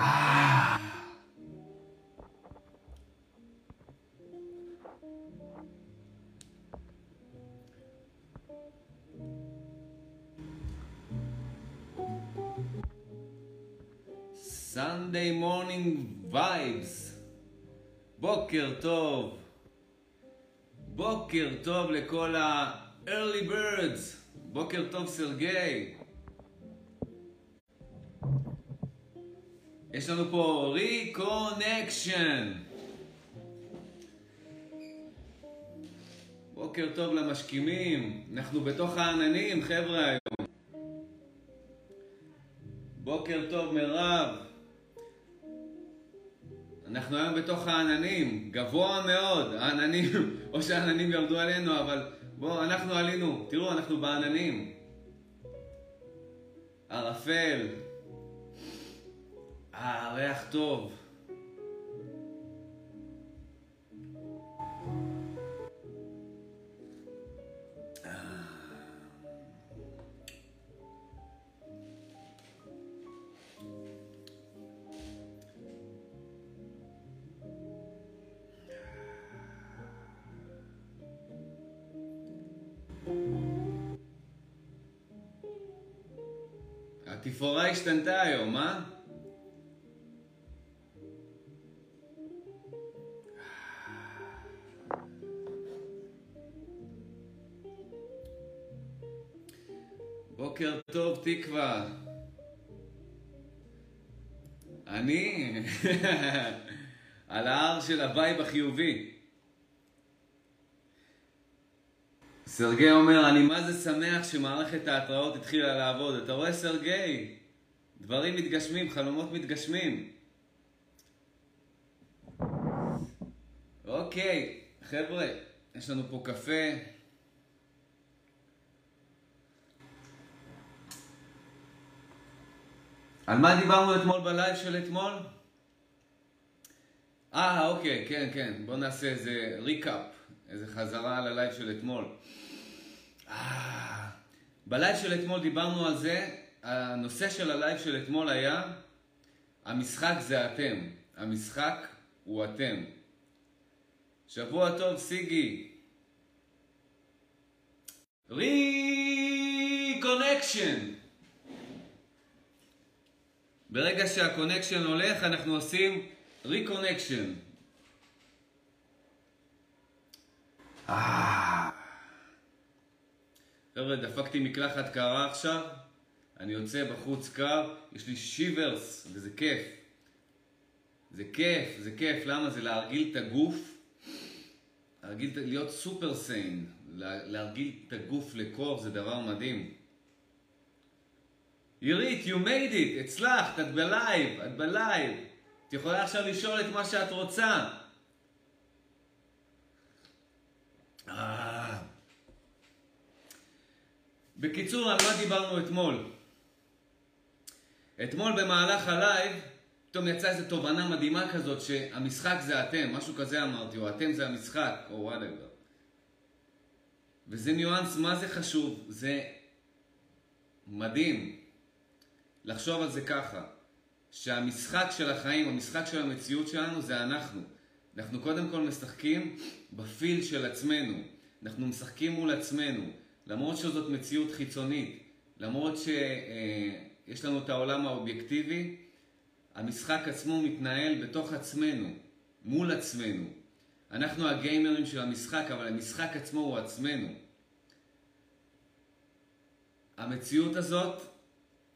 Ah. Sunday morning vibes. בוקר טוב. בוקר טוב לכל ה-early birds. בוקר טוב סרגי. יש לנו פה reconnection. בוקר טוב למשכימים. אנחנו בתוך העננים, חבר'ה, בתוך העננים, גבוה מאוד, העננים, או שהעננים ירדו עלינו, אבל בואו, אנחנו עלינו, תראו, אנחנו בעננים. ערפל. אה, ריח טוב. השתנתה היום, אה? בוקר טוב, תקווה. אני על ההר של ה vibe החיובי. סרגי אומר, אני מה זה שמח שמערכת ההתראות התחילה לעבוד. אתה רואה, סרגי? דברים מתגשמים, חלומות מתגשמים. אוקיי, חבר'ה, יש לנו פה קפה. על מה דיברנו אתמול בלייב של אתמול? אה, אוקיי, כן, כן. בואו נעשה איזה recap, איזה חזרה על הלייב של אתמול. אה, בלייב של אתמול דיברנו על זה, הנושא של הלייב של אתמול היה המשחק זה אתם, המשחק הוא אתם. שבוע טוב סיגי. reconnection. ברגע שה connection הולך אנחנו עושים reconnection. אה... חבר'ה, דפקתי מקלחת קרה עכשיו, אני יוצא בחוץ קר, יש לי shivers, וזה כיף. זה כיף, זה כיף, למה? זה להרגיל את הגוף, להרגיל, להיות super saiyan, להרגיל את הגוף לקור, זה דבר מדהים. עירית, you made it, הצלחת, את בלייב, את בלייב. את יכולה עכשיו לשאול את מה שאת רוצה. אה... בקיצור, על מה דיברנו אתמול? אתמול במהלך הלייב, פתאום יצאה איזו תובנה מדהימה כזאת שהמשחק זה אתם, משהו כזה אמרתי, או אתם זה המשחק, או whatever. וזה ניואנס, מה זה חשוב? זה מדהים לחשוב על זה ככה, שהמשחק של החיים, המשחק של המציאות שלנו זה אנחנו. אנחנו קודם כל משחקים בפיל של עצמנו, אנחנו משחקים מול עצמנו. למרות שזאת מציאות חיצונית, למרות שיש לנו את העולם האובייקטיבי, המשחק עצמו מתנהל בתוך עצמנו, מול עצמנו. אנחנו הגיימרים של המשחק, אבל המשחק עצמו הוא עצמנו. המציאות הזאת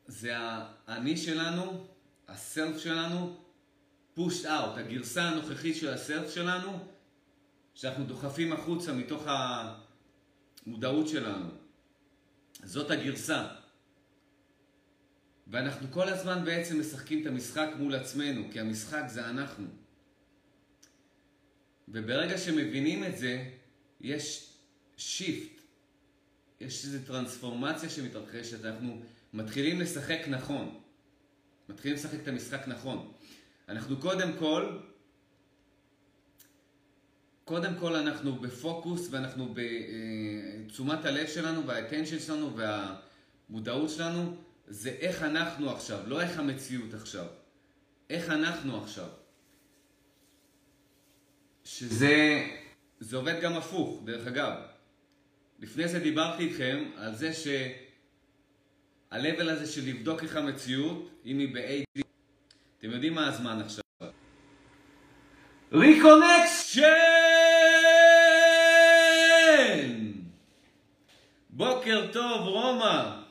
זה האני שלנו, הסלף שלנו, פושט אאוט, הגרסה הנוכחית של הסלף שלנו, שאנחנו דוחפים החוצה מתוך. המודעות שלנו. זאת הגרסה. ואנחנו כל הזמן בעצם משחקים את המשחק מול עצמנו, כי המשחק זה אנחנו. וברגע שמבינים את זה, יש שיפט, יש איזו טרנספורמציה שמתרחשת, אנחנו מתחילים לשחק נכון. מתחילים לשחק את המשחק נכון. אנחנו קודם כל קודם כל אנחנו בפוקוס ואנחנו בתשומת הלב שלנו והאטנשן שלנו והמודעות שלנו זה איך אנחנו עכשיו, לא איך המציאות עכשיו. איך אנחנו עכשיו. שזה זה עובד גם הפוך, דרך אגב. לפני זה דיברתי איתכם על זה שה-level הזה של לבדוק איך המציאות, אם היא ב-HD, אתם יודעים מה הזמן עכשיו. reconnection! בוקר טוב, רומא!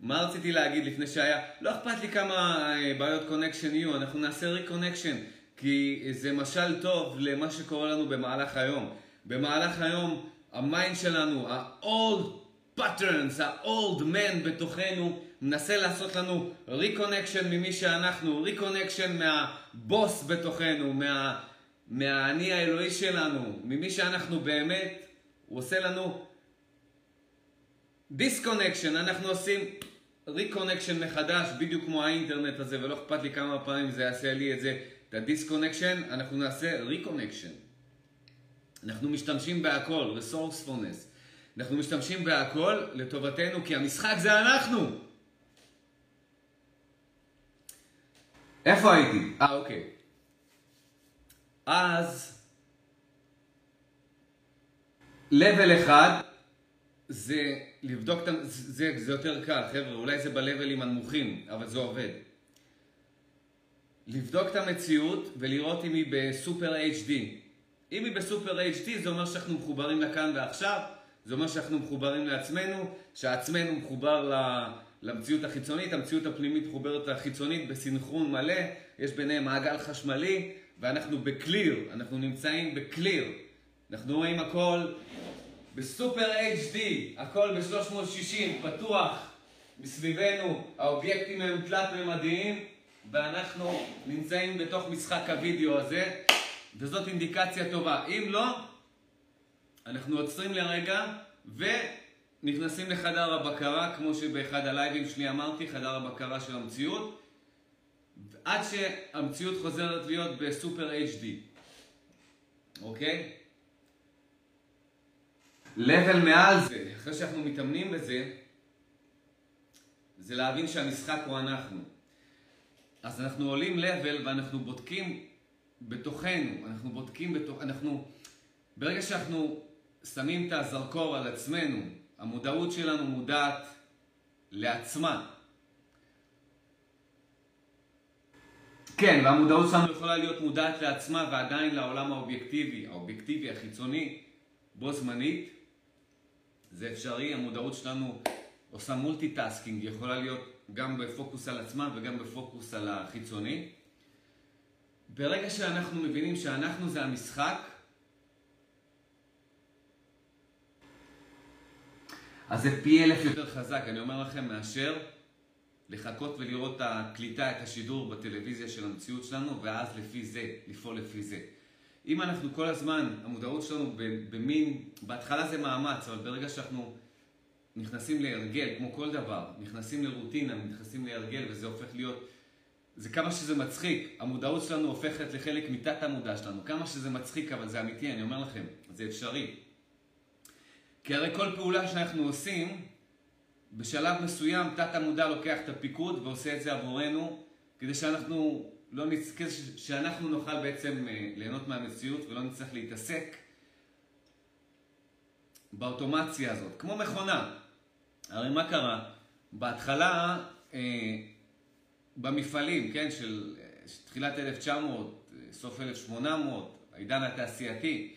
מה רציתי להגיד לפני שהיה? לא אכפת לי כמה אה, בעיות connection יהיו, אנחנו נעשה reconnection, כי זה משל טוב למה שקורה לנו במהלך היום. במהלך היום ה mind שלנו, ה-old patterns, ה-old man בתוכנו, מנסה לעשות לנו disconnection ממי שאנחנו, disconnection מהבוס בתוכנו, מה, מהאני האלוהי שלנו, ממי שאנחנו באמת, הוא עושה לנו disconnection, אנחנו עושים reconnection מחדש, בדיוק כמו האינטרנט הזה, ולא אכפת לי כמה פעמים זה יעשה לי את זה, את ה disconnection, אנחנו נעשה reconnection. אנחנו משתמשים בהכל, resourcefulness. אנחנו משתמשים בהכל לטובתנו, כי המשחק זה אנחנו. איפה הייתי? אה, אוקיי. אז, level אחד זה לבדוק את... זה, זה יותר קל, חבר'ה, אולי זה ב level ים הנמוכים, אבל זה עובד. לבדוק את המציאות ולראות אם היא בסופר HD. אם היא בסופר HD זה אומר שאנחנו מחוברים לכאן ועכשיו, זה אומר שאנחנו מחוברים לעצמנו, שעצמנו מחובר למציאות החיצונית, המציאות הפנימית מחוברת לחיצונית בסינכרון מלא, יש ביניהם מעגל חשמלי, ואנחנו בקליר, אנחנו נמצאים בקליר. אנחנו רואים הכל בסופר HD, הכל ב-360, פתוח מסביבנו, האובייקטים הם תלת-ממדיים, ואנחנו נמצאים בתוך משחק הוידאו הזה, וזאת אינדיקציה טובה. אם לא, אנחנו עוצרים לרגע ונכנסים לחדר הבקרה, כמו שבאחד הלייבים שלי אמרתי, חדר הבקרה של המציאות, עד שהמציאות חוזרת להיות בסופר HD, אוקיי? לבל מעל זה, אחרי שאנחנו מתאמנים בזה, זה להבין שהמשחק הוא אנחנו. אז אנחנו עולים לבל ואנחנו בודקים בתוכנו, אנחנו בודקים בתוך... אנחנו... ברגע שאנחנו שמים את הזרקור על עצמנו, המודעות שלנו מודעת לעצמה. כן, והמודעות שלנו יכולה להיות מודעת לעצמה ועדיין לעולם האובייקטיבי, האובייקטיבי, החיצוני, בו זמנית. זה אפשרי, המודעות שלנו עושה multitasking, יכולה להיות גם בפוקוס על עצמה וגם בפוקוס על החיצוני. ברגע שאנחנו מבינים שאנחנו זה המשחק, אז זה פי אלף יותר חזק, אני אומר לכם, מאשר לחכות ולראות את הקליטה, את השידור בטלוויזיה של המציאות שלנו, ואז לפי זה, לפעול לפי זה. אם אנחנו כל הזמן, המודעות שלנו במין, בהתחלה זה מאמץ, אבל ברגע שאנחנו נכנסים להרגל, כמו כל דבר, נכנסים לרוטינה, נכנסים להרגל, וזה הופך להיות, זה כמה שזה מצחיק, המודעות שלנו הופכת לחלק מתת המודע שלנו, כמה שזה מצחיק, אבל זה אמיתי, אני אומר לכם, זה אפשרי. כי הרי כל פעולה שאנחנו עושים, בשלב מסוים תת המודע לוקח את הפיקוד ועושה את זה עבורנו, כדי שאנחנו לא נצטרך, שאנחנו נוכל בעצם אה, ליהנות מהמציאות ולא נצטרך להתעסק באוטומציה הזאת, כמו מכונה. הרי מה קרה? בהתחלה, אה, במפעלים, כן, של, אה, תחילת 1900, סוף 1800, העידן התעשייתי,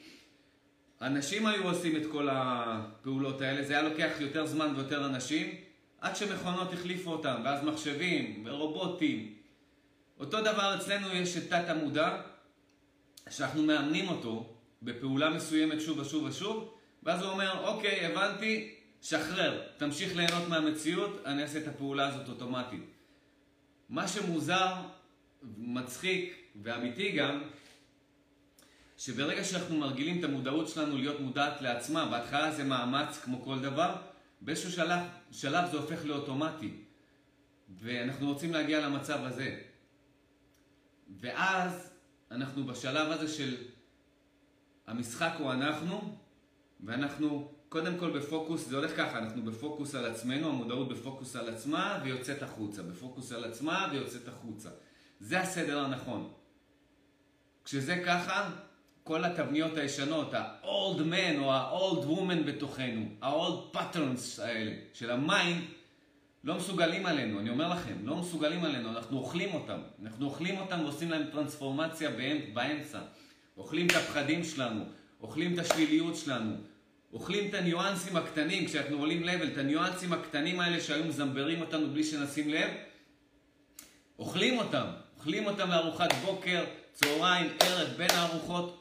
אנשים היו עושים את כל הפעולות האלה, זה היה לוקח יותר זמן ויותר אנשים, עד שמכונות החליפו אותם, ואז מחשבים ורובוטים. אותו דבר אצלנו יש את תת המודע, שאנחנו מאמנים אותו בפעולה מסוימת שוב ושוב ושוב, ואז הוא אומר, אוקיי, הבנתי, שחרר, תמשיך ליהנות מהמציאות, אני אעשה את הפעולה הזאת אוטומטית. מה שמוזר, מצחיק ואמיתי גם, שברגע שאנחנו מרגילים את המודעות שלנו להיות מודעת לעצמה, בהתחלה זה מאמץ כמו כל דבר, באיזשהו שלב, שלב זה הופך לאוטומטי. ואנחנו רוצים להגיע למצב הזה. ואז אנחנו בשלב הזה של המשחק הוא אנחנו, ואנחנו קודם כל בפוקוס, זה הולך ככה, אנחנו בפוקוס על עצמנו, המודעות בפוקוס על עצמה ויוצאת החוצה, בפוקוס על עצמה ויוצאת החוצה. זה הסדר הנכון. כשזה ככה, כל התבניות הישנות, ה-old man או ה-old woman בתוכנו, ה-old patterns האלה של ה mind, לא מסוגלים עלינו, אני אומר לכם, לא מסוגלים עלינו, אנחנו אוכלים אותם. אנחנו אוכלים אותם ועושים להם טרנספורמציה באמצע. אוכלים את הפחדים שלנו, אוכלים את השליליות שלנו, אוכלים את הניואנסים הקטנים, כשאנחנו עולים לבל, את הניואנסים הקטנים האלה שהיו מזמברים אותנו בלי שנשים לב, אוכלים אותם, אוכלים אותם לארוחת בוקר, צהריים, ערב, בין הארוחות,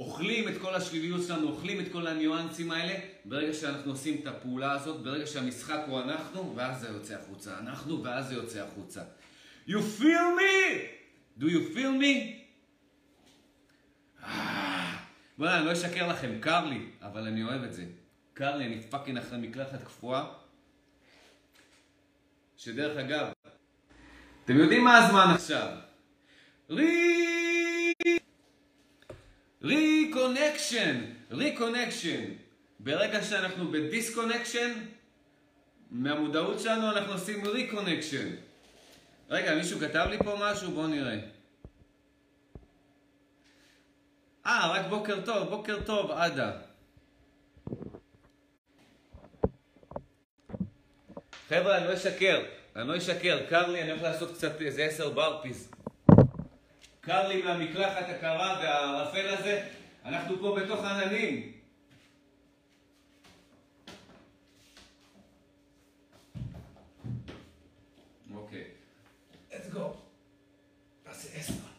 אוכלים את כל השליליות שלנו, אוכלים את כל הניואנסים האלה, ברגע שאנחנו עושים את הפעולה הזאת, ברגע שהמשחק הוא אנחנו, ואז זה יוצא החוצה. אנחנו, ואז זה יוצא החוצה. You feel me? Do you feel me? בוא'נה, אני לא אשקר לכם, קר לי, אבל אני אוהב את זה. קר לי, אני פאקינג אחרי מקלחת קפואה. שדרך אגב, אתם יודעים מה הזמן עכשיו? רי... reconnection, reconnection. ברגע שאנחנו ב disconnection, מהמודעות שלנו אנחנו עושים reconnection. רגע, מישהו כתב לי פה משהו? בואו נראה. אה, רק בוקר טוב, בוקר טוב, עדה. חבר'ה, אני לא אשקר, אני לא אשקר, קר לי, אני הולך לעשות קצת איזה עשר burpees. קר לי מהמקלחת הקרה והערפל הזה, אנחנו פה בתוך עננים. אוקיי, let's go. תעשה עשר.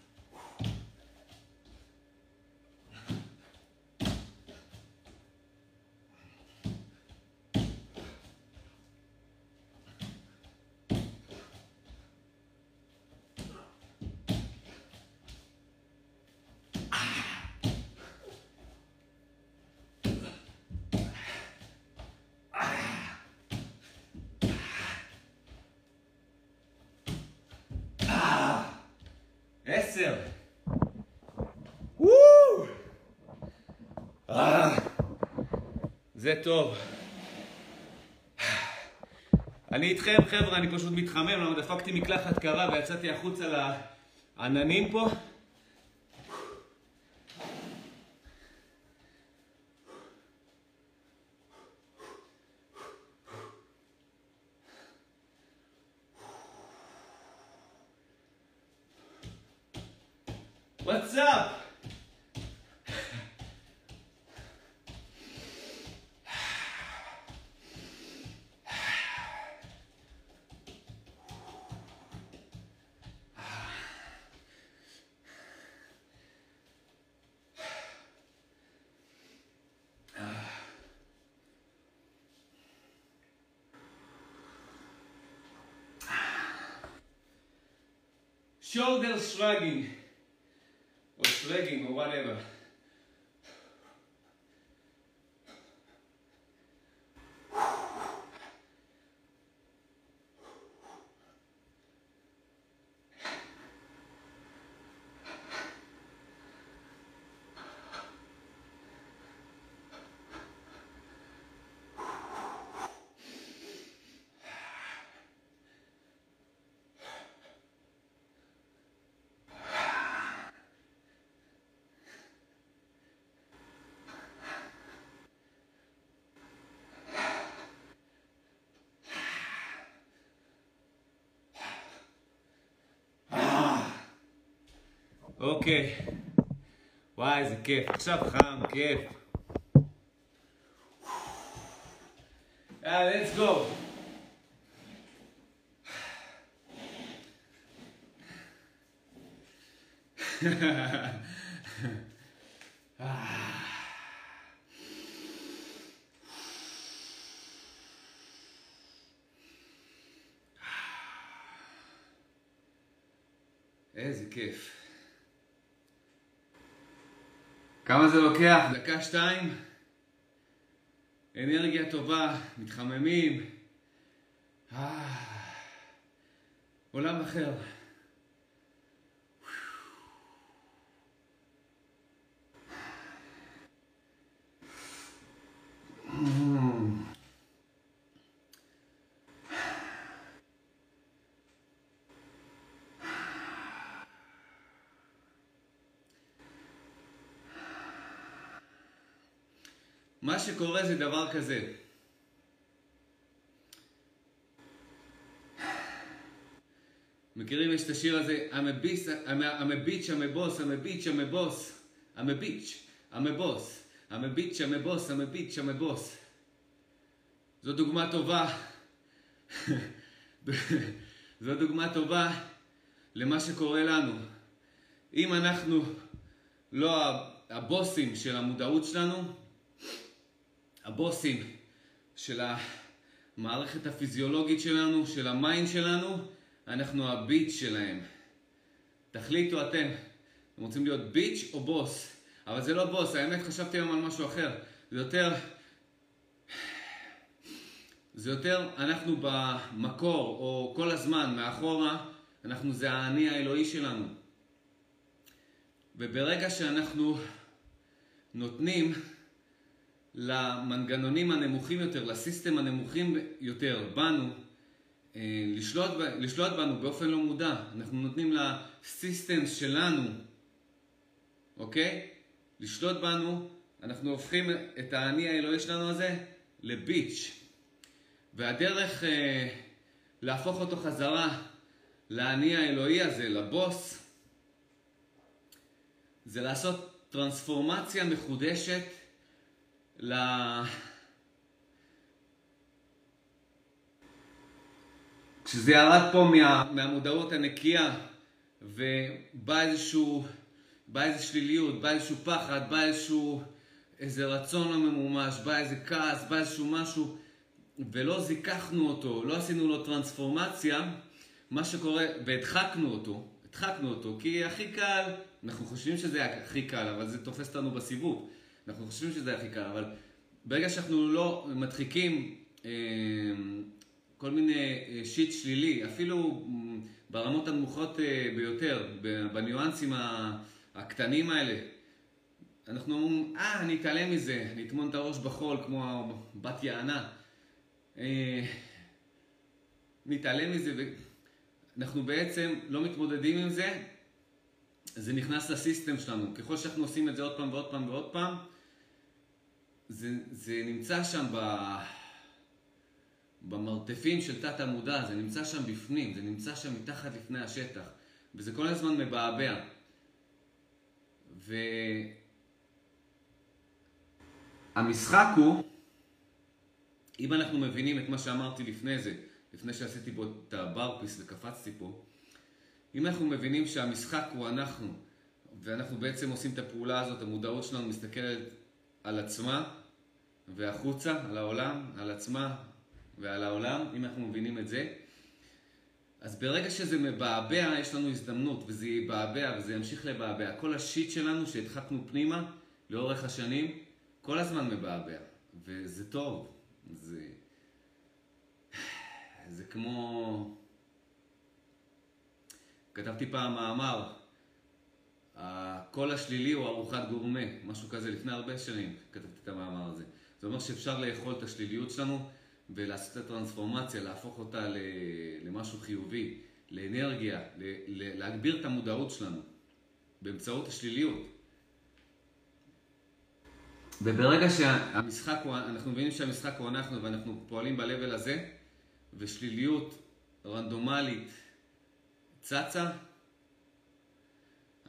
עשר. וואו! אה, זה טוב. אני איתכם חבר'ה, אני פשוט מתחמם, למה דפקתי מקלחת קרה ויצאתי החוצה לעננים פה. Shoulder shrugging. אוקיי. וואי, איזה כיף. עכשיו חם, כיף. יאללה, let's go. איזה כיף. כמה זה לוקח? דקה שתיים? אנרגיה טובה, מתחממים. אה, עולם אחר. שקורה זה דבר כזה. מכירים? יש את השיר הזה, a bitch, I'm a boss, I'm a bitch, I'm a boss. זו דוגמה טובה. זו דוגמה טובה למה שקורה לנו. אם אנחנו לא הבוסים של המודעות שלנו, הבוסים של המערכת הפיזיולוגית שלנו, של ה mind שלנו, אנחנו ה bitch שלהם. תחליטו אתם, אתם רוצים להיות bitch או בוס? אבל זה לא בוס, האמת חשבתי היום על משהו אחר. זה יותר... זה יותר, אנחנו במקור, או כל הזמן, מאחורה, אנחנו זה האני האלוהי שלנו. וברגע שאנחנו נותנים למנגנונים הנמוכים יותר, לסיסטם הנמוכים יותר, בנו, אה, לשלוט, לשלוט בנו באופן לא מודע. אנחנו נותנים לסיסטם שלנו, אוקיי? לשלוט בנו, אנחנו הופכים את האני האלוהי שלנו הזה לביץ'. והדרך אה, להפוך אותו חזרה לאני האלוהי הזה, לבוס, זה לעשות טרנספורמציה מחודשת ל... כשזה ירד פה מה, מהמודעות הנקייה ובא איזשהו, בא איזו שליליות, בא איזשהו פחד, בא איזשהו איזה רצון לא ממומש, בא איזה כעס, בא איזשהו משהו ולא זיככנו אותו, לא עשינו לו טרנספורמציה, מה שקורה, והדחקנו אותו, הדחקנו אותו, כי הכי קל, אנחנו חושבים שזה הכי קל, אבל זה תופס אותנו בסיבוב. אנחנו חושבים שזה הכי קל, אבל ברגע שאנחנו לא מדחיקים אה, כל מיני אה, שיט שלילי, אפילו ברמות הנמוכות אה, ביותר, בניואנסים הקטנים האלה, אנחנו אומרים, אה, אני אתעלם מזה, אני אטמון את הראש בחול כמו בת יענה. אה, נתעלם מזה, ואנחנו בעצם לא מתמודדים עם זה, זה נכנס לסיסטם שלנו. ככל שאנחנו עושים את זה עוד פעם ועוד פעם ועוד פעם, זה, זה נמצא שם ב... במרתפים של תת המודע, זה נמצא שם בפנים, זה נמצא שם מתחת לפני השטח, וזה כל הזמן מבעבע. והמשחק הוא, אם אנחנו מבינים את מה שאמרתי לפני זה, לפני שעשיתי פה את הברפיס וקפצתי פה, אם אנחנו מבינים שהמשחק הוא אנחנו, ואנחנו בעצם עושים את הפעולה הזאת, המודעות שלנו מסתכלת על עצמה והחוצה, על העולם, על עצמה ועל העולם, אם אנחנו מבינים את זה, אז ברגע שזה מבעבע, יש לנו הזדמנות, וזה יבעבע וזה ימשיך לבעבע. כל השיט שלנו שהדחקנו פנימה לאורך השנים, כל הזמן מבעבע, וזה טוב. זה, זה כמו... כתבתי פעם מאמר, הקול השלילי הוא ארוחת גורמה, משהו כזה, לפני הרבה שנים כתבתי את המאמר הזה. זה אומר שאפשר לאכול את השליליות שלנו ולעשות את הטרנספורמציה, להפוך אותה למשהו חיובי, לאנרגיה, להגביר את המודעות שלנו באמצעות השליליות. וברגע שהמשחק הוא, אנחנו מבינים שהמשחק הוא אנחנו ואנחנו פועלים ב-level הזה, ושליליות רנדומלית צצה,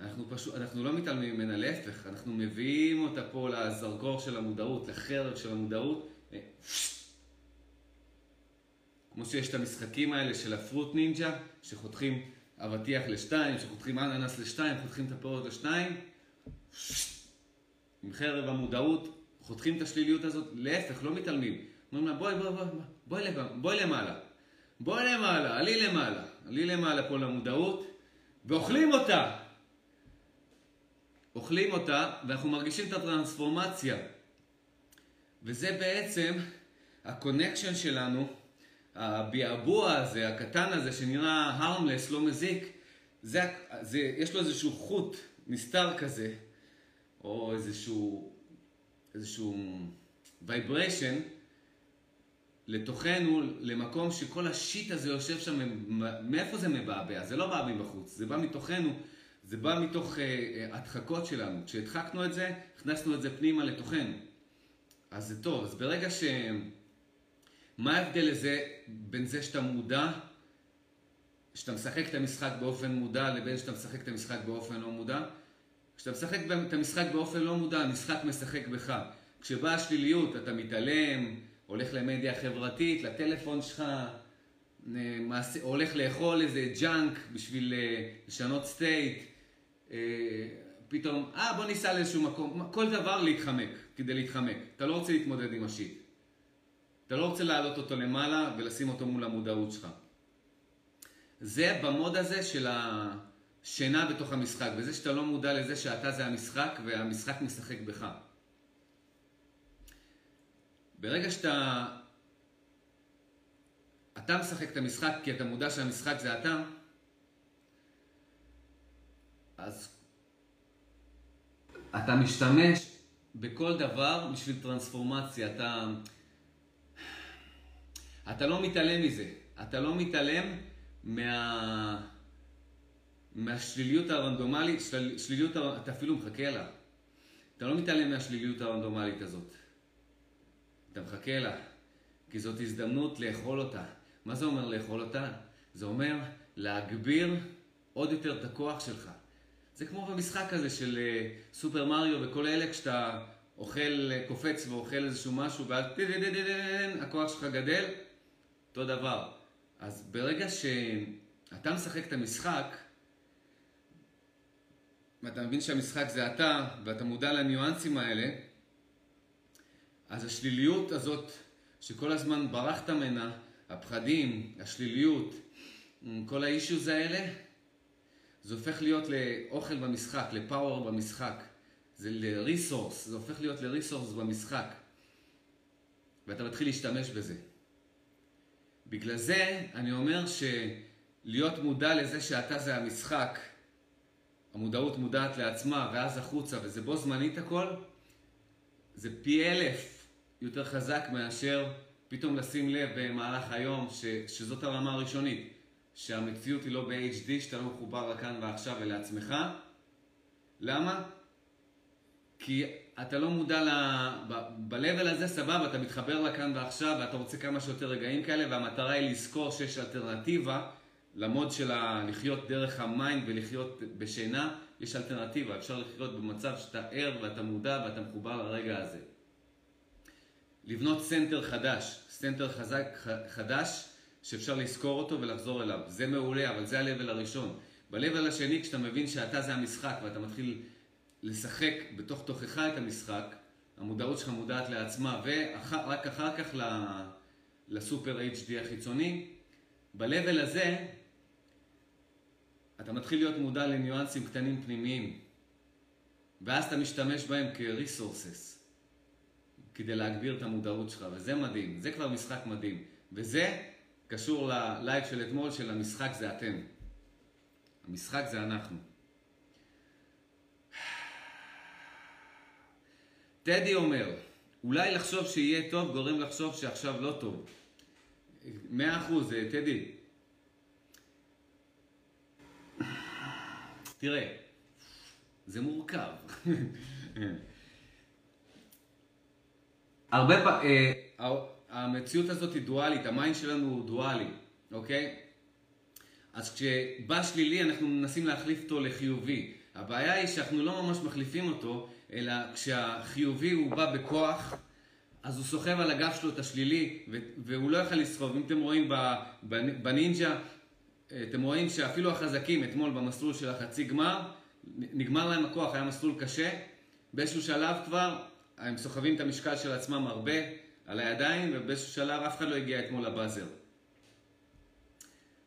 אנחנו פשוט, אנחנו לא מתעלמים ממנה, להפך, אנחנו מביאים אותה פה לזרקור של המודעות, לחרב של המודעות. כמו שיש את המשחקים האלה של הפרוט נינג'ה, שחותכים אבטיח לשתיים, שחותכים אננס לשתיים, חותכים את הפירות לשתיים. עם חרב המודעות, חותכים את השליליות הזאת, להפך, לא מתעלמים. אומרים לה, בואי, בואי, בואי, בואי, בואי, למעלה. בואי למעלה, עלי למעלה. עלי למעלה פה למודעות, ואוכלים אותה. אוכלים אותה, ואנחנו מרגישים את הטרנספורמציה. וזה בעצם ה connection שלנו, הביעבוע הזה, הקטן הזה, שנראה harmless, לא מזיק, זה, זה, יש לו איזשהו חוט נסתר כזה, או איזשהו, איזשהו vibration לתוכנו, למקום שכל ה shit הזה יושב שם, מאיפה זה מבעבע? זה לא בא מבחוץ, זה בא מתוכנו, זה בא מתוך אה, הדחקות שלנו. כשהדחקנו את זה, הכנסנו את זה פנימה לתוכנו. אז זה טוב. אז ברגע ש... מה ההבדל לזה, בין זה שאתה מודע, שאתה משחק את המשחק באופן מודע, לבין שאתה משחק את המשחק באופן לא מודע? כשאתה משחק את המשחק באופן לא מודע, המשחק משחק בך. כשבאה השליליות, אתה מתעלם, הולך למדיה חברתית, לטלפון שלך, מעשן, הולך לאכול איזה junk בשביל אה, לשנות state, אה, פתאום, אה בוא ניסע לאיזשהו מקום, כל דבר להתחמק, כדי להתחמק. אתה לא רוצה להתמודד עם השיט. אתה לא רוצה להעלות אותו למעלה ולשים אותו מול המודעות שלך. זה במוד הזה של השינה בתוך המשחק, וזה שאתה לא מודע לזה שאתה זה המשחק והמשחק משחק בך. ברגע שאתה... אתה משחק את המשחק כי אתה מודע שהמשחק זה אתה, אז אתה משתמש בכל דבר בשביל טרנספורמציה. אתה, אתה לא מתעלם מזה. אתה לא מתעלם מה... מהשליליות הרנדומלית, של... שליליות, אתה אפילו מחכה לה. אתה לא מתעלם מהשליליות הרנדומלית הזאת. אתה מחכה לה, כי זאת הזדמנות לאכול אותה. מה זה אומר לאכול אותה? זה אומר להגביר עוד יותר את הכוח שלך. זה כמו במשחק הזה של uh, סופר מריו וכל אלה, כשאתה אוכל, uh, קופץ ואוכל איזשהו משהו, ואז הכוח שלך גדל, אותו דבר. אז ברגע שאתה משחק את המשחק, ואתה מבין שהמשחק זה אתה, ואתה מודע לניואנסים האלה, אז השליליות הזאת, שכל הזמן ברחת ממנה, הפחדים, השליליות, כל האישוז האלה, זה הופך להיות לאוכל במשחק, לפאוור במשחק. זה לריסורס, זה הופך להיות לריסורס במשחק. ואתה מתחיל להשתמש בזה. בגלל זה אני אומר שלהיות מודע לזה שאתה זה המשחק, המודעות מודעת לעצמה ואז החוצה וזה בו זמנית הכל, זה פי אלף יותר חזק מאשר פתאום לשים לב במהלך היום ש, שזאת הרמה הראשונית, שהמציאות היא לא ב-HD, שאתה לא מחובר לכאן ועכשיו ולעצמך. למה? כי אתה לא מודע ל... ב-level הזה סבבה, אתה מתחבר לכאן ועכשיו ואתה רוצה כמה שיותר רגעים כאלה והמטרה היא לזכור שיש אלטרנטיבה ל mode של לחיות דרך ה mind ולחיות בשינה, יש אלטרנטיבה, אפשר לחיות במצב שאתה ער ואתה מודע ואתה מחובר לרגע הזה. לבנות center חדש, center חזק חדש שאפשר לזכור אותו ולחזור אליו. זה מעולה, אבל זה ה-level הראשון. ב-level השני, כשאתה מבין שאתה זה המשחק ואתה מתחיל לשחק בתוך תוכך את המשחק, המודעות שלך מודעת לעצמה, ורק אחר כך ל super HD החיצוני, ב-level הזה אתה מתחיל להיות מודע לניואנסים קטנים פנימיים, ואז אתה משתמש בהם כ-resources. כדי להגביר את המודעות שלך, וזה מדהים, זה כבר משחק מדהים. וזה קשור ללייב של אתמול, של המשחק זה אתם. המשחק זה אנחנו. טדי אומר, אולי לחשוב שיהיה טוב גורם לחשוב שעכשיו לא טוב. מאה אחוז, אה, טדי. תראה, זה מורכב. הרבה פעמים, אה, המציאות הזאת היא דואלית, ה mind שלנו הוא דואלי, אוקיי? אז כשבא שלילי אנחנו מנסים להחליף אותו לחיובי. הבעיה היא שאנחנו לא ממש מחליפים אותו, אלא כשהחיובי הוא בא בכוח, אז הוא סוחב על הגב שלו את השלילי, והוא לא יכול לסחוב. אם אתם רואים בנינג'ה, אתם רואים שאפילו החזקים אתמול במסלול של החצי גמר, נגמר להם הכוח, היה מסלול קשה. באיזשהו שלב כבר הם סוחבים את המשקל של עצמם הרבה על הידיים, ובאיזשהו שלב אף אחד לא הגיע אתמול לבאזר.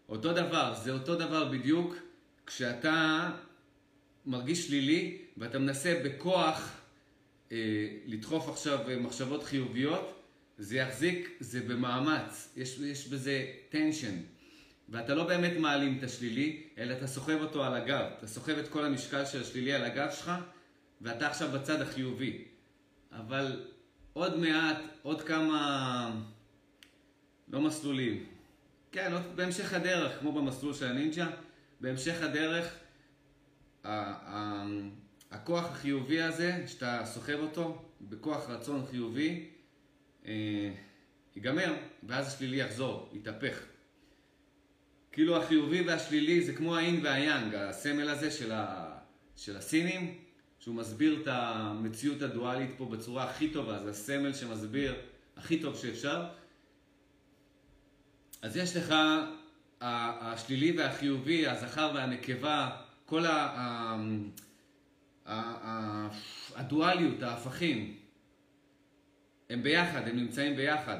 אותו דבר, זה אותו דבר בדיוק כשאתה מרגיש שלילי ואתה מנסה בכוח אה, לדחוף עכשיו מחשבות חיוביות, זה יחזיק, זה במאמץ, יש, יש בזה טנשן. ואתה לא באמת מעלים את השלילי, אלא אתה סוחב אותו על הגב. אתה סוחב את כל המשקל של השלילי על הגב שלך, ואתה עכשיו בצד החיובי. אבל עוד מעט, עוד כמה, לא מסלולים, כן, עוד בהמשך הדרך, כמו במסלול של הנינג'ה, בהמשך הדרך, הכוח החיובי הזה, שאתה סוחב אותו, בכוח רצון חיובי, אה, ייגמר, ואז השלילי יחזור, יתהפך. כאילו החיובי והשלילי זה כמו האין והיאנג, הסמל הזה של, ה, של הסינים, שהוא מסביר את המציאות הדואלית פה בצורה הכי טובה, זה הסמל שמסביר הכי טוב שאפשר. אז יש לך השלילי והחיובי, הזכר והנקבה, כל הדואליות, ההפכים, הם ביחד, הם נמצאים ביחד.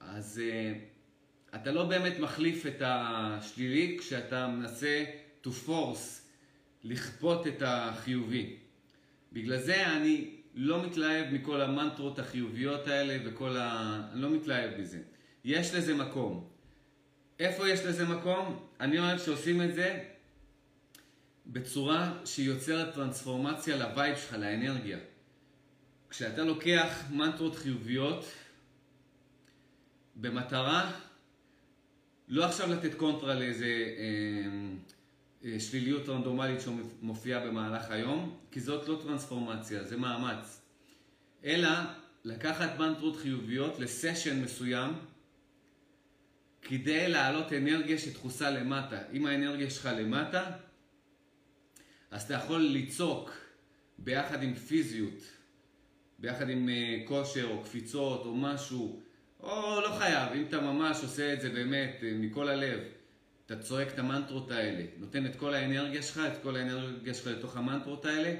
אז uh, אתה לא באמת מחליף את השלילי כשאתה מנסה to force, לכפות את החיובי. בגלל זה אני לא מתלהב מכל המנטרות החיוביות האלה וכל ה... אני לא מתלהב מזה. יש לזה מקום. איפה יש לזה מקום? אני אוהב שעושים את זה בצורה שיוצרת טרנספורמציה ל vibe שלך, לאנרגיה. כשאתה לוקח מנטרות חיוביות במטרה לא עכשיו לתת קונטרה לאיזה אה, שליליות רנדומלית שמופיעה במהלך היום, כי זאת לא טרנספורמציה, זה מאמץ. אלא לקחת מנטרות חיוביות לסשן מסוים כדי להעלות אנרגיה שדחוסה למטה. אם האנרגיה שלך למטה, אז אתה יכול לצעוק ביחד עם פיזיות, ביחד עם אה, כושר או קפיצות או משהו, או לא חייב, אם אתה ממש עושה את זה באמת אה, מכל הלב, אתה צועק את המנטרות האלה, נותן את כל האנרגיה שלך, את כל האנרגיה שלך לתוך המנטרות האלה,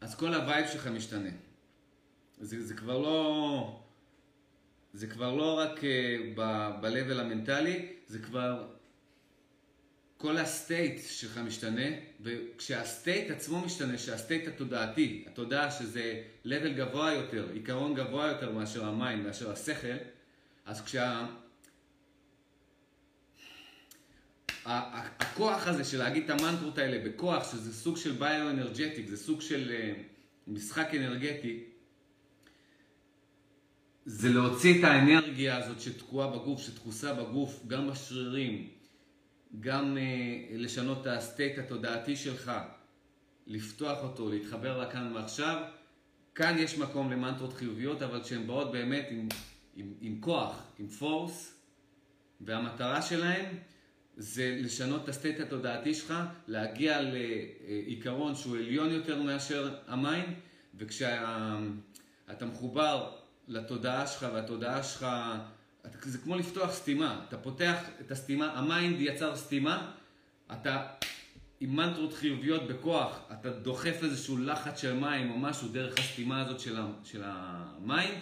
אז כל ה vibe שלך משתנה. זה, זה כבר לא... זה כבר לא רק אה, ב-level המנטלי, זה כבר כל ה state שלך משתנה, וכשה state עצמו משתנה, שה state התודעתי, התודעה שזה level גבוה יותר, עיקרון גבוה יותר מאשר המים, מאשר השכל, אז כשה... הכוח הזה של להגיד את המנטרות האלה בכוח, שזה סוג של bioenergetic, זה סוג של אה, משחק אנרגטי, זה להוציא את האנרגיה הזאת שתקועה בגוף, שדחוסה בגוף, גם בשרירים, גם אה, לשנות את ה state התודעתי שלך, לפתוח אותו, להתחבר לכאן ועכשיו. כאן יש מקום למנטרות חיוביות, אבל כשהן באות באמת עם, עם, עם כוח, עם force, והמטרה שלהן זה לשנות את ה state התודעתי שלך, להגיע לעיקרון שהוא עליון יותר מאשר המים, וכשאתה מחובר לתודעה שלך והתודעה שלך זה כמו לפתוח סתימה, אתה פותח את הסתימה, ה mind יצר סתימה, אתה עם מנטרות חיוביות בכוח, אתה דוחף איזשהו לחץ של מים או משהו דרך הסתימה הזאת של, של ה mind,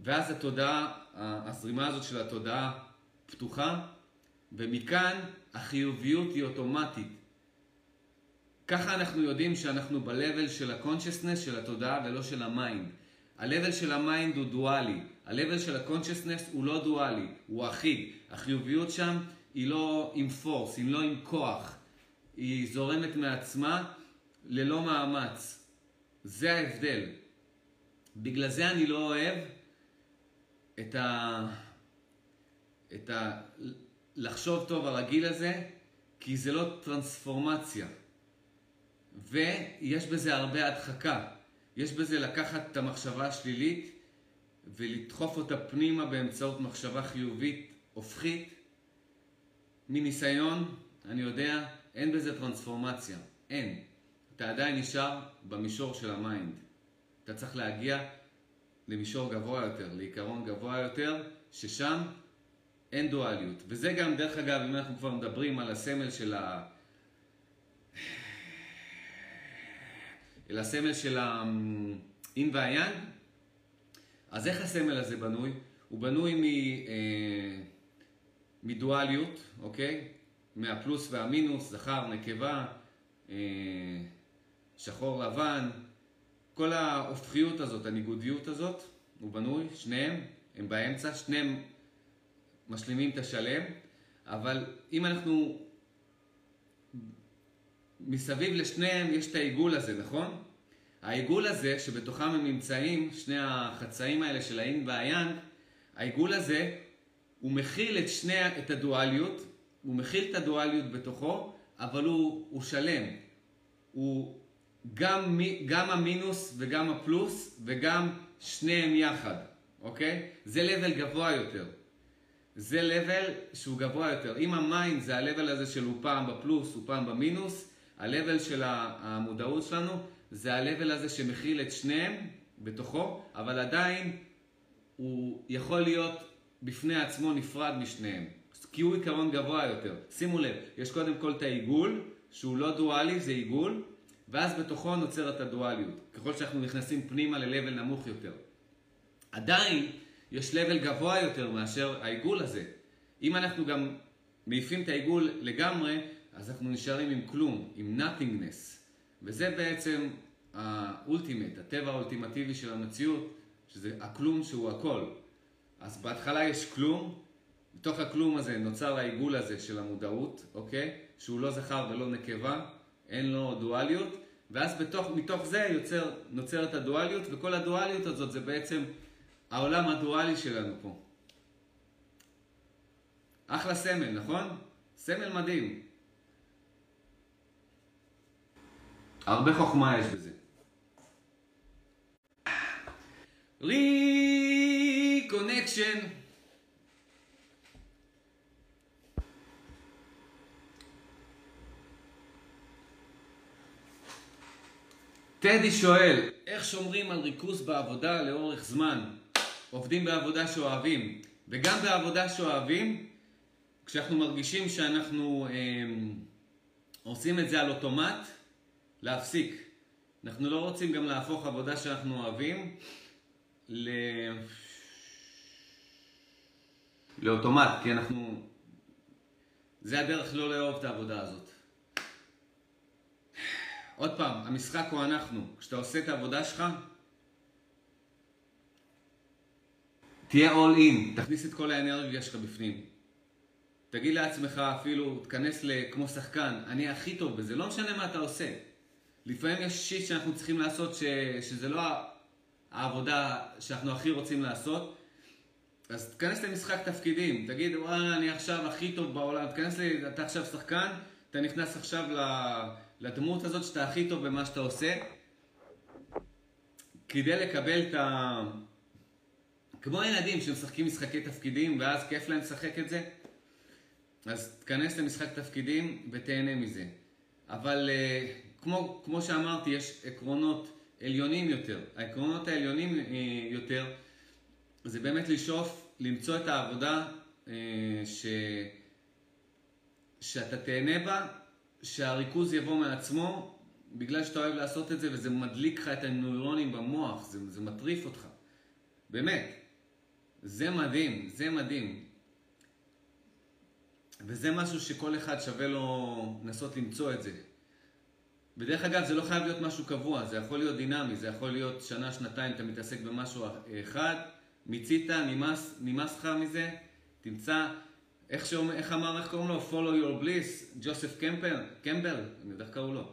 ואז התודעה, הזרימה הזאת של התודעה פתוחה, ומכאן החיוביות היא אוטומטית. ככה אנחנו יודעים שאנחנו ב-level של ה-consciousness, של התודעה ולא של ה mind. ה-level של ה mind הוא דואלי. ה-level של ה-consciousness הוא לא דואלי, הוא אחיד. החיוביות שם היא לא עם force, היא לא עם כוח. היא זורמת מעצמה ללא מאמץ. זה ההבדל. בגלל זה אני לא אוהב את ה... את ה... לחשוב טוב הרגיל הזה, כי זה לא טרנספורמציה. ויש בזה הרבה הדחקה. יש בזה לקחת את המחשבה השלילית ולדחוף אותה פנימה באמצעות מחשבה חיובית הופכית. מניסיון, אני יודע, אין בזה טרנספורמציה. אין. אתה עדיין נשאר במישור של ה mind. אתה צריך להגיע למישור גבוה יותר, לעיקרון גבוה יותר, ששם אין דואליות. וזה גם, דרך אגב, אם אנחנו כבר מדברים על הסמל של ה... אל הסמל של האין והיאנג, אז איך הסמל הזה בנוי? הוא בנוי מ, אה, מדואליות, אוקיי? מהפלוס והמינוס, זכר, נקבה, אה, שחור לבן, כל ההופכיות הזאת, הניגודיות הזאת, הוא בנוי, שניהם, הם באמצע, שניהם משלימים את השלם, אבל אם אנחנו מסביב לשניהם יש את העיגול הזה, נכון? העיגול הזה, שבתוכם הם נמצאים, שני החצאים האלה של האין והיאנג, העיגול הזה, הוא מכיל את שני, את הדואליות, הוא מכיל את הדואליות בתוכו, אבל הוא, הוא שלם. הוא גם, גם המינוס וגם הפלוס וגם שניהם יחד, אוקיי? זה level גבוה יותר. זה level שהוא גבוה יותר. אם ה mind זה ה-level הזה של הוא פעם בפלוס, הוא פעם במינוס, ה-level של המודעות שלנו זה ה-level הזה שמכיל את שניהם בתוכו, אבל עדיין הוא יכול להיות בפני עצמו נפרד משניהם. כי הוא עיקרון גבוה יותר. שימו לב, יש קודם כל את העיגול, שהוא לא דואלי, זה עיגול, ואז בתוכו נוצרת הדואליות, ככל שאנחנו נכנסים פנימה ל-level נמוך יותר. עדיין יש level גבוה יותר מאשר העיגול הזה. אם אנחנו גם מעיפים את העיגול לגמרי, אז אנחנו נשארים עם כלום, עם nothingness. וזה בעצם האולטימט, הטבע האולטימטיבי של המציאות, שזה הכלום שהוא הכל. אז בהתחלה יש כלום, בתוך הכלום הזה נוצר העיגול הזה של המודעות, אוקיי? שהוא לא זכר ולא נקבה, אין לו דואליות, ואז בתוך, מתוך זה יוצר, נוצרת הדואליות, וכל הדואליות הזאת זה בעצם העולם הדואלי שלנו פה. אחלה סמל, נכון? סמל מדהים. הרבה חוכמה יש בזה. reconnection. טדי שואל, איך שומרים על ריכוז בעבודה לאורך זמן? עובדים בעבודה שאוהבים, וגם בעבודה שאוהבים, כשאנחנו מרגישים שאנחנו אה, עושים את זה על אוטומט, להפסיק. אנחנו לא רוצים גם להפוך עבודה שאנחנו אוהבים ל... לאוטומט, כי אנחנו... זה הדרך לא לאהוב את העבודה הזאת. עוד פעם, המשחק הוא אנחנו. כשאתה עושה את העבודה שלך, תהיה all in, תכניס את כל האנרגיה שלך בפנים. תגיד לעצמך אפילו, תכנס כמו שחקן, אני הכי טוב בזה, לא משנה מה אתה עושה. לפעמים יש שיט שאנחנו צריכים לעשות ש... שזה לא העבודה שאנחנו הכי רוצים לעשות, אז תכנס למשחק תפקידים, תגיד וואלה אני עכשיו הכי טוב בעולם, תכנס ל... אתה עכשיו שחקן, אתה נכנס עכשיו לדמות הזאת שאתה הכי טוב במה שאתה עושה, כדי לקבל את ה... כמו ילדים שמשחקים משחקי תפקידים ואז כיף להם לשחק את זה, אז תכנס למשחק תפקידים ותהנה מזה. אבל אה, כמו, כמו שאמרתי, יש עקרונות עליונים יותר. העקרונות העליונים אה, יותר זה באמת לשאוף, למצוא את העבודה אה, ש... שאתה תהנה בה, שהריכוז יבוא מעצמו, בגלל שאתה אוהב לעשות את זה וזה מדליק לך את הנוירונים במוח, זה, זה מטריף אותך. באמת. זה מדהים, זה מדהים. וזה משהו שכל אחד שווה לו לנסות למצוא את זה. בדרך אגב, זה לא חייב להיות משהו קבוע, זה יכול להיות דינמי, זה יכול להיות שנה, שנתיים, אתה מתעסק במשהו אחד, מיצית, נמאס, נמאס לך מזה, תמצא, איך, שאומר, איך אמר, איך קוראים לו? follow your bliss, ג'וסף קמפל, קמבל, אני יודע איך קראו לו.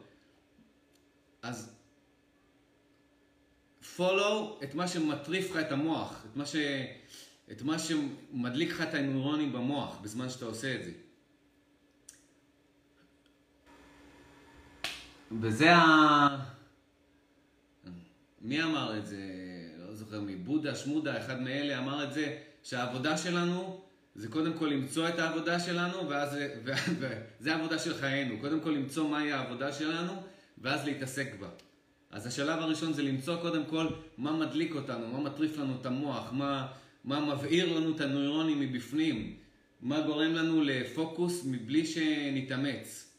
אז follow את מה שמטריף לך את המוח, את מה, ש, את מה שמדליק לך את הנוירונים במוח בזמן שאתה עושה את זה. וזה ה... מי אמר את זה? לא זוכר מי, בודה, שמודה, אחד מאלה אמר את זה, שהעבודה שלנו זה קודם כל למצוא את העבודה שלנו, ואז, וזה העבודה של חיינו. קודם כל למצוא מהי העבודה שלנו, ואז להתעסק בה. אז השלב הראשון זה למצוא קודם כל מה מדליק אותנו, מה מטריף לנו את המוח, מה, מה מבעיר לנו את הנוירונים מבפנים, מה גורם לנו לפוקוס מבלי שנתאמץ.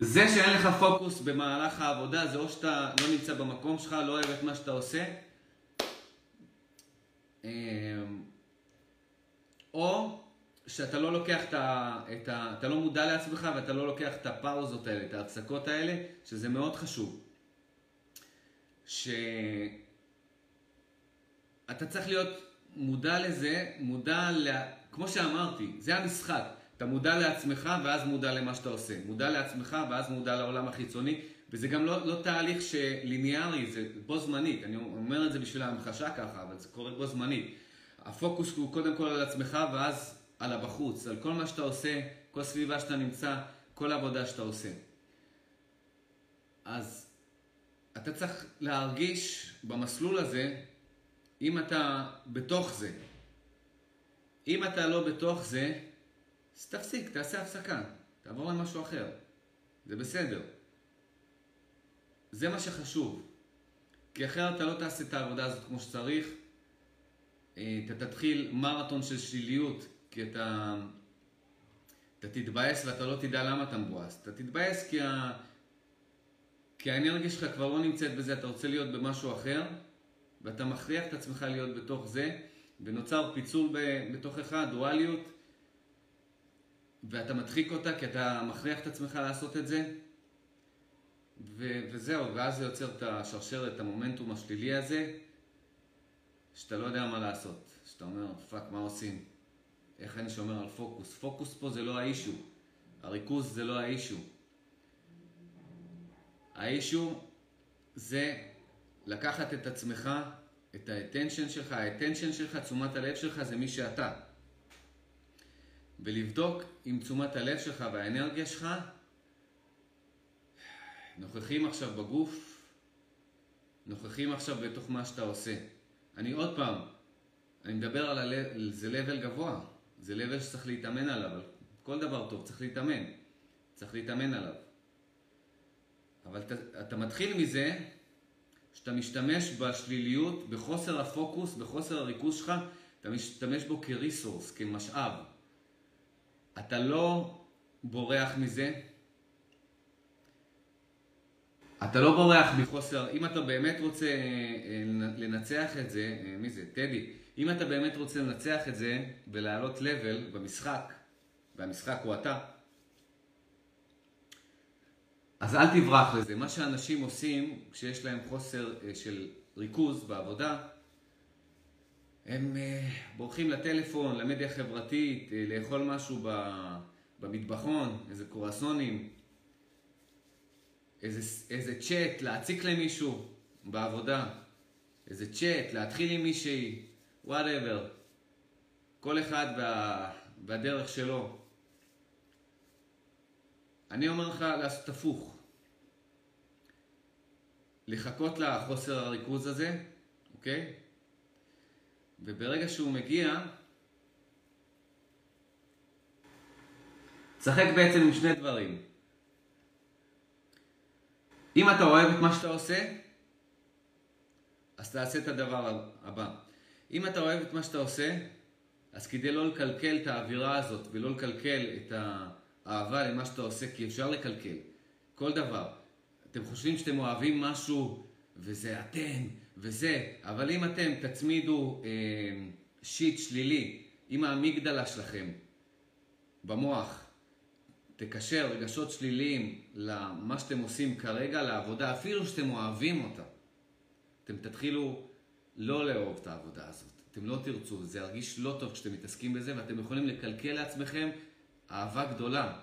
זה שאין לך פוקוס במהלך העבודה, זה או שאתה לא נמצא במקום שלך, לא אוהב את מה שאתה עושה, אמ, או שאתה לא לוקח את ה... את ה אתה לא מודע לעצמך ואתה לא לוקח את הפאוזות האלה, את ההפסקות האלה, שזה מאוד חשוב. שאתה צריך להיות מודע לזה, מודע ל... כמו שאמרתי, זה המשחק. אתה מודע לעצמך ואז מודע למה שאתה עושה. מודע לעצמך ואז מודע לעולם החיצוני, וזה גם לא, לא תהליך שליניארי, זה בו זמנית. אני אומר את זה בשביל ההמחשה ככה, אבל זה קורה בו זמנית. הפוקוס הוא קודם כל על עצמך ואז על הבחוץ, על כל מה שאתה עושה, כל סביבה שאתה נמצא, כל עבודה שאתה עושה. אז אתה צריך להרגיש במסלול הזה, אם אתה בתוך זה. אם אתה לא בתוך זה, אז תפסיק, תעשה הפסקה, תעבור למשהו אחר. זה בסדר. זה מה שחשוב. כי אחרת אתה לא תעשה את העבודה הזאת כמו שצריך. אה, אתה תתחיל מרתון של שליליות, כי אתה, אתה תתבאס ואתה לא תדע למה אתה מבואס. אתה תתבאס כי, ה, כי האנרגיה שלך כבר לא נמצאת בזה, אתה רוצה להיות במשהו אחר, ואתה מכריח את עצמך להיות בתוך זה, ונוצר פיצול בתוכך, דואליות, ואתה מדחיק אותה כי אתה מכריח את עצמך לעשות את זה. ו- וזהו, ואז זה יוצר את השרשרת, את המומנטום השלילי הזה, שאתה לא יודע מה לעשות. שאתה אומר, fuck, מה עושים? איך אני שומר על פוקוס? פוקוס פה זה לא ה issue. הריכוז זה לא האישו. האישו זה לקחת את עצמך, את ה attention שלך, ה attention שלך, תשומת הלב שלך זה מי שאתה. ולבדוק אם תשומת הלב שלך והאנרגיה שלך נוכחים עכשיו בגוף, נוכחים עכשיו בתוך מה שאתה עושה. אני עוד פעם, אני מדבר על הלב, זה לבל גבוה, זה לבל שצריך להתאמן עליו, כל דבר טוב צריך להתאמן, צריך להתאמן עליו. אבל אתה, אתה מתחיל מזה שאתה משתמש בשליליות, בחוסר הפוקוס, בחוסר הריכוז שלך, אתה משתמש בו כריסורס, כמשאב. אתה לא בורח מזה, אתה לא בורח מחוסר, אם אתה באמת רוצה אה, לנצח את זה, אה, מי זה? טדי. אם אתה באמת רוצה לנצח את זה ולעלות לבל במשחק, והמשחק הוא אתה, אז אל תברח לזה. מה שאנשים עושים כשיש להם חוסר אה, של ריכוז בעבודה, הם בורחים לטלפון, למדיה חברתית, לאכול משהו במטבחון, איזה קורסונים, איזה, איזה צ'אט, להציק למישהו בעבודה, איזה צ'אט, להתחיל עם מישהי, וואטאבר. כל אחד והדרך שלו. אני אומר לך לעשות הפוך. לחכות לחוסר הריכוז הזה, אוקיי? וברגע שהוא מגיע, תשחק בעצם עם שני דברים. אם אתה אוהב את מה שאתה עושה, אז תעשה את הדבר הבא. אם אתה אוהב את מה שאתה עושה, אז כדי לא לקלקל את האווירה הזאת ולא לקלקל את האהבה למה שאתה עושה, כי אפשר לקלקל כל דבר. אתם חושבים שאתם אוהבים משהו וזה אתם וזה, אבל אם אתם תצמידו אה, שיט שלילי עם האמיגדלה שלכם במוח, תקשר רגשות שליליים למה שאתם עושים כרגע, לעבודה, אפילו שאתם אוהבים אותה. אתם תתחילו לא לאהוב את העבודה הזאת. אתם לא תרצו, זה ירגיש לא טוב כשאתם מתעסקים בזה, ואתם יכולים לקלקל לעצמכם אהבה גדולה.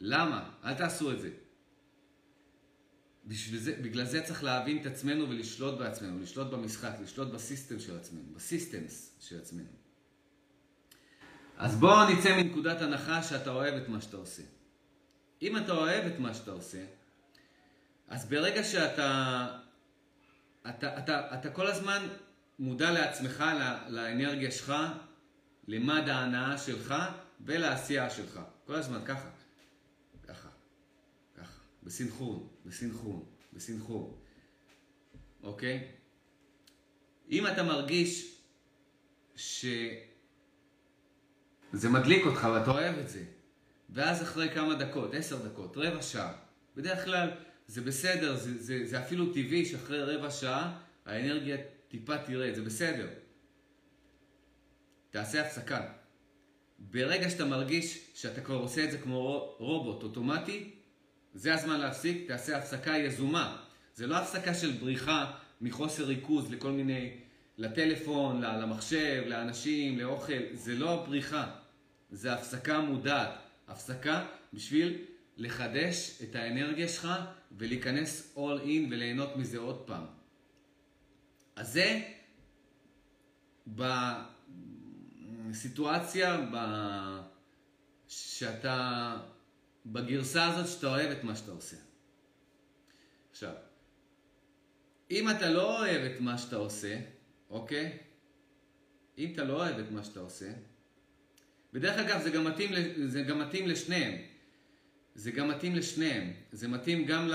למה? אל תעשו את זה. זה. בגלל זה צריך להבין את עצמנו ולשלוט בעצמנו, לשלוט במשחק, לשלוט בסיסטם של עצמנו, בסיסטמס של עצמנו. אז בואו נצא מנקודת הנחה שאתה אוהב את מה שאתה עושה. אם אתה אוהב את מה שאתה עושה, אז ברגע שאתה... אתה, אתה, אתה כל הזמן מודע לעצמך, לאנרגיה שלך, למד ההנאה שלך ולעשייה שלך. כל הזמן ככה. ככה. ככה. בסנכרון, בסנכרון, בסנכרון. אוקיי? אם אתה מרגיש שזה מדליק אותך ואתה אוהב את זה, ואז אחרי כמה דקות, עשר דקות, רבע שעה, בדרך כלל זה בסדר, זה, זה, זה אפילו טבעי שאחרי רבע שעה האנרגיה טיפה תרד, זה בסדר. תעשה הפסקה. ברגע שאתה מרגיש שאתה כבר עושה את זה כמו רובוט אוטומטי, זה הזמן להפסיק, תעשה הפסקה יזומה. זה לא הפסקה של בריחה מחוסר ריכוז לכל מיני, לטלפון, למחשב, לאנשים, לאוכל, זה לא בריחה, זה הפסקה מודעת. הפסקה בשביל לחדש את האנרגיה שלך ולהיכנס all in וליהנות מזה עוד פעם. אז זה בסיטואציה ב... שאתה, בגרסה הזאת שאתה אוהב את מה שאתה עושה. עכשיו, אם אתה לא אוהב את מה שאתה עושה, אוקיי? אם אתה לא אוהב את מה שאתה עושה, בדרך אגב זה גם מתאים, זה גם מתאים לשניהם. זה גם מתאים לשניהם. זה מתאים גם ל...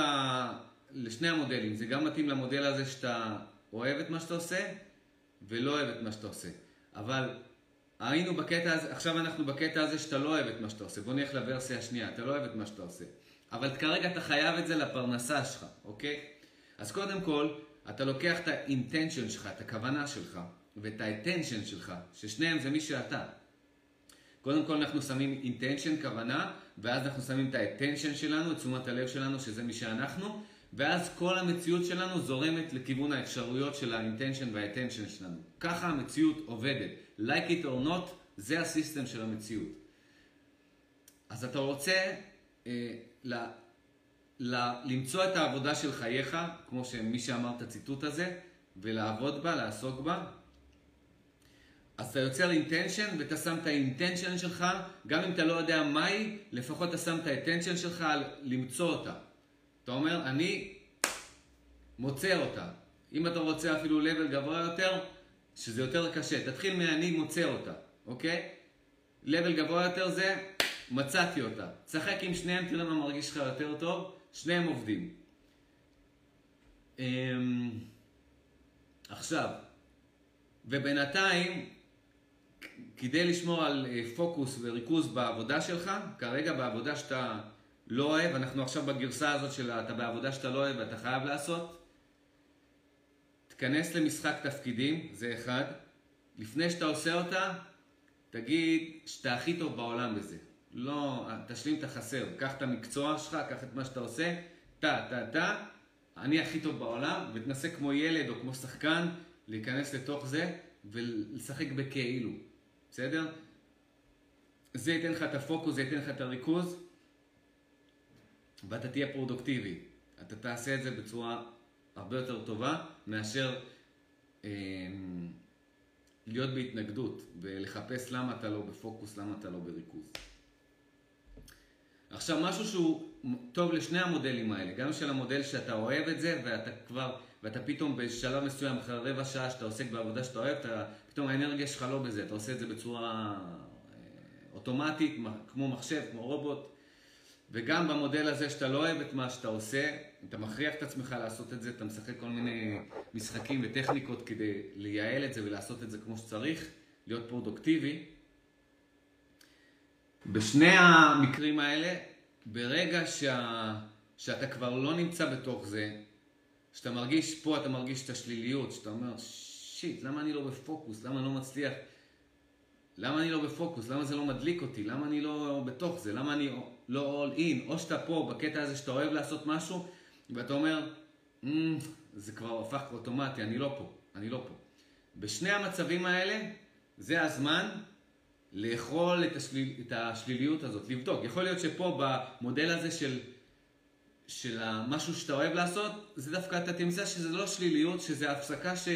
לשני המודלים. זה גם מתאים למודל הזה שאתה אוהב את מה שאתה עושה, ולא אוהב את מה שאתה עושה. אבל היינו בקטע הזה, עכשיו אנחנו בקטע הזה שאתה לא אוהב את מה שאתה עושה. בוא נלך לוורסיה השנייה, אתה לא אוהב את מה שאתה עושה. אבל כרגע אתה חייב את זה לפרנסה שלך, אוקיי? אז קודם כל, אתה לוקח את האינטנשן שלך, את הכוונה שלך, ואת ה attention שלך, ששניהם זה מי שאתה. קודם כל אנחנו שמים intention, כוונה, ואז אנחנו שמים את ה attention שלנו, את תשומת הלב שלנו, שזה מי שאנחנו, ואז כל המציאות שלנו זורמת לכיוון האפשרויות של ה intention וה attention שלנו. ככה המציאות עובדת. like it or not, זה ה system של המציאות. אז אתה רוצה אה, ל, ל, למצוא את העבודה של חייך, כמו שמי שאמר את הציטוט הזה, ולעבוד בה, לעסוק בה. אז אתה יוצר intention ואתה שם את ה intention שלך, גם אם אתה לא יודע מהי, לפחות אתה שם את ה intention שלך למצוא אותה. אתה אומר, אני מוצא אותה. אם אתה רוצה אפילו level גבוה יותר, שזה יותר קשה, תתחיל מ"אני מוצא אותה", אוקיי? level גבוה יותר זה מצאתי אותה. תשחק עם שניהם, תראה מה מרגיש לך יותר טוב, שניהם עובדים. אמ, עכשיו, ובינתיים, כדי לשמור על אה, פוקוס וריכוז בעבודה שלך, כרגע בעבודה שאתה לא אוהב, אנחנו עכשיו בגרסה הזאת של אתה בעבודה שאתה לא אוהב ואתה חייב לעשות, תיכנס למשחק תפקידים, זה אחד. לפני שאתה עושה אותה, תגיד שאתה הכי טוב בעולם בזה. לא, תשלים את החסר. קח את המקצוע שלך, קח את מה שאתה עושה, טה, טה, טה, אני הכי טוב בעולם, ותנסה כמו ילד או כמו שחקן להיכנס לתוך זה ולשחק בכאילו. בסדר? זה ייתן לך את הפוקוס, זה ייתן לך את הריכוז, ואתה תהיה פרודוקטיבי. אתה תעשה את זה בצורה הרבה יותר טובה מאשר אה, להיות בהתנגדות ולחפש למה אתה לא בפוקוס, למה אתה לא בריכוז. עכשיו, משהו שהוא טוב לשני המודלים האלה, גם של המודל שאתה אוהב את זה ואתה כבר, ואתה פתאום בשלב מסוים, אחרי רבע שעה שאתה עוסק בעבודה שאתה אוהב, אתה, פתאום האנרגיה שלך לא בזה, אתה עושה את זה בצורה אה, אוטומטית, כמו מחשב, כמו רובוט. וגם במודל הזה שאתה לא אוהב את מה שאתה עושה, אתה מכריח את עצמך לעשות את זה, אתה משחק כל מיני משחקים וטכניקות כדי לייעל את זה ולעשות את זה כמו שצריך, להיות פרודוקטיבי. בשני המקרים האלה, ברגע שה... שאתה כבר לא נמצא בתוך זה, שאתה מרגיש, פה אתה מרגיש את השליליות, שאתה אומר, שיט, למה אני לא בפוקוס? למה אני לא מצליח? למה אני לא בפוקוס? למה זה לא מדליק אותי? למה אני לא בתוך זה? למה אני לא all in? או שאתה פה, בקטע הזה שאתה אוהב לעשות משהו, ואתה אומר, mm, זה כבר הפך אוטומטי, אני לא פה, אני לא פה. בשני המצבים האלה, זה הזמן לאכול את, השליל, את השליליות הזאת, לבדוק. יכול להיות שפה במודל הזה של, של משהו שאתה אוהב לעשות, זה דווקא אתה תמצא שזה לא שליליות, שזה הפסקה, ש...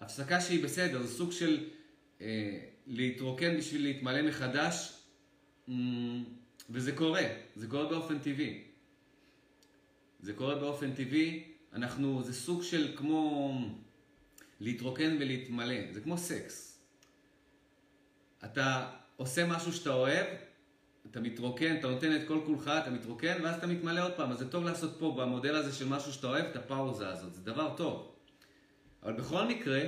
הפסקה שהיא בסדר, זה סוג של אה, להתרוקן בשביל להתמלא מחדש, וזה קורה, זה קורה באופן טבעי. זה קורה באופן טבעי, אנחנו, זה סוג של כמו להתרוקן ולהתמלא, זה כמו סקס. אתה עושה משהו שאתה אוהב, אתה מתרוקן, אתה נותן את כל כולך, אתה מתרוקן, ואז אתה מתמלא עוד פעם. אז זה טוב לעשות פה, במודל הזה של משהו שאתה אוהב, את הפאוזה הזאת, זה דבר טוב. אבל בכל מקרה,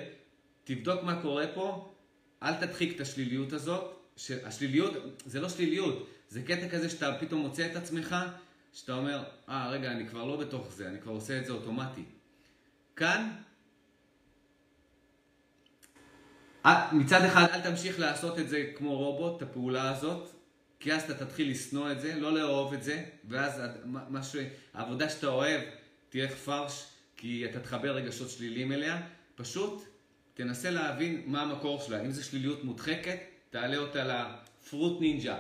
תבדוק מה קורה פה, אל תדחיק את השליליות הזאת. השליליות, זה לא שליליות, זה קטע כזה שאתה פתאום מוצא את עצמך, שאתה אומר, אה, ah, רגע, אני כבר לא בתוך זה, אני כבר עושה את זה אוטומטי. כאן, מצד אחד, אל תמשיך לעשות את זה כמו רובוט, את הפעולה הזאת, כי אז אתה תתחיל לשנוא את זה, לא לאהוב את זה, ואז מה ש... העבודה שאתה אוהב תהיה פרש, כי אתה תחבר רגשות שליליים אליה. פשוט תנסה להבין מה המקור שלה. אם זו שליליות מודחקת, תעלה אותה לפרוט נינג'ה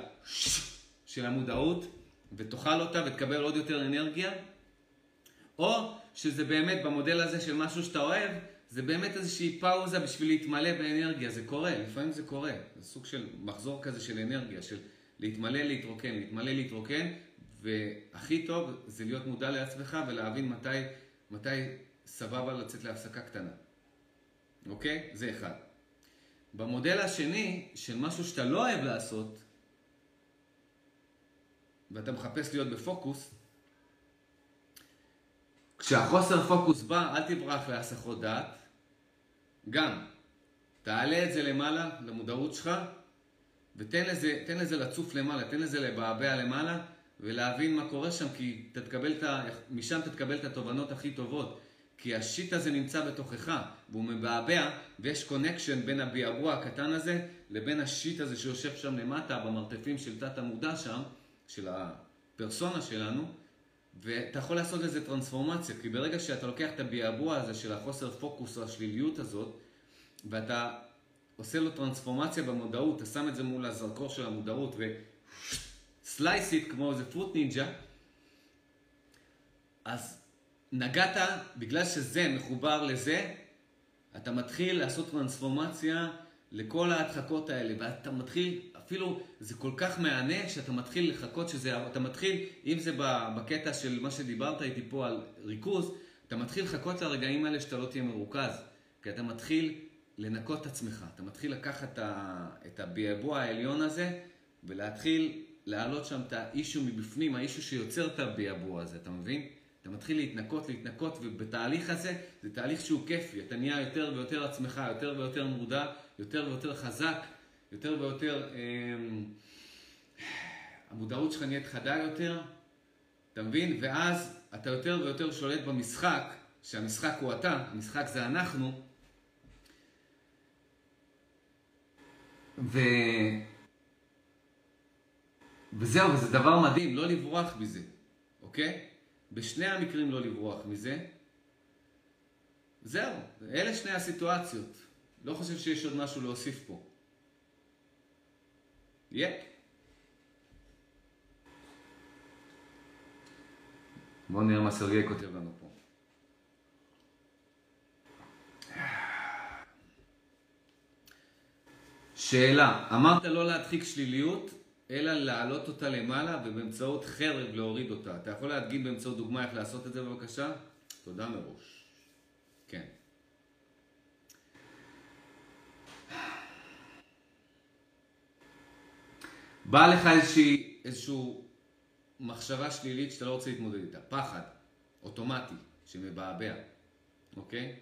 של המודעות, ותאכל אותה ותקבל עוד יותר אנרגיה, או שזה באמת במודל הזה של משהו שאתה אוהב, זה באמת איזושהי פאוזה בשביל להתמלא באנרגיה, זה קורה, לפעמים זה קורה, זה סוג של מחזור כזה של אנרגיה, של להתמלא, להתרוקן, להתמלא, להתרוקן, והכי טוב זה להיות מודע לעצמך ולהבין מתי מתי סבבה לצאת להפסקה קטנה. אוקיי? זה אחד. במודל השני, של משהו שאתה לא אוהב לעשות, ואתה מחפש להיות בפוקוס, כשהחוסר פוקוס בא, אל תברח להסחות דעת. גם, תעלה את זה למעלה, למודעות שלך, ותן לזה, לזה לצוף למעלה, תן לזה לבעבע למעלה, ולהבין מה קורה שם, כי אתה תקבל את ה... משם אתה תקבל את התובנות הכי טובות. כי ה shit הזה נמצא בתוכך, והוא מבעבע, ויש connection בין הביעבוע הקטן הזה, לבין ה shit הזה שיושב שם למטה, במרתפים של תת המודע שם, של הפרסונה שלנו, ואתה יכול לעשות לזה טרנספורמציה, כי ברגע שאתה לוקח את הביעבוע הזה של החוסר פוקוס או השליליות הזאת, ואתה עושה לו טרנספורמציה במודעות, אתה שם את זה מול הזרקור של המודעות ו slice כמו איזה Fruit Ninja, אז נגעת, בגלל שזה מחובר לזה, אתה מתחיל לעשות טרנספורמציה לכל ההדחקות האלה, ואתה מתחיל, אפילו זה כל כך מהנה, שאתה מתחיל לחכות שזה, אתה מתחיל, אם זה בקטע של מה שדיברת איתי פה על ריכוז, אתה מתחיל לחכות לרגעים האלה שאתה לא תהיה מרוכז, כי אתה מתחיל לנקות את עצמך, אתה מתחיל לקחת את הביעבוע העליון הזה, ולהתחיל להעלות שם את האישו מבפנים, האישו שיוצר את הביעבוע הזה, אתה מבין? אתה מתחיל להתנקות, להתנקות, ובתהליך הזה, זה תהליך שהוא כיפי, אתה נהיה יותר ויותר עצמך, יותר ויותר מודע, יותר ויותר חזק, יותר ויותר... אה, המודעות שלך נהיית חדה יותר, אתה מבין? ואז אתה יותר ויותר שולט במשחק, שהמשחק הוא אתה, המשחק זה אנחנו. ו... וזהו, וזה דבר מדהים, לא לברוח מזה, אוקיי? בשני המקרים לא לברוח מזה. זהו, אלה שני הסיטואציות. לא חושב שיש עוד משהו להוסיף פה. יהיה. Yeah. בואו נראה מה סרגי כותב לנו פה. שאלה, אמרת לא להדחיק שליליות, אלא להעלות אותה למעלה ובאמצעות חרב להוריד אותה. אתה יכול להדגים באמצעות דוגמה איך לעשות את זה בבקשה? תודה מראש. כן. באה לך איזושהי, איזושהי מחשבה שלילית שאתה לא רוצה להתמודד איתה. פחד, אוטומטי, שמבעבע, אוקיי?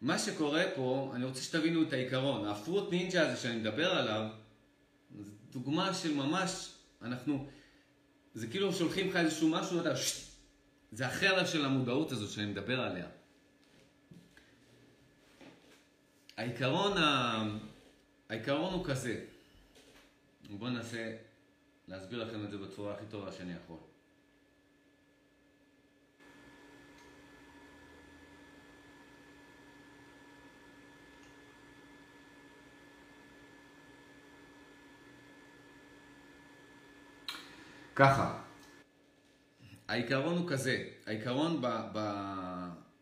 מה שקורה פה, אני רוצה שתבינו את העיקרון. הפרוט נינג'ה הזה שאני מדבר עליו, דוגמה של ממש, אנחנו, זה כאילו שולחים לך איזשהו משהו, אתה, שט, זה החרב של המודעות הזאת שאני מדבר עליה. העיקרון, ה... העיקרון הוא כזה, בואו ננסה להסביר לכם את זה בצורה הכי טובה שאני יכול. ככה, העיקרון הוא כזה, העיקרון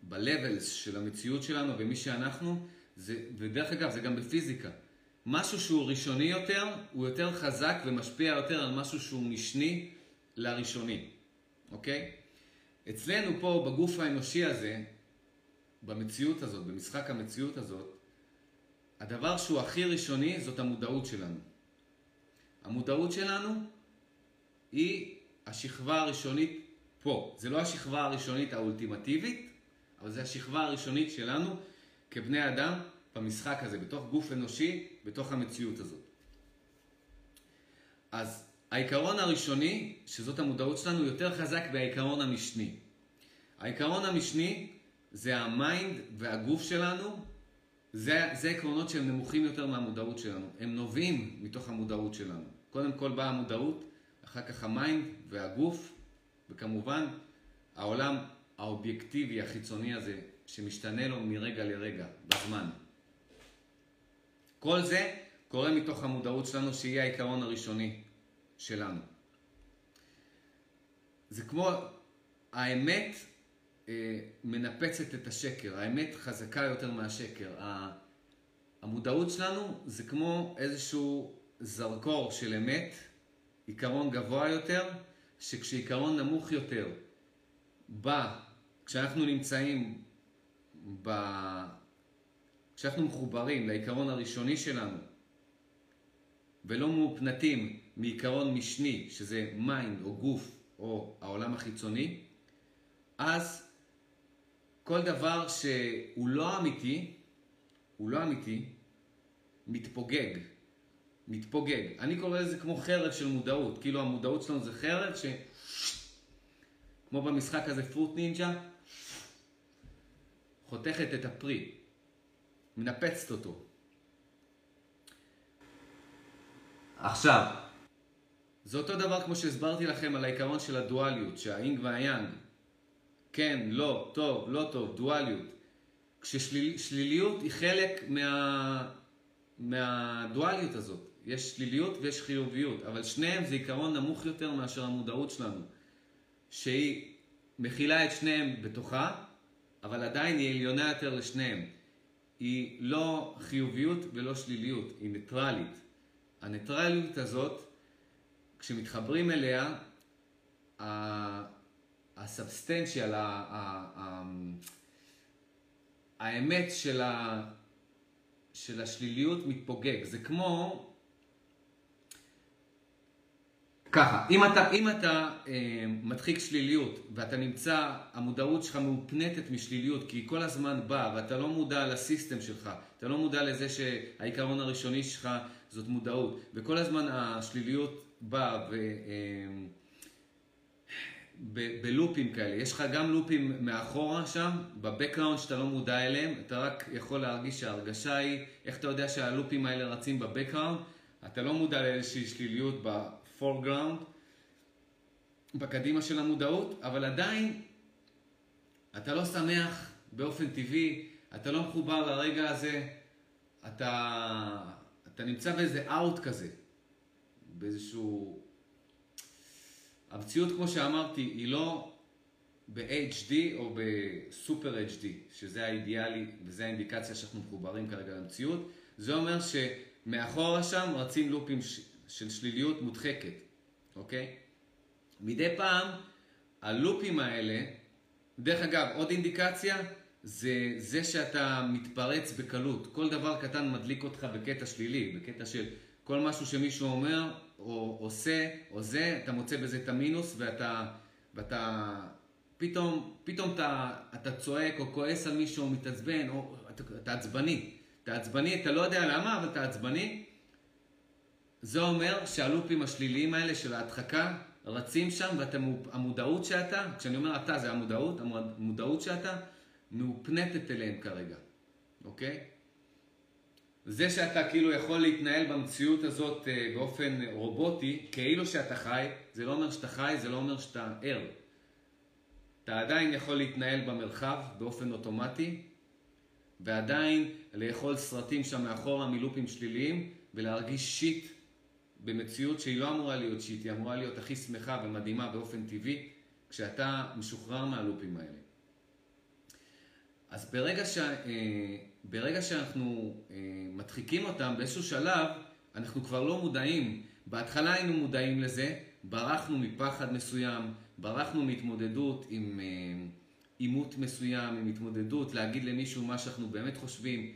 ב-levels של המציאות שלנו ומי שאנחנו, זה, ודרך אגב זה גם בפיזיקה, משהו שהוא ראשוני יותר, הוא יותר חזק ומשפיע יותר על משהו שהוא משני לראשוני, אוקיי? אצלנו פה בגוף האנושי הזה, במציאות הזאת, במשחק המציאות הזאת, הדבר שהוא הכי ראשוני זאת המודעות שלנו. המודעות שלנו היא השכבה הראשונית פה. זה לא השכבה הראשונית האולטימטיבית, אבל זה השכבה הראשונית שלנו כבני אדם במשחק הזה, בתוך גוף אנושי, בתוך המציאות הזאת. אז העיקרון הראשוני, שזאת המודעות שלנו, יותר חזק מהעיקרון המשני. העיקרון המשני זה ה mind והגוף שלנו, זה, זה עקרונות שהם נמוכים יותר מהמודעות שלנו. הם נובעים מתוך המודעות שלנו. קודם כל באה המודעות, אחר כך ה mind והגוף, וכמובן העולם האובייקטיבי החיצוני הזה שמשתנה לו מרגע לרגע, בזמן. כל זה קורה מתוך המודעות שלנו שהיא העיקרון הראשוני שלנו. זה כמו האמת אה, מנפצת את השקר, האמת חזקה יותר מהשקר. המודעות שלנו זה כמו איזשהו זרקור של אמת עיקרון גבוה יותר, שכשעיקרון נמוך יותר בא כשאנחנו נמצאים ב... כשאנחנו מחוברים לעיקרון הראשוני שלנו, ולא מופנטים מעיקרון משני, שזה mind או גוף או העולם החיצוני, אז כל דבר שהוא לא אמיתי, הוא לא אמיתי, מתפוגג. מתפוגג. אני קורא לזה כמו חרב של מודעות. כאילו המודעות שלנו זה חרב ש... כמו במשחק הזה פרוט נינג'ה, חותכת את הפרי, מנפצת אותו. עכשיו, זה אותו דבר כמו שהסברתי לכם על העיקרון של הדואליות, שהאינג והיאנג. כן, לא, טוב, לא טוב, דואליות. כששליליות היא חלק מה... מהדואליות הזאת. יש שליליות ויש חיוביות, אבל שניהם זה עיקרון נמוך יותר מאשר המודעות שלנו, שהיא מכילה את שניהם בתוכה, אבל עדיין היא עליונה יותר לשניהם. היא לא חיוביות ולא שליליות, היא ניטרלית. הניטרליות הזאת, כשמתחברים אליה, הסאבסטנציאל, האמת של, של השליליות מתפוגג. זה כמו... ככה, אם אתה, אם אתה אה, מדחיק שליליות ואתה נמצא, המודעות שלך מאופנטת משליליות כי היא כל הזמן באה ואתה לא מודע לסיסטם שלך, אתה לא מודע לזה שהעיקרון הראשוני שלך זאת מודעות וכל הזמן השליליות באה ו... אה, ב- בלופים כאלה. יש לך גם לופים מאחורה שם, בבקראונד שאתה לא מודע אליהם, אתה רק יכול להרגיש שההרגשה היא, איך אתה יודע שהלופים האלה רצים בבקראונד? אתה לא מודע לאיזושהי שליליות בפורגראונד, בקדימה של המודעות, אבל עדיין אתה לא שמח באופן טבעי, אתה לא מחובר לרגע הזה, אתה, אתה נמצא באיזה אאוט כזה, באיזשהו המציאות, כמו שאמרתי, היא לא ב-HD או בסופר HD, שזה האידיאלי וזה האינדיקציה שאנחנו מחוברים כרגע למציאות. זה אומר שמאחורה שם רצים לופים של שליליות מודחקת, אוקיי? מדי פעם הלופים האלה, דרך אגב, עוד אינדיקציה זה זה שאתה מתפרץ בקלות. כל דבר קטן מדליק אותך בקטע שלילי, בקטע של כל משהו שמישהו אומר, או עושה, או זה, אתה מוצא בזה את המינוס, ואתה, ואתה פתאום, פתאום אתה, אתה צועק, או כועס על מישהו, או מתעצבן, או אתה, אתה עצבני. אתה עצבני, אתה לא יודע למה, אבל אתה עצבני. זה אומר שהלופים השליליים האלה של ההדחקה רצים שם, והמודעות שאתה, כשאני אומר אתה זה המודעות, המודעות שאתה מאופנטת אליהם כרגע, אוקיי? זה שאתה כאילו יכול להתנהל במציאות הזאת אה, באופן רובוטי, כאילו שאתה חי, זה לא אומר שאתה חי, זה לא אומר שאתה ער. אתה עדיין יכול להתנהל במרחב באופן אוטומטי, ועדיין לאכול סרטים שם מאחורה מלופים שליליים, ולהרגיש שיט במציאות שהיא לא אמורה להיות שיט, היא אמורה להיות הכי שמחה ומדהימה באופן טבעי, כשאתה משוחרר מהלופים האלה. אז ברגע ש... אה, ברגע שאנחנו אה, מדחיקים אותם באיזשהו שלב, אנחנו כבר לא מודעים. בהתחלה היינו מודעים לזה, ברחנו מפחד מסוים, ברחנו מהתמודדות עם אה, עימות מסוים, עם התמודדות, להגיד למישהו מה שאנחנו באמת חושבים.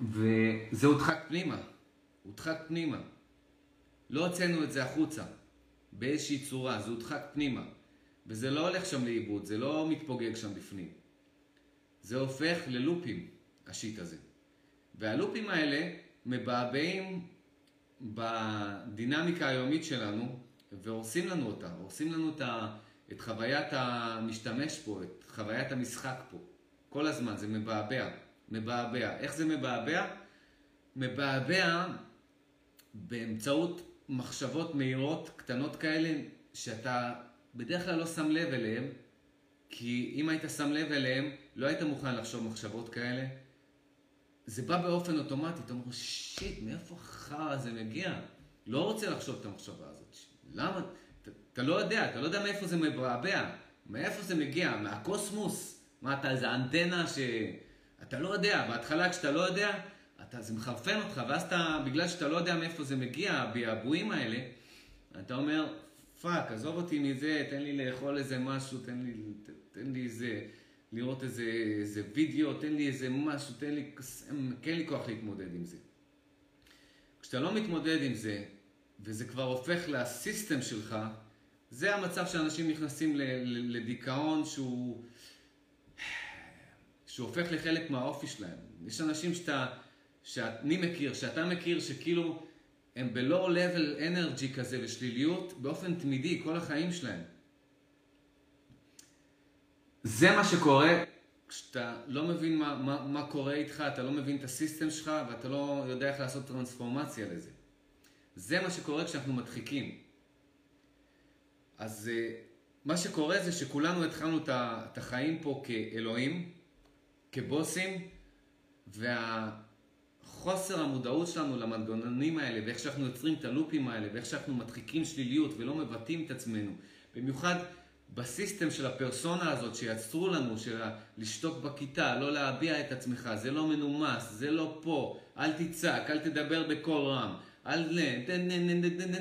וזה הודחק פנימה, הודחק פנימה. לא הוצאנו את זה החוצה, באיזושהי צורה, זה הודחק פנימה. וזה לא הולך שם לאיבוד, זה לא מתפוגג שם בפנים. זה הופך ללופים, השיט הזה. והלופים האלה מבעבעים בדינמיקה היומית שלנו והורסים לנו אותה, הורסים לנו את, ה, את חוויית המשתמש פה, את חוויית המשחק פה. כל הזמן זה מבעבע, מבעבע. איך זה מבעבע? מבעבע באמצעות מחשבות מהירות, קטנות כאלה, שאתה בדרך כלל לא שם לב אליהן, כי אם היית שם לב אליהן, לא היית מוכן לחשוב מחשבות כאלה. זה בא באופן אוטומטי, אתה אומר, שיט, מאיפה החרא הזה מגיע? לא רוצה לחשוב את המחשבה הזאת. למה? אתה, אתה לא יודע, אתה לא יודע מאיפה זה מבעבע. מאיפה זה מגיע? מהקוסמוס? מה, אתה איזה אנטנה ש... אתה לא יודע, בהתחלה כשאתה לא יודע, אתה, זה מחרפן אותך, ואז אתה, בגלל שאתה לא יודע מאיפה זה מגיע, הביעבועים האלה, אתה אומר, fuck, עזוב אותי מזה, תן לי לאכול איזה משהו, תן לי, תן לי איזה, לראות איזה, איזה וידאו, תן לי איזה משהו, תן לי, אין לי כוח להתמודד עם זה. כשאתה לא מתמודד עם זה, וזה כבר הופך לסיסטם שלך, זה המצב שאנשים נכנסים לדיכאון שהוא, שהוא הופך לחלק מהאופי שלהם. יש אנשים שאתה, שאני מכיר, שאתה מכיר, שכאילו הם ב-low level energy כזה ושליליות באופן תמידי כל החיים שלהם. זה מה שקורה כשאתה לא מבין מה, מה, מה קורה איתך, אתה לא מבין את הסיסטם שלך ואתה לא יודע איך לעשות טרנספורמציה לזה. זה מה שקורה כשאנחנו מדחיקים. אז אה, מה שקורה זה שכולנו התחלנו את החיים פה כאלוהים, כבוסים, והחוסר המודעות שלנו למנגנונים האלה, ואיך שאנחנו יוצרים את הלופים האלה, ואיך שאנחנו מדחיקים שליליות ולא מבטאים את עצמנו, במיוחד בסיסטם של הפרסונה הזאת שיצרו לנו, של לשתוק בכיתה, לא להביע את עצמך, זה לא מנומס, זה לא פה, אל תצעק, אל תדבר בקול רם, אל...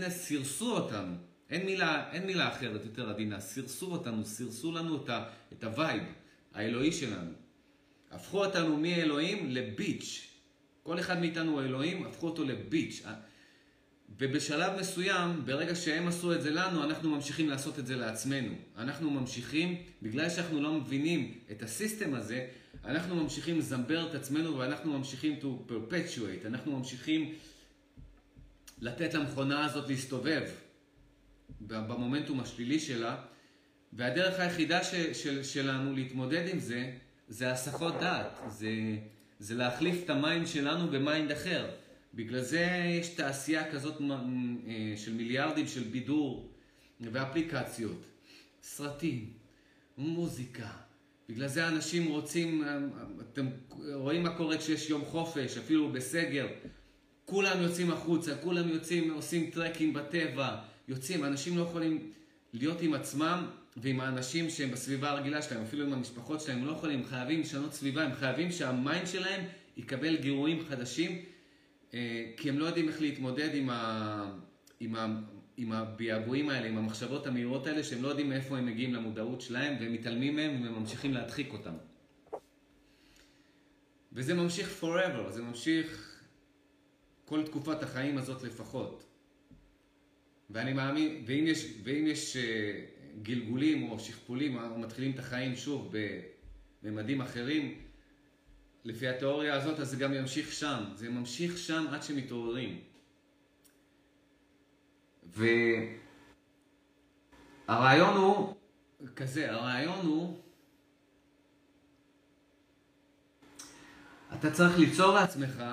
סירסו אותנו. אין מילה, אין מילה אחרת יותר עדינה, סירסו אותנו, סירסו לנו את, ה, את ה vibe האלוהי שלנו. הפכו אותנו מאלוהים ל bitch. כל אחד מאיתנו הוא אלוהים, הפכו אותו ל bitch. ובשלב מסוים, ברגע שהם עשו את זה לנו, אנחנו ממשיכים לעשות את זה לעצמנו. אנחנו ממשיכים, בגלל שאנחנו לא מבינים את ה system הזה, אנחנו ממשיכים לזמבר את עצמנו ואנחנו ממשיכים to perpetuate, אנחנו ממשיכים לתת למכונה הזאת להסתובב. במומנטום השלילי שלה, והדרך היחידה ש, של, שלנו להתמודד עם זה, זה הסחות דעת, זה, זה להחליף את ה mind שלנו ב mind אחר. בגלל זה יש תעשייה כזאת אה, של מיליארדים של בידור ואפליקציות, סרטים, מוזיקה. בגלל זה אנשים רוצים, אה, אתם רואים מה קורה כשיש יום חופש, אפילו בסגר. כולם יוצאים החוצה, כולם יוצאים, עושים טרקים בטבע, יוצאים, אנשים לא יכולים להיות עם עצמם ועם האנשים שהם בסביבה הרגילה שלהם, אפילו עם המשפחות שלהם, הם לא יכולים, הם חייבים לשנות סביבה, הם חייבים שהמיינד שלהם יקבל גירויים חדשים, אה, כי הם לא יודעים איך להתמודד עם, ה... עם, ה... עם הביעבועים האלה, עם המחשבות המהירות האלה, שהם לא יודעים מאיפה הם מגיעים למודעות שלהם, והם מתעלמים מהם והם ממשיכים להדחיק אותם. וזה ממשיך forever, זה ממשיך כל תקופת החיים הזאת לפחות. ואני מאמין, ואם יש, ואם יש אה, גלגולים או שכפולים, או מתחילים את החיים שוב בממדים אחרים, לפי התיאוריה הזאת, אז זה גם ימשיך שם. זה ממשיך שם עד שמתעוררים. והרעיון הוא כזה, הרעיון הוא, אתה צריך ליצור לעצמך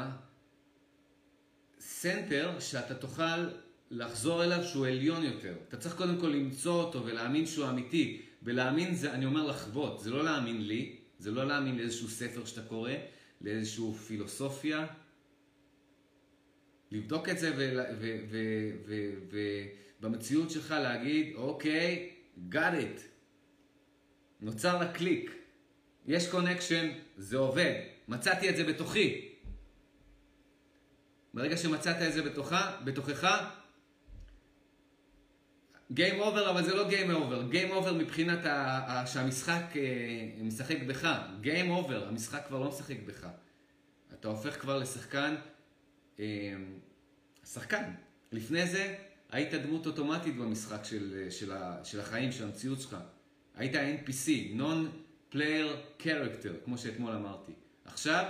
center שאתה תוכל לחזור אליו שהוא עליון יותר. אתה צריך קודם כל למצוא אותו ולהאמין שהוא אמיתי. ולהאמין זה, אני אומר לחוות, זה לא להאמין לי, זה לא להאמין לאיזשהו ספר שאתה קורא, לאיזשהו פילוסופיה. לבדוק את זה ובמציאות שלך להגיד, אוקיי, got it. נוצר לה קליק. יש connection, זה עובד. מצאתי את זה בתוכי. ברגע שמצאת את זה בתוכך, בתוכך, Game over, אבל זה לא Game over. Game over מבחינת ה- שהמשחק אה, משחק בך. Game over, המשחק כבר לא משחק בך. אתה הופך כבר לשחקן, אה, שחקן. לפני זה היית דמות אוטומטית במשחק של, של, ה- של החיים, של המציאות שלך. היית NPC, Non-Player Character, כמו שאתמול אמרתי. עכשיו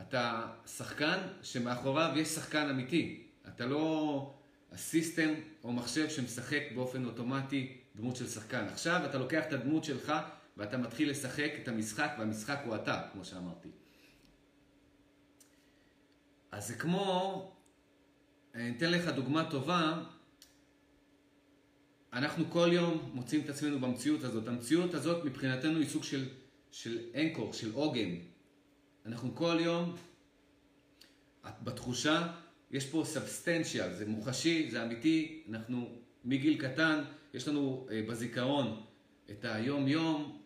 אתה שחקן שמאחוריו יש שחקן אמיתי. אתה לא... הסיסטם או מחשב שמשחק באופן אוטומטי דמות של שחקן. עכשיו אתה לוקח את הדמות שלך ואתה מתחיל לשחק את המשחק, והמשחק הוא אתה, כמו שאמרתי. אז זה כמו, אני אתן לך דוגמה טובה, אנחנו כל יום מוצאים את עצמנו במציאות הזאת. המציאות הזאת מבחינתנו היא סוג של, של אנקור, של עוגן. אנחנו כל יום, בתחושה, יש פה סאבסטנציאל, זה מוחשי, זה אמיתי, אנחנו מגיל קטן, יש לנו אה, בזיכרון את היום-יום,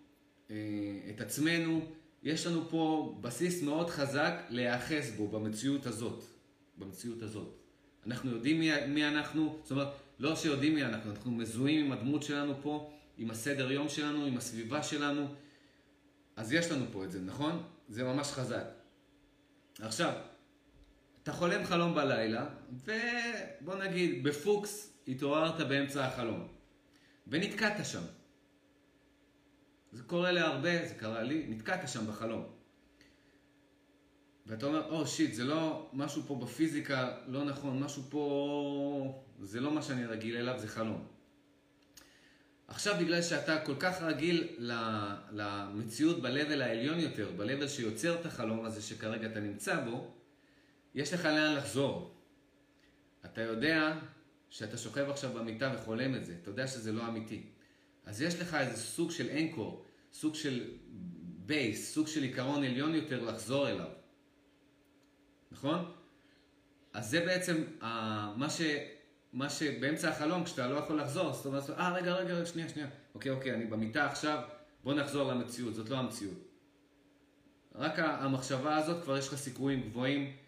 אה, את עצמנו, יש לנו פה בסיס מאוד חזק להיאחז בו במציאות הזאת, במציאות הזאת. אנחנו יודעים מי, מי אנחנו, זאת אומרת, לא שיודעים מי אנחנו, אנחנו מזוהים עם הדמות שלנו פה, עם הסדר יום שלנו, עם הסביבה שלנו. אז יש לנו פה את זה, נכון? זה ממש חזק. עכשיו, אתה חולם חלום בלילה, ובוא נגיד, בפוקס התעוררת באמצע החלום, ונתקעת שם. זה קורה להרבה, זה קרה לי, נתקעת שם בחלום. ואתה אומר, או oh, שיט, זה לא, משהו פה בפיזיקה לא נכון, משהו פה, זה לא מה שאני רגיל אליו, זה חלום. עכשיו בגלל שאתה כל כך רגיל למציאות ב-level העליון יותר, ב-level שיוצר את החלום הזה שכרגע אתה נמצא בו, יש לך לאן לחזור. אתה יודע שאתה שוכב עכשיו במיטה וחולם את זה, אתה יודע שזה לא אמיתי. אז יש לך איזה סוג של אנקור, סוג של בייס, סוג של עיקרון עליון יותר לחזור אליו. נכון? אז זה בעצם uh, מה, ש, מה שבאמצע החלום, כשאתה לא יכול לחזור, אז אתה אומר, אה, רגע, רגע, שנייה, שנייה. אוקיי, אוקיי, אני במיטה עכשיו, בוא נחזור למציאות, זאת לא המציאות. רק המחשבה הזאת, כבר יש לך סיכויים גבוהים אה,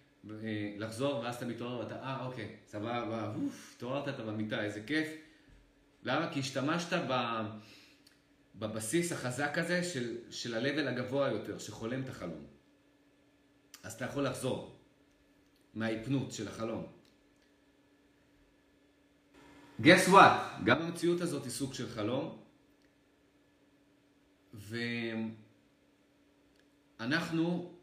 לחזור, ואז אתה מתעורר ואתה, אה, אוקיי, סבבה, אוף, התעוררת, אתה במיטה, איזה כיף. למה? כי השתמשת ב... בבסיס החזק הזה של, של ה-level הגבוה יותר, שחולם את החלום. אז אתה יכול לחזור מההיפנות של החלום. guess what? גם המציאות הזאת היא סוג של חלום, ואנחנו,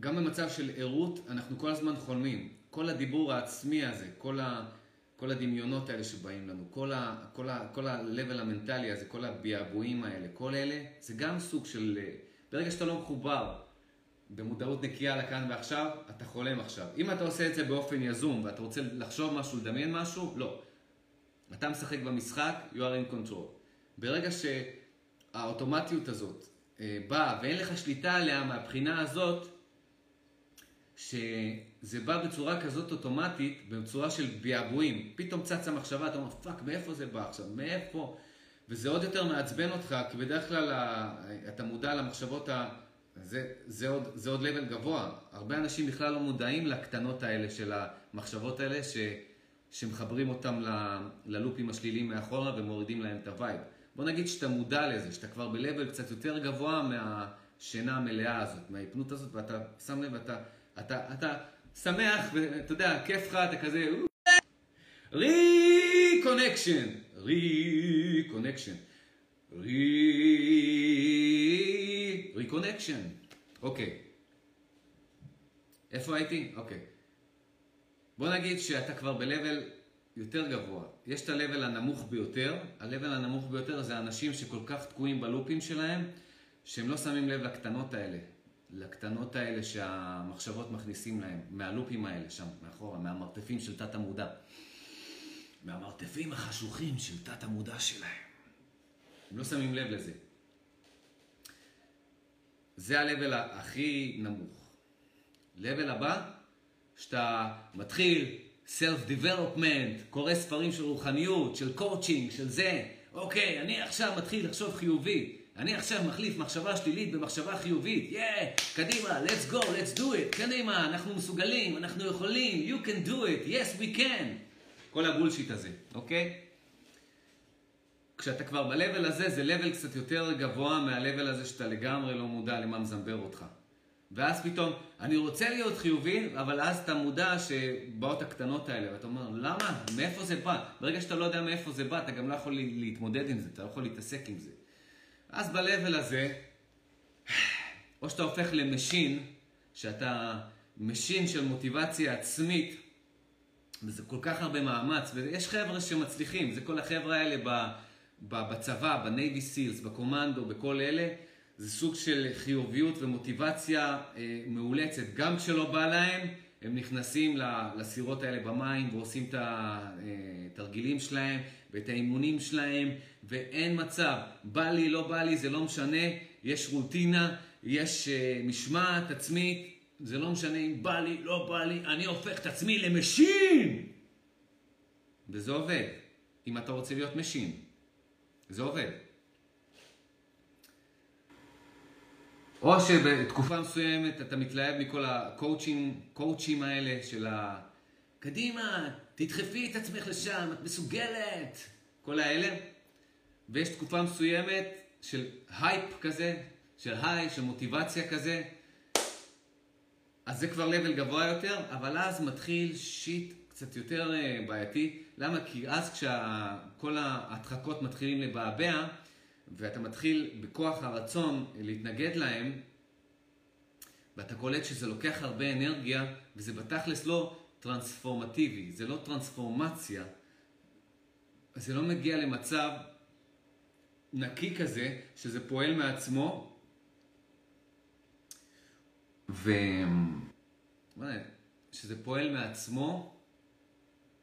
גם במצב של ערות, אנחנו כל הזמן חולמים. כל הדיבור העצמי הזה, כל ה... כל הדמיונות האלה שבאים לנו, כל ה-level כל ה, כל ה המנטלי הזה, כל הביעבועים האלה, כל אלה, זה גם סוג של... ברגע שאתה לא מחובר במודעות נקייה לכאן ועכשיו, אתה חולם עכשיו. אם אתה עושה את זה באופן יזום ואתה רוצה לחשוב משהו, לדמיין משהו, לא. אתה משחק במשחק, you are in control. ברגע שהאוטומטיות הזאת אה, באה ואין לך שליטה עליה מהבחינה הזאת, שזה בא בצורה כזאת אוטומטית, בצורה של ביעבועים. פתאום צצה מחשבה, אתה אומר, fuck, מאיפה זה בא עכשיו? מאיפה? וזה עוד יותר מעצבן אותך, כי בדרך כלל אתה מודע למחשבות ה... זה, זה, עוד, זה עוד level גבוה. הרבה אנשים בכלל לא מודעים לקטנות האלה של המחשבות האלה, ש, שמחברים אותם ל, ל loop ים השליליים מאחורה ומורידים להם את ה vibe. בוא נגיד שאתה מודע לזה, שאתה כבר ב-level קצת יותר גבוה מהשינה המלאה הזאת, מההיפנוט הזאת, ואתה שם לב, אתה... אתה, אתה שמח, ואתה יודע, כיף לך, אתה כזה... reconnection, reconnection, reconnection. אוקיי. איפה הייתי? אוקיי. בוא נגיד שאתה כבר ב-level יותר גבוה. יש את ה-level הנמוך ביותר. ה-level הנמוך ביותר זה אנשים שכל כך תקועים בלופים שלהם, שהם לא שמים לב לקטנות האלה. לקטנות האלה שהמחשבות מכניסים להם, מהלופים האלה שם, מאחורה, מהמרתפים של תת המודע. מהמרתפים החשוכים של תת המודע שלהם. הם לא שמים לב לזה. זה ה-level הכי נמוך. level הבא, שאתה מתחיל self-development, קורא ספרים של רוחניות, של קואוצ'ינג, של זה. אוקיי, אני עכשיו מתחיל לחשוב חיובי. אני עכשיו מחליף מחשבה שלילית במחשבה חיובית. Yeah, קדימה, let's go, let's do it. קדימה, אנחנו מסוגלים, אנחנו יכולים, you can do it, yes we can. כל ה bullshit הזה, אוקיי? כשאתה כבר ב-level הזה, זה level קצת יותר גבוה מה-level הזה שאתה לגמרי לא מודע למה מזמבר אותך. ואז פתאום, אני רוצה להיות חיובי, אבל אז אתה מודע שבאות הקטנות האלה, ואתה אומר, למה? מאיפה זה בא? ברגע שאתה לא יודע מאיפה זה בא, אתה גם לא יכול להתמודד עם זה, אתה לא יכול להתעסק עם זה. אז ב-level הזה, או שאתה הופך ל machine, שאתה machine של מוטיבציה עצמית, וזה כל כך הרבה מאמץ, ויש חבר'ה שמצליחים, זה כל החבר'ה האלה ב, ב, בצבא, ב Navy Seals, בקומנדו, בכל אלה, זה סוג של חיוביות ומוטיבציה אה, מאולצת. גם כשלא בא להם, הם נכנסים לסירות האלה במים ועושים את התרגילים אה, שלהם ואת האימונים שלהם, ואין מצב, בא לי, לא בא לי, זה לא משנה, יש רוטינה, יש אה, משמעת עצמית, זה לא משנה אם בא לי, לא בא לי, אני הופך את עצמי ל machine! וזה עובד, אם אתה רוצה להיות machine. זה עובד. או שבתקופה מסוימת אתה מתלהב מכל ה coach ים האלה של קדימה, תדחפי את עצמך לשם, את מסוגלת. כל האלה. ויש תקופה מסוימת של הייפ כזה, של high, של מוטיבציה כזה. אז זה כבר level גבוה יותר, אבל אז מתחיל shit קצת יותר אה, בעייתי. למה? כי אז כשכל ההדחקות מתחילים לבעבע, ואתה מתחיל בכוח הרצון להתנגד להם, ואתה קולט שזה לוקח הרבה אנרגיה, וזה בתכלס לא טרנספורמטיבי, זה לא טרנספורמציה. זה לא מגיע למצב נקי כזה, שזה פועל מעצמו, ו... שזה פועל מעצמו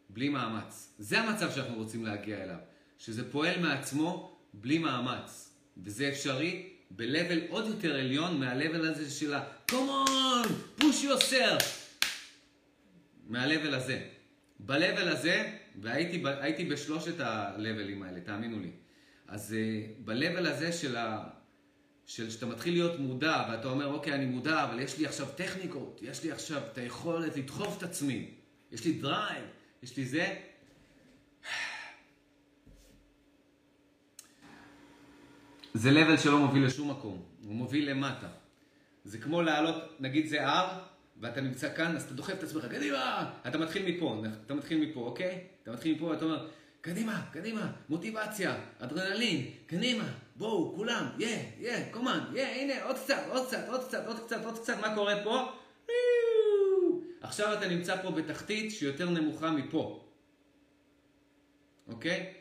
בלי מאמץ. זה המצב שאנחנו רוצים להגיע אליו, שזה פועל מעצמו בלי מאמץ, וזה אפשרי ב-level עוד יותר עליון מה-level הזה של ה- come on, push yourself, מה-level הזה. ב-level הזה, והייתי בשלושת ה-levelים האלה, תאמינו לי. אז uh, ב-level הזה של ה... של שאתה מתחיל להיות מודע, ואתה אומר, אוקיי, אני מודע, אבל יש לי עכשיו טכניקות, יש לי עכשיו את היכולת לדחוף את עצמי, יש לי drive, יש לי זה. זה level שלא מוביל לשום מקום, הוא מוביל למטה. זה כמו לעלות, נגיד זה R, ואתה נמצא כאן, אז אתה דוחף את עצמך, קדימה! אתה מתחיל מפה, אתה מתחיל מפה, אוקיי? אתה מתחיל מפה ואתה אומר, קדימה, קדימה, מוטיבציה, אדרנלין, קדימה, בואו, כולם, יא, יא, come on, יא, הנה, עוד קצת, עוד קצת, עוד קצת, עוד קצת, עוד קצת, מה קורה פה? עכשיו אתה נמצא פה בתחתית שיותר נמוכה מפה, אוקיי?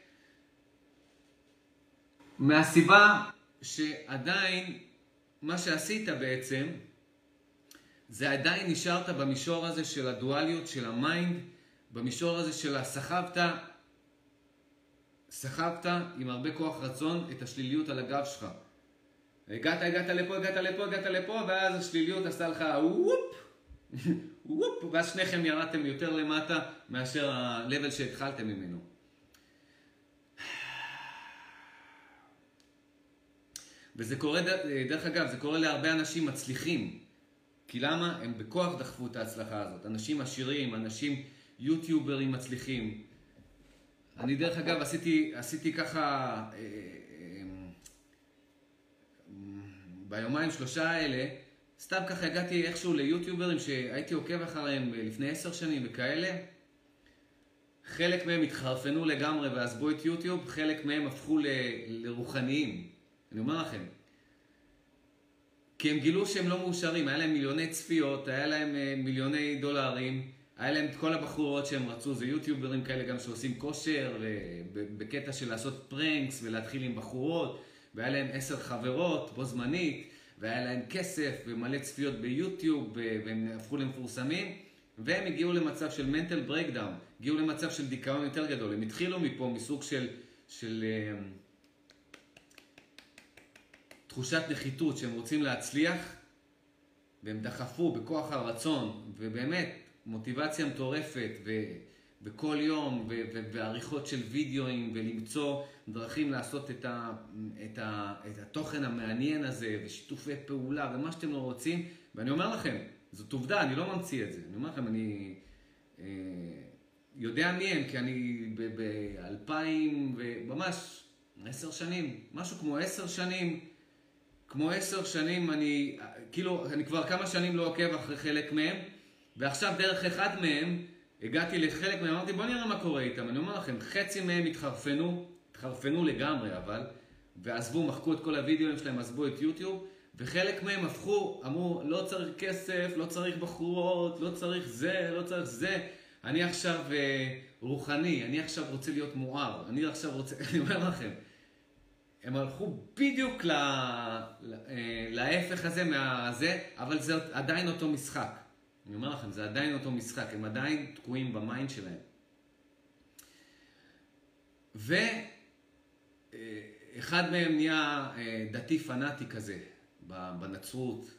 מהסיבה שעדיין, מה שעשית בעצם, זה עדיין נשארת במישור הזה של הדואליות, של ה mind, במישור הזה של הסחבת סחבת עם הרבה כוח רצון את השליליות על הגב שלך. הגעת, הגעת לפה, הגעת לפה, הגעת לפה, ואז השליליות עשתה לך וופ, וופ, ואז שניכם ירדתם יותר למטה מאשר ה-level שהתחלתם ממנו. וזה קורה, דרך אגב, זה קורה להרבה אנשים מצליחים. כי למה? הם בכוח דחפו את ההצלחה הזאת. אנשים עשירים, אנשים יוטיוברים מצליחים. אני דרך אגב עשיתי, עשיתי ככה אה, אה, ביומיים שלושה האלה, סתם ככה הגעתי איכשהו ליוטיוברים שהייתי עוקב אחריהם לפני עשר שנים וכאלה. חלק מהם התחרפנו לגמרי ועזבו את יוטיוב, חלק מהם הפכו ל, לרוחניים. אני אומר לכם. כי הם גילו שהם לא מאושרים, היה להם מיליוני צפיות, היה להם אה, מיליוני דולרים. היה להם את כל הבחורות שהם רצו, זה יוטיוברים כאלה גם שעושים כושר, בקטע של לעשות פרנקס ולהתחיל עם בחורות, והיה להם עשר חברות בו זמנית, והיה להם כסף ומלא צפיות ביוטיוב, והם הפכו למפורסמים, והם הגיעו למצב של mental breakdown, הגיעו למצב של דיכאון יותר גדול. הם התחילו מפה מסוג של, של uh, תחושת נחיתות שהם רוצים להצליח, והם דחפו בכוח הרצון, ובאמת, מוטיבציה מטורפת, וכל יום, ועריכות של וידאוים, ולמצוא דרכים לעשות את, ה, את, ה, את התוכן המעניין הזה, ושיתופי פעולה, ומה שאתם לא רוצים. ואני אומר לכם, זאת עובדה, אני לא ממציא את זה. אני אומר לכם, אני אה, יודע מי הם, כי אני ב-2000, ממש עשר שנים, משהו כמו עשר שנים, כמו עשר שנים, אני, כאילו, אני כבר כמה שנים לא עוקב אחרי חלק מהם. ועכשיו דרך אחד מהם, הגעתי לחלק מהם, אמרתי בוא נראה מה קורה איתם. אני אומר לכם, חצי מהם התחרפנו, התחרפנו לגמרי אבל, ועזבו, מחקו את כל הוידאוים שלהם, עזבו את יוטיוב, וחלק מהם הפכו, אמרו, לא צריך כסף, לא צריך בחורות, לא צריך זה, לא צריך זה. אני עכשיו אה, רוחני, אני עכשיו רוצה להיות מואר, אני עכשיו רוצה, אני אומר לכם, הם הלכו בדיוק ל, אה, להפך הזה מהזה, אבל זה עדיין אותו משחק. אני אומר לכם, זה עדיין אותו משחק, הם עדיין תקועים במיינד שלהם. ואחד מהם נהיה אה, דתי פנאטי כזה, בנצרות,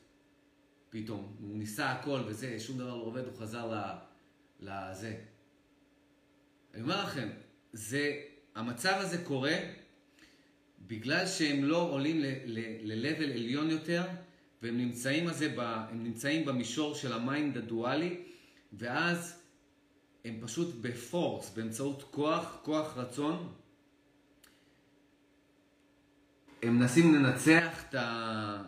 פתאום. הוא ניסה הכל וזה, שום דבר לא עובד, הוא חזר לזה. אני אומר לכם, זה, המצב הזה קורה בגלל שהם לא עולים ל-level עליון יותר, והם נמצאים, הזה ב, הם נמצאים במישור של ה mind הדואלי, ואז הם פשוט ב force, באמצעות כוח, כוח רצון, הם מנסים לנצח את, ה...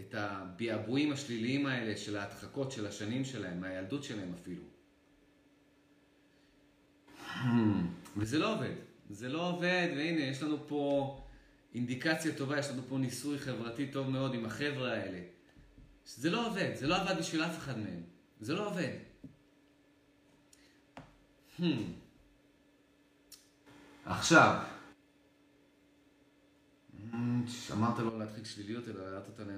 את הביעבועים השליליים האלה של ההדחקות של השנים שלהם, מהילדות שלהם אפילו. וזה לא עובד. זה לא עובד, והנה, יש לנו פה אינדיקציה טובה, יש לנו פה ניסוי חברתי טוב מאוד עם החבר'ה האלה. זה לא עובד, זה לא עבד בשביל אף אחד מהם. זה לא עובד. Hmm. עכשיו, אמרת לו להדחיק שליליות, אלא להעלות אותה ל...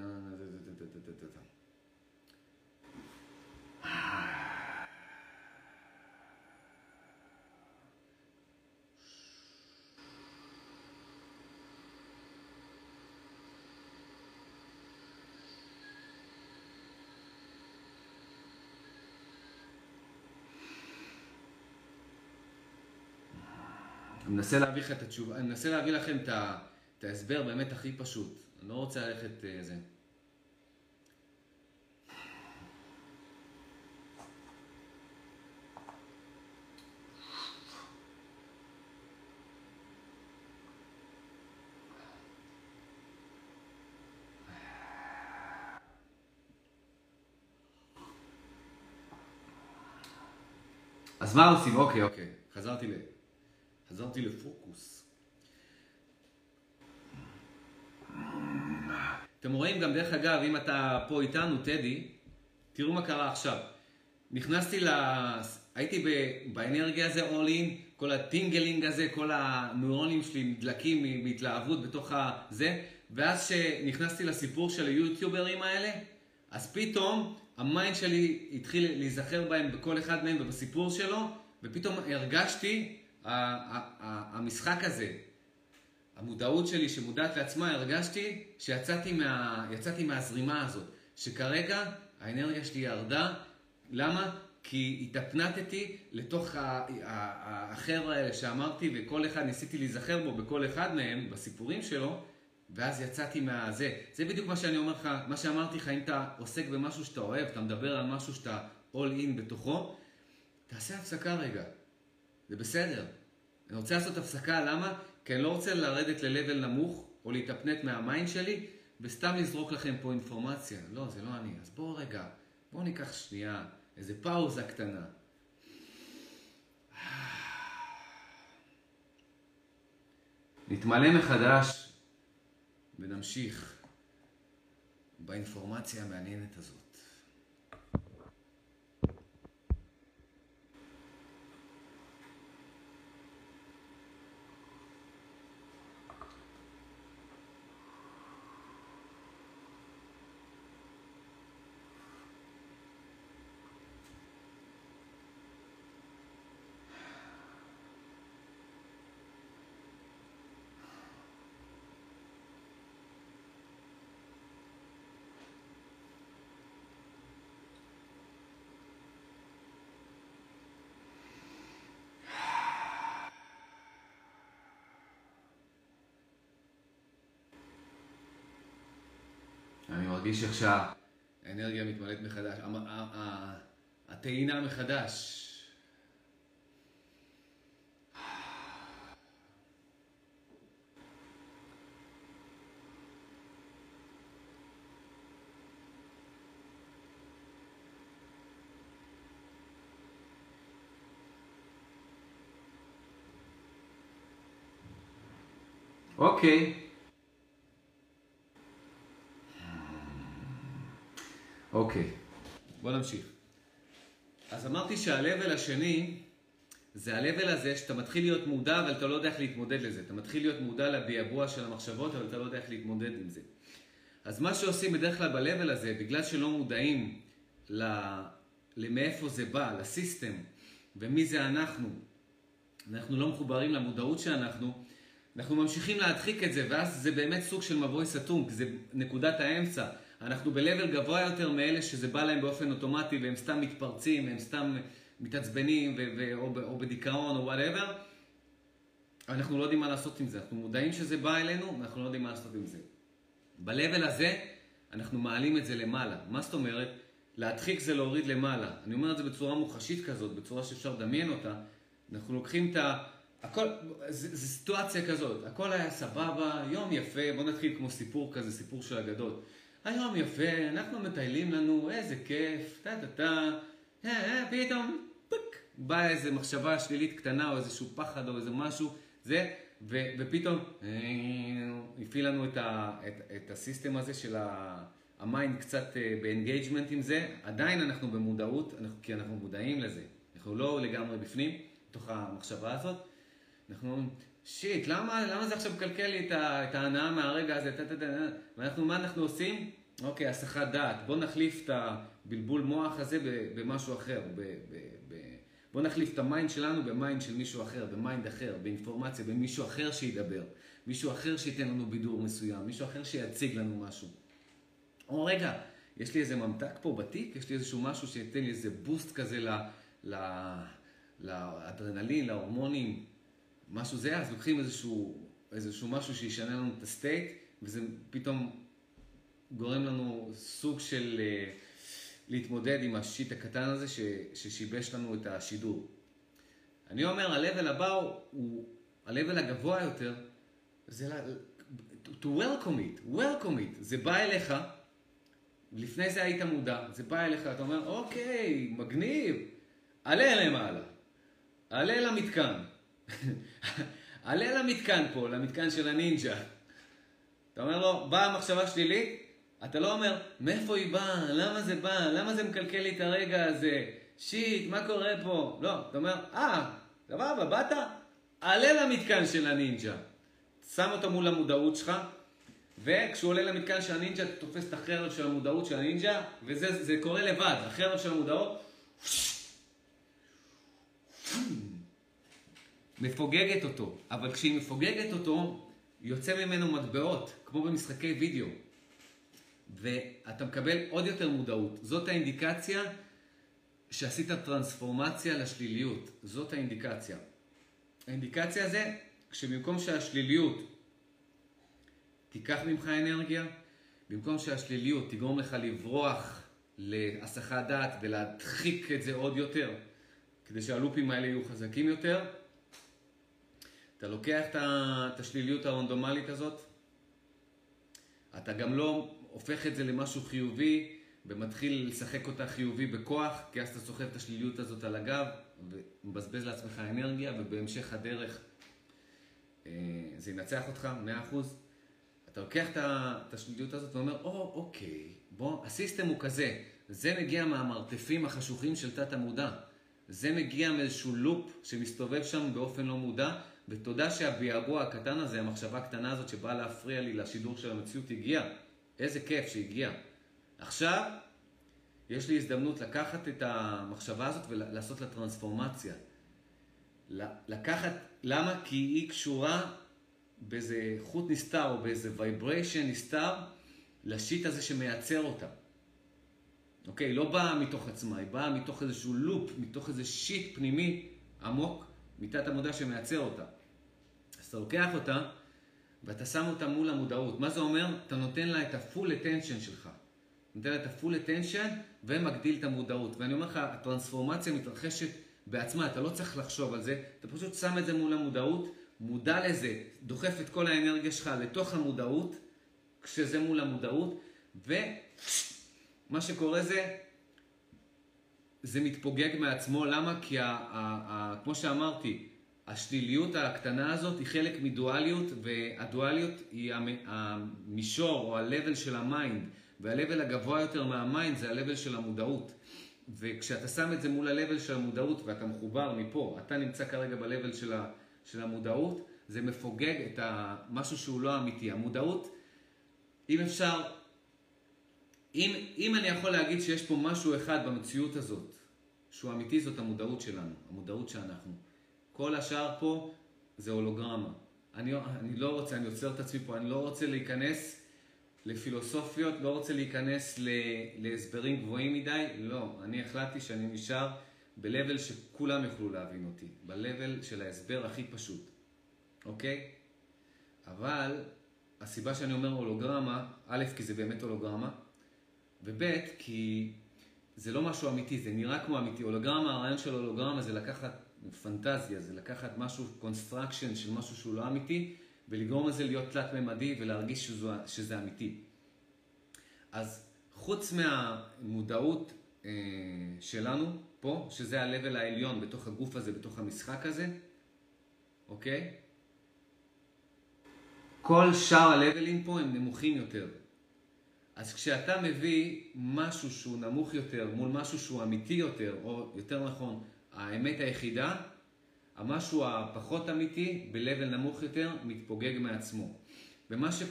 אני מנסה להביא לך את התשובה, אני מנסה להביא לכם את, ההסבר באמת הכי פשוט. אני לא רוצה ללכת uh, זה. אז מה עושים? אוקיי, אוקיי. חזרתי ל... חזרתי לפוקוס. אתם רואים גם, דרך אגב, אם אתה פה איתנו, טדי, תראו מה קרה עכשיו. נכנסתי ל... הייתי. באנרגיה הזה, all in, כל הטינגלינג הזה, כל הנוירונים שלי מדלקים מהתלהבות בתוך הזה, ואז שנכנסתי לסיפור של היוטיוברים האלה, אז פתאום ה mind שלי התחיל להיזכר בהם בכל אחד מהם ובסיפור שלו, ופתאום הרגשתי המשחק הזה, המודעות שלי שמודעת לעצמה, הרגשתי שיצאתי מה, מהזרימה הזאת, שכרגע האנרגיה שלי ירדה, למה? כי התאפנתתי לתוך החבר'ה האלה שאמרתי, וכל אחד, ניסיתי להיזכר בו בכל אחד מהם, בסיפורים שלו, ואז יצאתי מהזה. זה בדיוק מה שאני אומר לך, מה שאמרתי לך, אם אתה עוסק במשהו שאתה אוהב, אתה מדבר על משהו שאתה all in בתוכו, תעשה הפסקה רגע. זה בסדר. אני רוצה לעשות הפסקה, למה? כי אני לא רוצה לרדת ל-level נמוך, או להתאפנט מה-mind שלי, וסתם לזרוק לכם פה אינפורמציה. לא, זה לא אני. אז בואו רגע, בואו ניקח שנייה, איזה פאוזה קטנה. נתמלא מחדש ונמשיך באינפורמציה המעניינת הזאת. מרגיש איך שהאנרגיה מתמלאת מחדש, הטעינה מחדש. אוקיי. Okay. אוקיי, בוא נמשיך. אז אמרתי שה-level השני זה ה-level הזה שאתה מתחיל להיות מודע אבל אתה לא יודע איך להתמודד לזה. אתה מתחיל להיות מודע לביעבוע של המחשבות אבל אתה לא יודע איך להתמודד עם זה. אז מה שעושים בדרך כלל ב-level הזה, בגלל שלא מודעים למאיפה זה בא, לסיסטם, ומי זה אנחנו, אנחנו לא מחוברים למודעות שאנחנו, אנחנו ממשיכים להדחיק את זה, ואז זה באמת סוג של מבוי סתום, כי זה נקודת האמצע. אנחנו ב-level גבוה יותר מאלה שזה בא להם באופן אוטומטי והם סתם מתפרצים, הם סתם מתעצבנים ו- ו- או, ב- או בדיכאון או whatever. אנחנו לא יודעים מה לעשות עם זה. אנחנו מודעים שזה בא אלינו, ואנחנו לא יודעים מה לעשות עם זה. ב-level הזה אנחנו מעלים את זה למעלה. מה זאת אומרת? להדחיק זה להוריד למעלה. אני אומר את זה בצורה מוחשית כזאת, בצורה שאפשר לדמיין אותה. אנחנו לוקחים את ה... הכל, זו סיטואציה כזאת, הכל היה סבבה, יום יפה, בוא נתחיל כמו סיפור כזה, סיפור של אגדות. היום יפה, אנחנו מטיילים לנו, איזה כיף, טה טה טה, אה, אה, פתאום, פק, באה איזה מחשבה שלילית קטנה, או איזשהו פחד, או איזה משהו, זה, ו, ופתאום, אה, הפעיל לנו את, ה, את, את ה-system הזה של ה... ה-mind קצת ב-engagement עם זה, עדיין אנחנו במודעות, אנחנו, כי אנחנו מודעים לזה. אנחנו לא לגמרי בפנים, בתוך המחשבה הזאת. אנחנו אומרים, shit, למה, למה זה עכשיו מקלקל לי את, ההנאה מהרגע הזה? ואנחנו, מה אנחנו עושים? אוקיי, הסחת דעת. בואו נחליף את הבלבול מוח הזה במשהו אחר. ב, ב, ב, בואו נחליף את ה-mind שלנו ב-mind של מישהו אחר, ב-mind אחר, באינפורמציה, במישהו אחר שידבר. מישהו אחר שייתן לנו בידור מסוים, מישהו אחר שיציג לנו משהו. או רגע, יש לי איזה ממתק פה בתיק, יש לי איזשהו משהו שייתן לי איזה בוסט כזה ל, ל, לאדרנלין, להורמונים, משהו זה, אז לוקחים איזשהו, איזשהו משהו שישנה לנו את הסטייט, וזה פתאום גורם לנו סוג של uh, להתמודד עם השיט הקטן הזה ש, ששיבש לנו את השידור. אני אומר, ה-level הבא הוא, ה-level הגבוה יותר, זה to welcome it, welcome it, זה בא אליך, לפני זה היית מודע, זה בא אליך, אתה אומר, אוקיי, מגניב, עלה למעלה, עלה למתקן, עלה למתקן פה, למתקן של הנינג'ה. אתה אומר לו, באה מחשבה שלילית, אתה לא אומר, מאיפה היא באה, למה זה בא, למה זה מקלקל לי את הרגע הזה, שיט, מה קורה פה? לא, אתה אומר, אה, סבבה, באת, עלה למתקן של הנינג'ה. שם אותו מול המודעות שלך, וכשהוא עולה למתקן של הנינג'ה, אתה תופס את החרב של המודעות של הנינג'ה, וזה קורה לבד, החרב של המודעות מפוגגת אותו, אבל כשהיא מפוגגת אותו, יוצא ממנו מטבעות, כמו במשחקי וידאו. ואתה מקבל עוד יותר מודעות. זאת האינדיקציה שעשית טרנספורמציה לשליליות. זאת האינדיקציה. האינדיקציה זה כשבמקום שהשליליות תיקח ממך אנרגיה, במקום שהשליליות תגרום לך לברוח להסחת דעת ולהדחיק את זה עוד יותר, כדי שהלופים האלה יהיו חזקים יותר, אתה לוקח את השליליות הרנדומלית הזאת, אתה גם לא הופך את זה למשהו חיובי ומתחיל לשחק אותה חיובי בכוח, כי אז אתה סוחב את השליליות הזאת על הגב ומבזבז לעצמך אנרגיה ובהמשך הדרך אה, זה ינצח אותך 100%. אתה לוקח את השליליות הזאת ואומר, או, אוקיי, בוא, הסיסטם הוא כזה, זה מגיע מהמרתפים החשוכים של תת המודע. זה מגיע מאיזשהו לופ שמסתובב שם באופן לא מודע, ותודה שהביעבוע הקטן הזה, המחשבה הקטנה הזאת שבאה להפריע לי לשידור של המציאות הגיעה. איזה כיף שהגיעה. עכשיו, יש לי הזדמנות לקחת את המחשבה הזאת ולעשות לה טרנספורמציה. לקחת, למה? כי היא קשורה באיזה חוט נסתר או באיזה vibration נסתר ל-shit הזה שמייצר אותה. אוקיי? לא באה מתוך עצמה, היא באה מתוך איזשהו loop, מתוך איזה shit פנימי עמוק, מתת המודע שמייצר אותה. אז אתה לוקח אותה ואתה שם אותה מול המודעות. מה זה אומר? אתה נותן לה את ה-full attention שלך. נותן לה את ה-full attention ומגדיל את המודעות. ואני אומר לך, הטרנספורמציה מתרחשת בעצמה, אתה לא צריך לחשוב על זה, אתה פשוט שם את זה מול המודעות, מודע לזה, דוחף את כל האנרגיה שלך לתוך המודעות, כשזה מול המודעות, ומה שקורה זה, זה מתפוגג מעצמו, למה? כי ה, ה, ה, כמו שאמרתי, השליליות הקטנה הזאת היא חלק מדואליות, והדואליות היא המישור או ה-level של ה-mind, וה-level הגבוה יותר מה-mind זה ה-level של המודעות. וכשאתה שם את זה מול ה-level של המודעות ואתה מחובר מפה, אתה נמצא כרגע ב-level של, ה, של המודעות, זה מפוגג את משהו שהוא לא אמיתי. המודעות, אם אפשר, אם, אם אני יכול להגיד שיש פה משהו אחד במציאות הזאת שהוא אמיתי, זאת המודעות שלנו, המודעות שאנחנו. כל השאר פה זה הולוגרמה. אני, אני לא רוצה, אני עוצר את עצמי פה, אני לא רוצה להיכנס לפילוסופיות, לא רוצה להיכנס ל, להסברים גבוהים מדי, לא. אני החלטתי שאני נשאר ב-level שכולם יוכלו להבין אותי, ב-level של ההסבר הכי פשוט, אוקיי? אבל הסיבה שאני אומר הולוגרמה, א', כי זה באמת הולוגרמה, וב', כי זה לא משהו אמיתי, זה נראה כמו אמיתי. הולוגרמה, הרעיון של הולוגרמה זה לקחת פנטזיה, זה לקחת משהו, construction של משהו שהוא לא אמיתי, ולגרום לזה להיות תלת-ממדי ולהרגיש שזו, שזה אמיתי. אז חוץ מהמודעות אה, שלנו פה, שזה ה-level העליון בתוך הגוף הזה, בתוך המשחק הזה, אוקיי? כל שאר ה-levelים פה הם נמוכים יותר. אז כשאתה מביא משהו שהוא נמוך יותר מול משהו שהוא אמיתי יותר, או יותר נכון, האמת היחידה, המשהו הפחות אמיתי, ב-level נמוך יותר, מתפוגג מעצמו. ומה ש,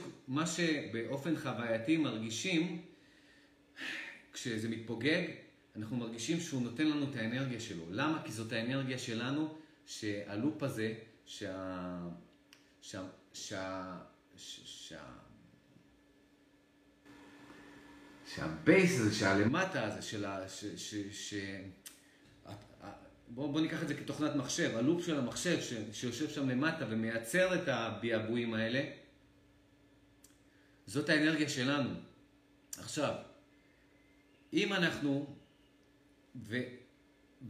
שבאופן חווייתי מרגישים, כשזה מתפוגג, אנחנו מרגישים שהוא נותן לנו את האנרגיה שלו. למה? כי זאת האנרגיה שלנו, שהלופ הזה, שה... שה... שה... שה... שהבייס הזה, שהלמטה הזה, של ה... ש... ש... ש... בואו בוא ניקח את זה כתוכנת מחשב, הלופ של המחשב ש... שיושב שם למטה ומייצר את הביעבועים האלה, זאת האנרגיה שלנו. עכשיו, אם אנחנו, ו,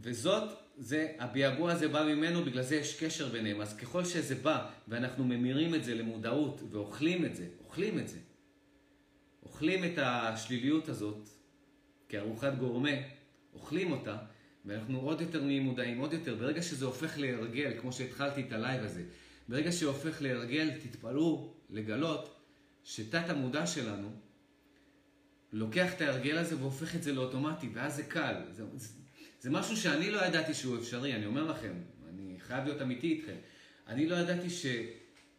וזאת, זה, הביעבוע הזה בא ממנו, בגלל זה יש קשר ביניהם. אז ככל שזה בא, ואנחנו ממירים את זה למודעות, ואוכלים את זה, אוכלים את זה, אוכלים את השליליות הזאת, כארוחת גורמה, אוכלים אותה, ואנחנו עוד יותר נהיים מודעים, עוד יותר. ברגע שזה הופך להרגל, כמו שהתחלתי את הלייב הזה, ברגע שזה הופך להרגל, תתפלאו לגלות שתת המודע שלנו לוקח את ההרגל הזה והופך את זה לאוטומטי, ואז זה קל. זה, זה, זה משהו שאני לא ידעתי שהוא אפשרי, אני אומר לכם, אני חייב להיות אמיתי איתכם. אני לא ידעתי ש,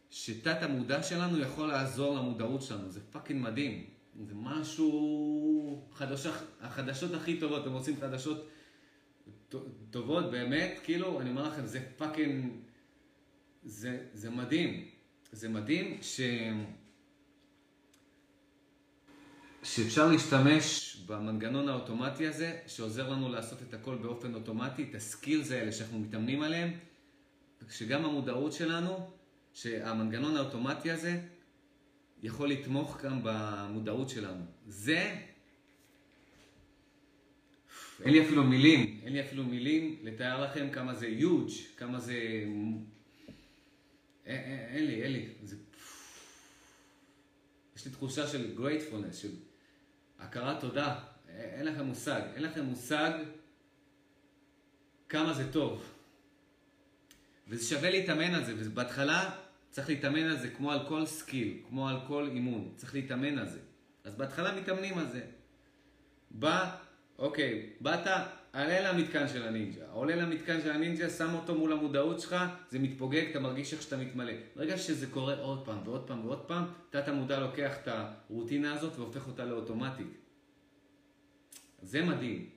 שתת המודע שלנו יכול לעזור למודעות שלנו, זה fucking מדהים. זה משהו, חדשות, החדשות הכי טובות, אתם רוצים חדשות טובות באמת, כאילו, אני אומר לכם, זה fucking, זה, זה מדהים. זה מדהים ש... שאפשר להשתמש במנגנון האוטומטי הזה, שעוזר לנו לעשות את הכל באופן אוטומטי, את הסקילס האלה שאנחנו מתאמנים עליהם, שגם המודעות שלנו, שהמנגנון האוטומטי הזה יכול לתמוך גם במודעות שלנו. זה, אין לי אפילו מילים, אין לי אפילו מילים לתאר לכם כמה זה huge, כמה זה... אין, לי, אין לי. זה... יש לי תחושה של gratefulness, של הכרת תודה, אין לכם מושג, אין לכם מושג כמה זה טוב. וזה שווה להתאמן על זה, ובהתחלה צריך להתאמן על זה כמו על כל skill, כמו על כל אימון, צריך להתאמן על זה. אז בהתחלה מתאמנים על זה. בא, אוקיי, באת, עלה למתקן של הנינג'ה. עולה למתקן של הנינג'ה, שם אותו מול המודעות שלך, זה מתפוגג, אתה מרגיש איך שאתה מתמלא. ברגע שזה קורה עוד פעם ועוד פעם ועוד פעם, תת המודע לוקח את הרוטינה הזאת והופך אותה לאוטומטית. זה מדהים.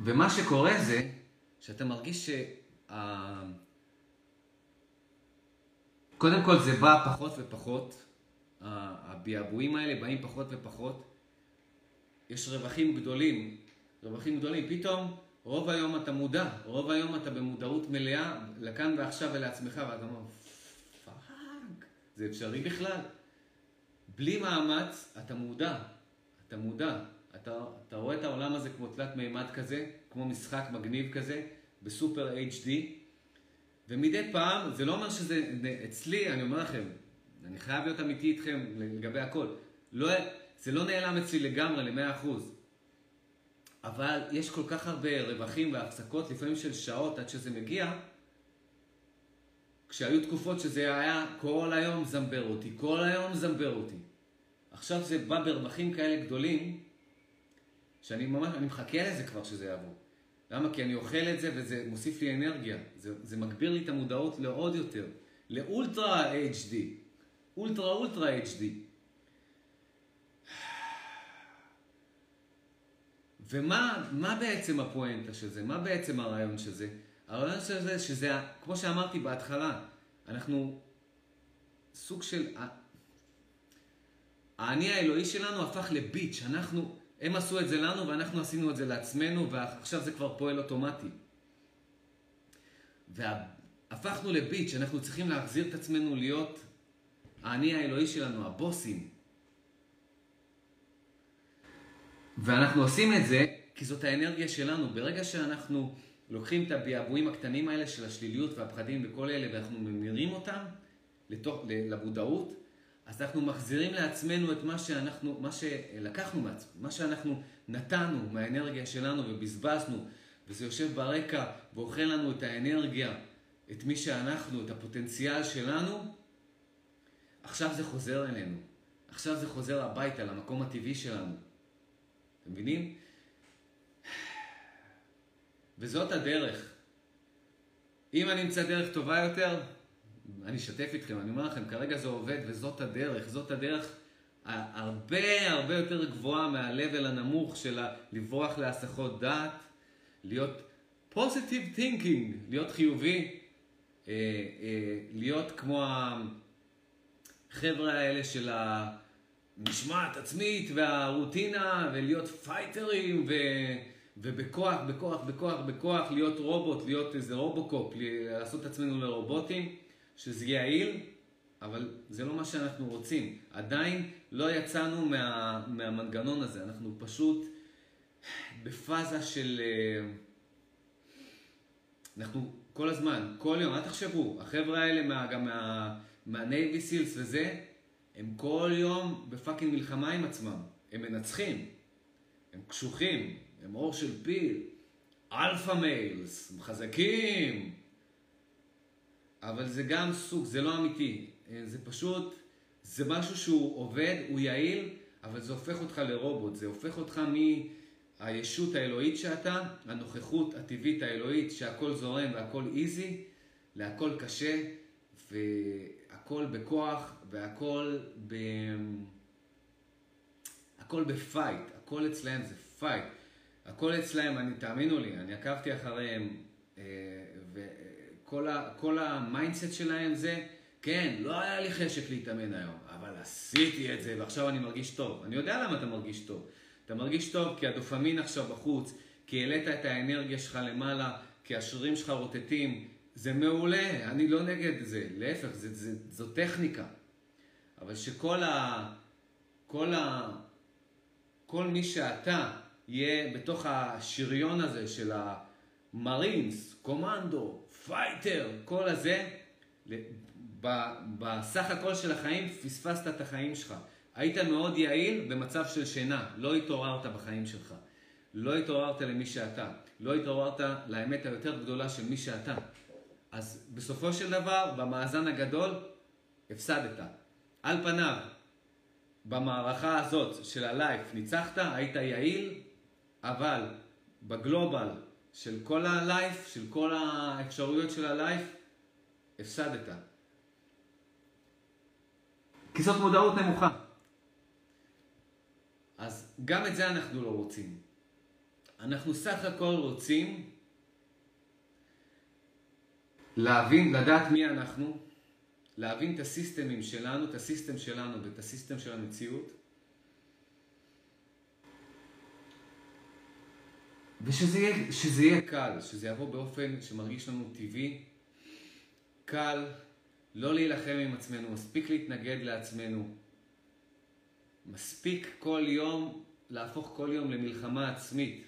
ומה שקורה זה שאתה מרגיש ש... קודם כל זה בא פחות ופחות, הביעבועים האלה באים פחות ופחות. יש רווחים גדולים, רווחים גדולים. פתאום רוב היום אתה מודע, רוב היום אתה במודעות מלאה לכאן ועכשיו ולעצמך, ואתה אומר, fuck, זה אפשרי בכלל? בלי מאמץ אתה מודע, אתה מודע. אתה, אתה רואה את העולם הזה כמו תלת מימד כזה, כמו משחק מגניב כזה, בסופר HD, ומדי פעם, זה לא אומר שזה אצלי, אני אומר לכם, אני חייב להיות אמיתי איתכם לגבי הכל. לא, זה לא נעלם אצלי לגמרי, ל-100%. אבל יש כל כך הרבה רווחים והפסקות, לפעמים של שעות עד שזה מגיע, כשהיו תקופות שזה היה כל היום זמבר אותי, כל היום זמבר אותי. עכשיו זה בא ברווחים כאלה גדולים, שאני ממש, אני מחכה לזה כבר שזה יעבור. למה? כי אני אוכל את זה וזה מוסיף לי אנרגיה. זה, זה מגביר לי את המודעות לעוד יותר. לאולטרה HD. אולטרה אולטרה HD. ומה בעצם הפואנטה של זה? מה בעצם הרעיון של זה? הרעיון של זה, שזה, כמו שאמרתי בהתחלה, אנחנו סוג של... האני האלוהי שלנו הפך לביץ', אנחנו, הם עשו את זה לנו ואנחנו עשינו את זה לעצמנו ועכשיו זה כבר פועל אוטומטי. והפכנו לביץ', אנחנו צריכים להחזיר את עצמנו להיות האני האלוהי שלנו, הבוסים. ואנחנו עושים את זה כי זאת האנרגיה שלנו. ברגע שאנחנו לוקחים את הביעבועים הקטנים האלה של השליליות והפחדים וכל אלה, ואנחנו ממירים אותם לתוך, למודעות, אז אנחנו מחזירים לעצמנו את מה שאנחנו, מה שלקחנו מעצמנו, מה שאנחנו נתנו מהאנרגיה שלנו ובזבזנו, וזה יושב ברקע ואוכל לנו את האנרגיה, את מי שאנחנו, את הפוטנציאל שלנו, עכשיו זה חוזר אלינו. עכשיו זה חוזר הביתה, למקום הטבעי שלנו. אתם מבינים? וזאת הדרך. אם אני אמצא דרך טובה יותר, אני אשתף איתכם, אני אומר לכם, כרגע זה עובד וזאת הדרך. זאת הדרך הרבה הרבה יותר גבוהה מה-level הנמוך של לברוח להסחות דעת, להיות positive thinking, להיות חיובי, אה, אה, להיות כמו החבר'ה האלה של המשמעת עצמית והרוטינה, ולהיות פייטרים, ו... ובכוח, בכוח, בכוח, בכוח, להיות רובוט, להיות איזה רובוקופ, לעשות את עצמנו לרובוטים, שזה יעיל, אבל זה לא מה שאנחנו רוצים. עדיין לא יצאנו מה, מהמנגנון הזה, אנחנו פשוט בפאזה של... אה, אנחנו כל הזמן, כל יום, אל תחשבו, החבר'ה האלה מה, גם מה, מה-Navy SEALs וזה, הם כל יום בפאקינג מלחמה עם עצמם. הם מנצחים, הם קשוחים, הם עור של פיל, alpha males, הם חזקים. אבל זה גם סוג, זה לא אמיתי. זה פשוט, זה משהו שהוא עובד, הוא יעיל, אבל זה הופך אותך לרובוט. זה הופך אותך מהישות האלוהית שאתה, הנוכחות הטבעית האלוהית, שהכל זורם והכל easy, להכל קשה, והכל בכוח, והכל ב... הכל ב fight, הכל אצלם זה fight. הכל אצלהם, אני, תאמינו לי, אני עקבתי אחריהם, אה, וכל ה mindset שלהם זה, כן, לא היה לי חשק להתאמן היום, אבל עשיתי את זה, ועכשיו אני מרגיש טוב. אני יודע למה אתה מרגיש טוב. אתה מרגיש טוב כי הדופמין עכשיו בחוץ, כי העלית את האנרגיה שלך למעלה, כי השרירים שלך רוטטים. זה מעולה, אני לא נגד זה, להפך, זה, זה, זו טכניקה. אבל שכל ה... כל ה... כל מי שאתה יהיה בתוך השריון הזה של המרינס, קומנדו, fighter, כל הזה, בסך הכל של החיים פספסת את החיים שלך. היית מאוד יעיל במצב של שינה, לא התעוררת בחיים שלך. לא התעוררת למי שאתה. לא התעוררת לאמת היותר גדולה של מי שאתה. אז בסופו של דבר, במאזן הגדול, הפסדת. על פניו, במערכה הזאת של ה life ניצחת, היית יעיל, אבל בגלובל של כל הלייף, של כל האפשרויות של הלייף, הפסדת. כי זאת מודעות נמוכה. אז גם את זה אנחנו לא רוצים. אנחנו סך הכל רוצים להבין, לדעת מי אנחנו, להבין את הסיסטמים שלנו, את הסיסטם שלנו ואת הסיסטם של המציאות, ושזה יהיה, יהיה קל, שזה יבוא באופן שמרגיש לנו טבעי, קל, לא להילחם עם עצמנו, מספיק להתנגד לעצמנו, מספיק כל יום להפוך כל יום למלחמה עצמית.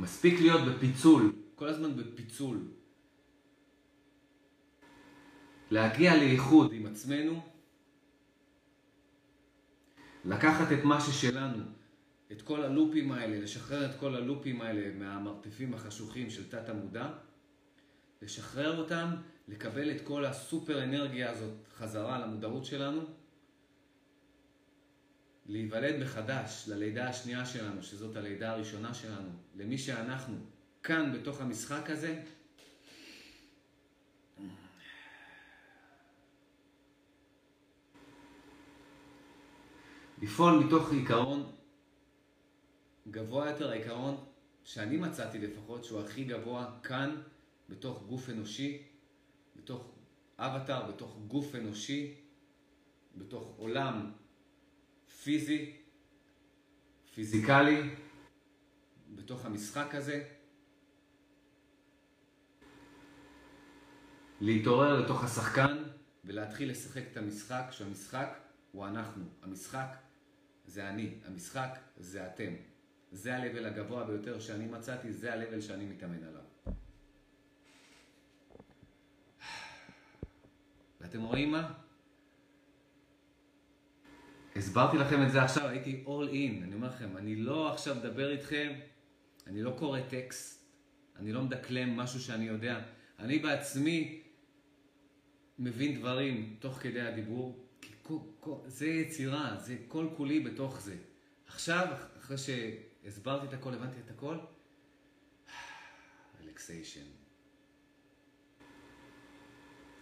מספיק להיות בפיצול, כל הזמן בפיצול. להגיע לאיחוד עם עצמנו, לקחת את מה ששלנו, את כל הלופים האלה, לשחרר את כל הלופים האלה מהמרתפים החשוכים של תת המודע, לשחרר אותם, לקבל את כל הסופר אנרגיה הזאת חזרה למודעות שלנו, להיוולד מחדש ללידה השנייה שלנו, שזאת הלידה הראשונה שלנו, למי שאנחנו, כאן בתוך המשחק הזה, לפעול מתוך עיקרון גבוה יותר, העיקרון שאני מצאתי לפחות, שהוא הכי גבוה כאן, בתוך גוף אנושי, בתוך אבטאר, בתוך גוף אנושי, בתוך עולם פיזי, פיזיקלי, בתוך המשחק הזה. להתעורר לתוך השחקן ולהתחיל לשחק את המשחק, שהמשחק הוא אנחנו. המשחק זה אני, המשחק זה אתם. זה ה-level הגבוה ביותר שאני מצאתי, זה ה-level שאני מתאמן עליו. ואתם רואים מה? הסברתי לכם את זה עכשיו, הייתי all in, אני אומר לכם, אני לא עכשיו מדבר איתכם, אני לא קורא טקסט, אני לא מדקלם משהו שאני יודע, אני בעצמי מבין דברים תוך כדי הדיבור, כי כל, כל, זה יצירה, זה כל כולי בתוך זה. עכשיו, אחרי שהסברתי את הכל, הבנתי את הכל, רלקסיישן.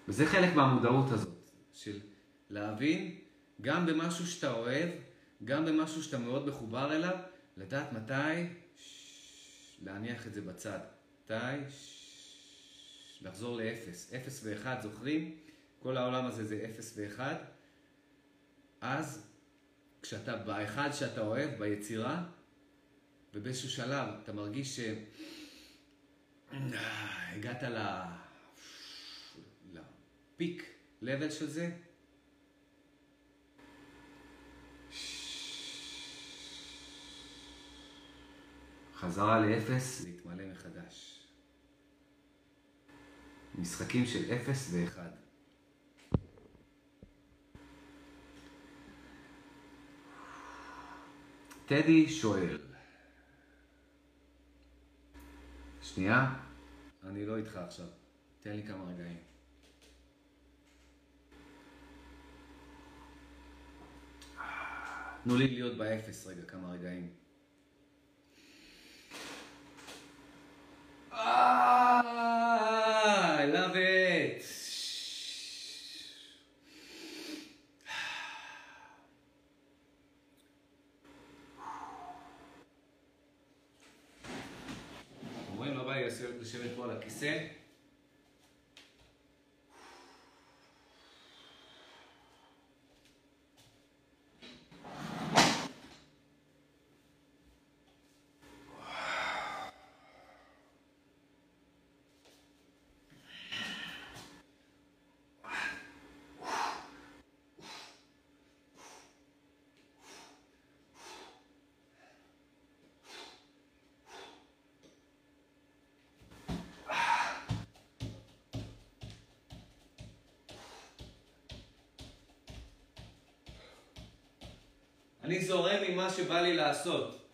וזה חלק מהמודעות הזאת, של להבין גם במשהו שאתה אוהב, גם במשהו שאתה מאוד מחובר אליו, לדעת מתי להניח את זה בצד. מתי לחזור לאפס. אפס ואחד, זוכרים? כל העולם הזה זה אפס ואחד. אז כשאתה באחד שאתה אוהב, ביצירה, ובאיזשהו שלב אתה מרגיש שהגעת ל... לפיק לבל של זה, חזרה לאפס, להתמלא מחדש. משחקים של אפס ואחד. טדי שואל, שנייה, אני לא איתך עכשיו, תן לי כמה רגעים. תנו לי להיות באפס רגע, כמה רגעים. Ah, I love it. אומרים לא בא לי לשבת פה על הכיסא. אני זורם עם מה שבא לי לעשות.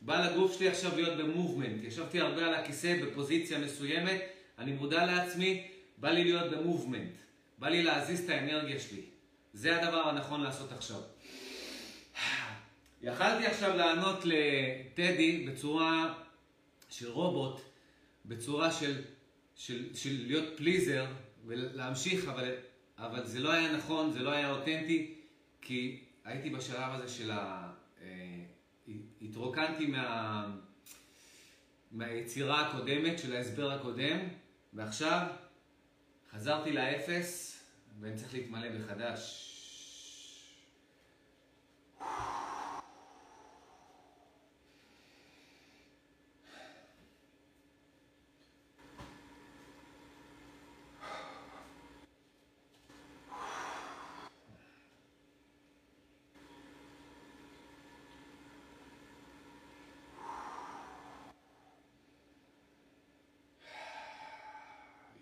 בא לגוף שלי עכשיו להיות במובמנט. ישבתי הרבה על הכיסא בפוזיציה מסוימת, אני מודע לעצמי, בא לי להיות במובמנט. בא לי להזיז את האנרגיה שלי. זה הדבר הנכון לעשות עכשיו. יכלתי עכשיו לענות לטדי בצורה של רובוט, בצורה של, של, של להיות פליזר ולהמשיך, אבל, אבל זה לא היה נכון, זה לא היה אותנטי, כי הייתי בשלב הזה של ה... אה, התרוקנתי מה... מהיצירה הקודמת, של ההסבר הקודם, ועכשיו חזרתי לאפס, ואני צריך להתמלא מחדש.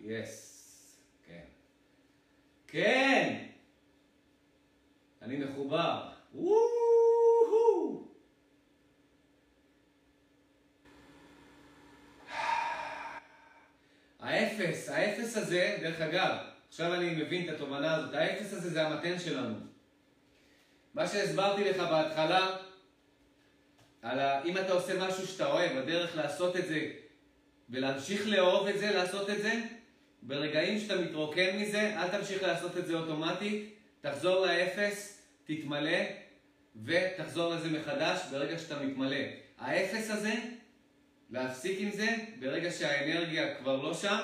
יס, כן. כן! אני מחובר. האפס, האפס הזה, דרך אגב, עכשיו אני מבין את התובנה הזאת, האפס הזה זה המתן שלנו. מה שהסברתי לך בהתחלה, על ה... אם אתה עושה משהו שאתה אוהב, הדרך לעשות את זה ולהמשיך לאהוב את זה, לעשות את זה, ברגעים שאתה מתרוקן מזה, אל תמשיך לעשות את זה אוטומטית, תחזור לאפס, תתמלא, ותחזור לזה מחדש ברגע שאתה מתמלא. האפס הזה, להפסיק עם זה, ברגע שהאנרגיה כבר לא שם,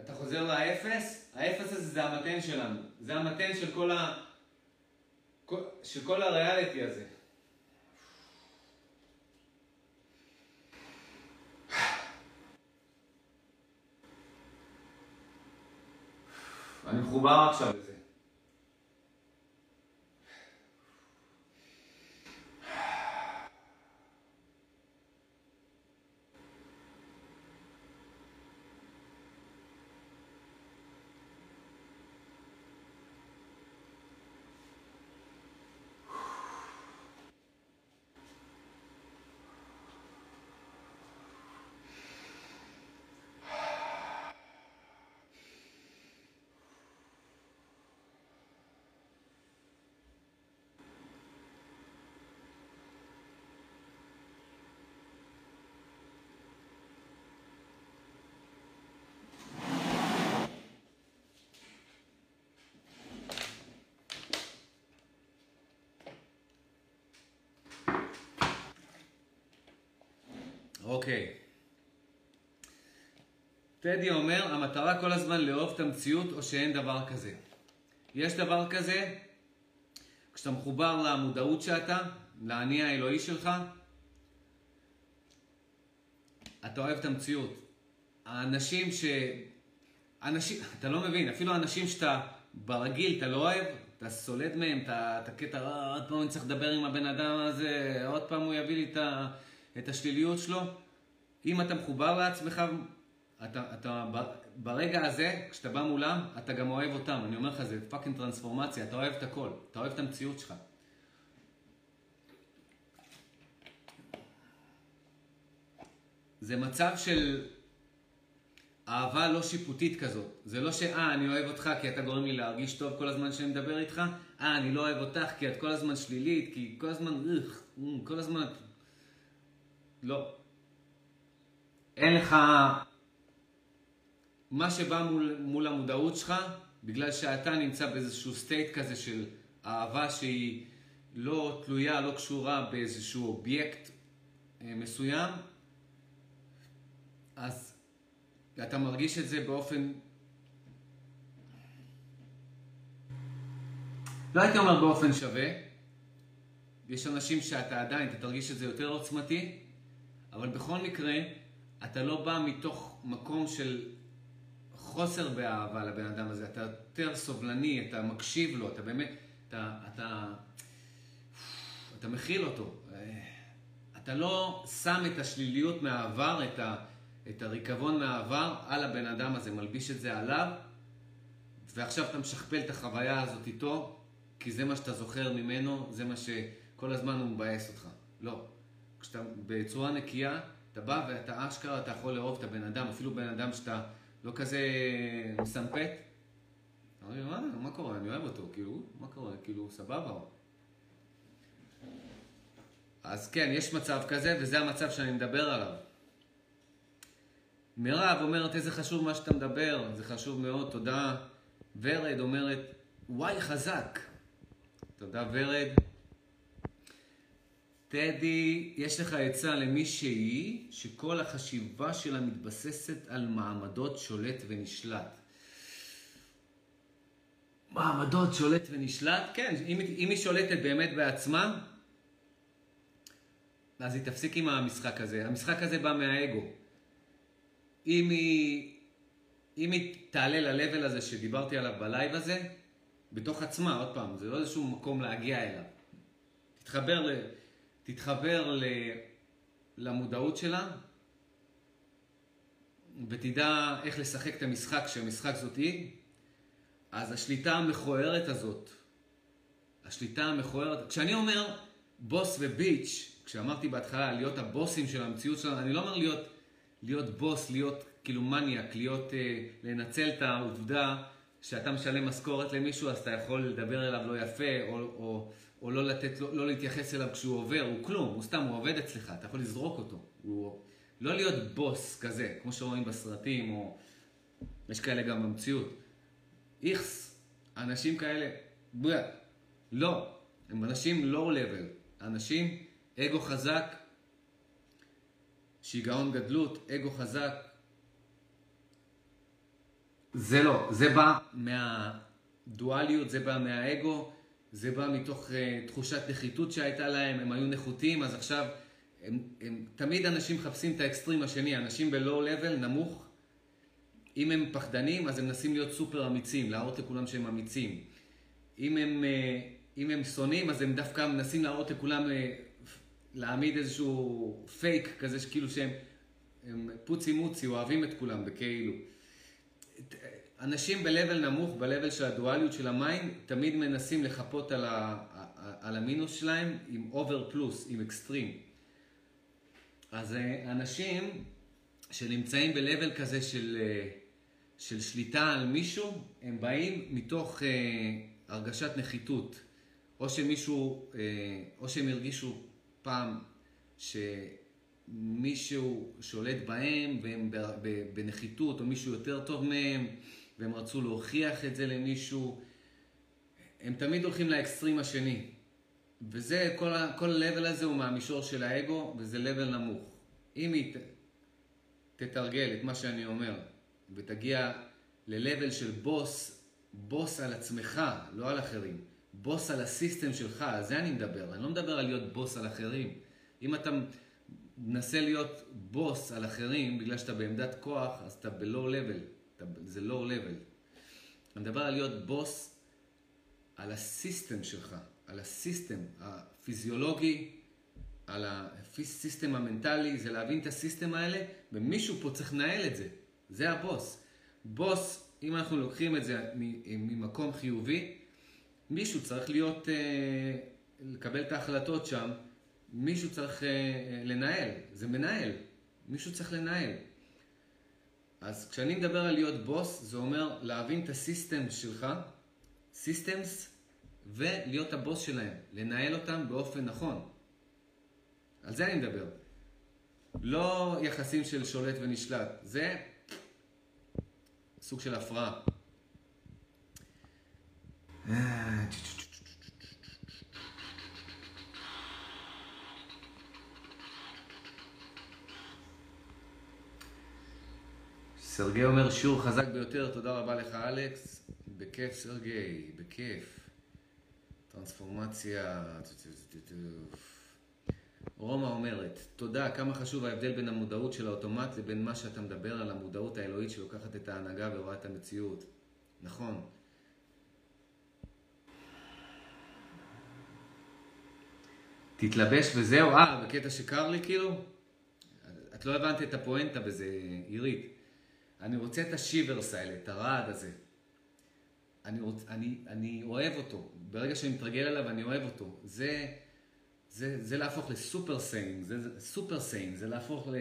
אתה חוזר לאפס, האפס הזה זה המתן שלנו, זה המתן של כל, ה... של כל הריאליטי הזה. אני מחובר עכשיו לזה. אוקיי. טדי אומר, המטרה כל הזמן לאהוב את המציאות או שאין דבר כזה. יש דבר כזה, כשאתה מחובר למודעות שאתה, לאני האלוהי שלך, אתה אוהב את המציאות. האנשים ש... אנשים, אתה לא מבין, אפילו אנשים שאתה ברגיל, אתה לא אוהב, אתה סולד מהם, אתה, אתה קטע, אה, עוד פעם אני צריך לדבר עם הבן אדם הזה, עוד פעם הוא יביא לי את, ה, את השליליות שלו. אם אתה מחובר לעצמך, אתה, אתה ברגע הזה, כשאתה בא מולם, אתה גם אוהב אותם. אני אומר לך, זה פאקינג טרנספורמציה, אתה אוהב את הכל, אתה אוהב את המציאות שלך. זה מצב של אהבה לא שיפוטית כזאת. זה לא שאה, אני אוהב אותך כי אתה גורם לי להרגיש טוב כל הזמן שאני מדבר איתך, אה, אני לא אוהב אותך כי את כל הזמן שלילית, כי כל הזמן, איך, כל הזמן. לא. אין לך... מה שבא מול, מול המודעות שלך, בגלל שאתה נמצא באיזשהו state כזה של אהבה שהיא לא תלויה, לא קשורה באיזשהו אובייקט אה, מסוים, אז אתה מרגיש את זה באופן... לא הייתי אומר באופן שווה. יש אנשים שאתה עדיין, אתה תרגיש את זה יותר עוצמתי, אבל בכל מקרה, אתה לא בא מתוך מקום של חוסר באהבה לבן אדם הזה. אתה יותר סובלני, אתה מקשיב לו, אתה באמת, אתה, אתה, אתה מכיל אותו. אתה לא שם את השליליות מהעבר, את ה... את הריקבון מהעבר על הבן אדם הזה, מלביש את זה עליו, ועכשיו אתה משכפל את החוויה הזאת איתו, כי זה מה שאתה זוכר ממנו, זה מה שכל הזמן הוא מבאס אותך. לא. כשאתה בצורה נקייה, אתה בא ואתה אשכרה, אתה יכול לאהוב את הבן אדם, אפילו בן אדם שאתה לא כזה מסמפת. אתה אומר, מה, מה קורה? אני אוהב אותו, כאילו, מה קורה? כאילו, סבבה. אז כן, יש מצב כזה, וזה המצב שאני מדבר עליו. מירב אומרת, איזה חשוב מה שאתה מדבר, זה חשוב מאוד, תודה. ורד אומרת, וואי, חזק. תודה, ורד. טדי, יש לך עצה למישהי שכל החשיבה שלה מתבססת על מעמדות שולט ונשלט. מעמדות שולט ונשלט? כן, אם, אם היא שולטת באמת בעצמה, אז היא תפסיק עם המשחק הזה. המשחק הזה בא מהאגו. אם היא, אם היא תעלה ל-level הזה שדיברתי עליו בלייב הזה, בתוך עצמה, עוד פעם, זה לא איזשהו מקום להגיע אליו. תתחבר, ל, תתחבר ל, למודעות שלה, ותדע איך לשחק את המשחק, שהמשחק זאת היא, אז השליטה המכוערת הזאת, השליטה המכוערת, כשאני אומר בוס וביץ', כשאמרתי בהתחלה להיות הבוסים של המציאות שלנו, אני לא אומר להיות להיות בוס, להיות כאילו מניאק, להיות, אה, לנצל את העובדה שאתה משלם משכורת למישהו, אז אתה יכול לדבר אליו לא יפה, או, או, או לא, לתת, לא, לא להתייחס אליו כשהוא עובר, הוא כלום, הוא סתם, הוא עובד אצלך, אתה יכול לזרוק אותו. הוא, לא להיות בוס כזה, כמו שרואים בסרטים, או יש כאלה גם במציאות. איכס, אנשים כאלה, בוא, לא, הם אנשים לואו לבל, אנשים אגו חזק, שיגעון גדלות, אגו חזק. זה לא, זה בא מהדואליות, זה בא מהאגו, זה בא מתוך uh, תחושת נחיתות שהייתה להם, הם היו נחותים, אז עכשיו, הם, הם, תמיד אנשים מחפשים את האקסטרים השני, אנשים בלואו לבל, נמוך, אם הם פחדנים, אז הם מנסים להיות סופר אמיצים, להראות לכולם שהם אמיצים. אם הם, uh, אם הם שונאים, אז הם דווקא מנסים להראות לכולם uh, להעמיד איזשהו פייק כזה שכאילו שהם הם פוצי מוצי, אוהבים את כולם בכאילו. אנשים ב-level נמוך, ב-level של הדואליות של המים, תמיד מנסים לחפות על, ה, על המינוס שלהם עם over פלוס, עם אקסטרים. אז אה, אנשים שנמצאים ב-level כזה של, אה, של שליטה על מישהו, הם באים מתוך אה, הרגשת נחיתות. או שמישהו, אה, או שהם הרגישו פעם שמישהו שולט בהם והם בנחיתות, או מישהו יותר טוב מהם, והם רצו להוכיח את זה למישהו, הם תמיד הולכים לאקסטרים השני. וזה, כל ה-level הזה הוא מהמישור של האגו, וזה level נמוך. אם היא תתרגל את מה שאני אומר, ותגיע ל-level של בוס, בוס על עצמך, לא על אחרים. בוס על הסיסטם שלך, על זה אני מדבר. אני לא מדבר על להיות בוס על אחרים. אם אתה מנסה להיות בוס על אחרים בגלל שאתה בעמדת כוח, אז אתה ב-low level. זה low level. אני מדבר על להיות בוס על הסיסטם שלך, על הסיסטם הפיזיולוגי, על הסיסטם המנטלי, זה להבין את הסיסטם האלה, ומישהו פה צריך לנהל את זה. זה הבוס. בוס, אם אנחנו לוקחים את זה ממקום חיובי, מישהו צריך להיות, אה, לקבל את ההחלטות שם, מישהו צריך אה, לנהל, זה מנהל, מישהו צריך לנהל. אז כשאני מדבר על להיות בוס, זה אומר להבין את הסיסטם שלך, סיסטמס, ולהיות הבוס שלהם, לנהל אותם באופן נכון. על זה אני מדבר. לא יחסים של שולט ונשלט, זה סוג של הפרעה. סרגי אומר שיעור חזק ביותר, תודה רבה לך אלכס. בכיף סרגי, בכיף. טרנספורמציה. רומא אומרת, תודה, כמה חשוב ההבדל בין המודעות של האוטומט לבין מה שאתה מדבר על המודעות האלוהית שלוקחת את ההנהגה ורואה את המציאות. נכון. תתלבש וזהו, אה, בקטע שקר לי כאילו? את לא הבנת את הפואנטה בזה, עירית. אני רוצה את השיברס האלה, את הרעד הזה. אני, רוצ, אני, אני אוהב אותו. ברגע שאני מתרגל עליו, אני אוהב אותו. זה, זה, זה להפוך לסופר סיין, זה, זה סופר סיין, זה להפוך ל,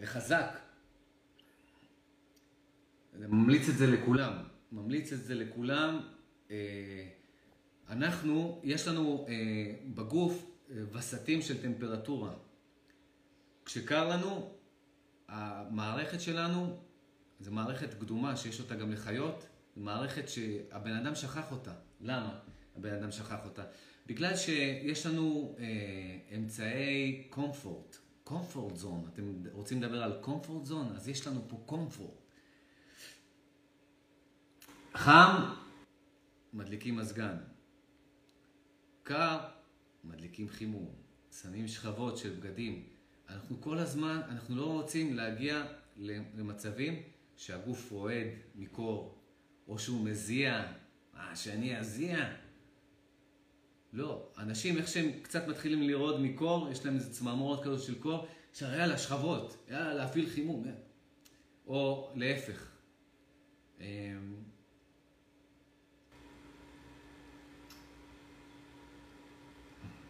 לחזק. אני ממליץ את זה לכולם. ממליץ את זה לכולם. אה, אנחנו, יש לנו אה, בגוף אה, וסתים של טמפרטורה. כשקר לנו, המערכת שלנו, זו מערכת קדומה שיש אותה גם לחיות, זו מערכת שהבן אדם שכח אותה. למה הבן אדם שכח אותה? בגלל שיש לנו אה, אמצעי קומפורט, קומפורט זון. אתם רוצים לדבר על קומפורט זון? אז יש לנו פה קומפורט. חם, מדליקים מזגן. קר, מדליקים חימום. שמים שכבות של בגדים. אנחנו כל הזמן, אנחנו לא רוצים להגיע למצבים שהגוף רועד מקור, או שהוא מזיע, אה, שאני אזיע. לא, אנשים, איך שהם קצת מתחילים לרעוד מקור, יש להם איזה צמרמורת כזאת של קור, אפשר יאללה, שכבות, יאללה, להפעיל חימום. או להפך. אמ,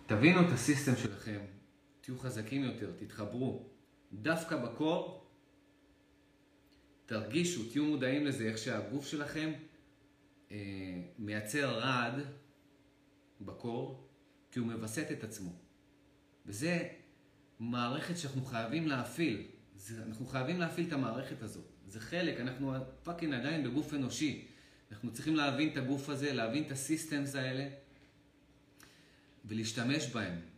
תבינו את הסיסטם שלכם, תהיו חזקים יותר, תתחברו. דווקא בקור, תרגישו, תהיו מודעים לזה, איך שהגוף שלכם אה, מייצר רעד בקור, כי הוא מווסת את עצמו. וזה מערכת שאנחנו חייבים להפעיל. זה, אנחנו חייבים להפעיל את המערכת הזאת. זה חלק, אנחנו fucking עדיין בגוף אנושי. אנחנו צריכים להבין את הגוף הזה, להבין את ה systems האלה, ולהשתמש בהם.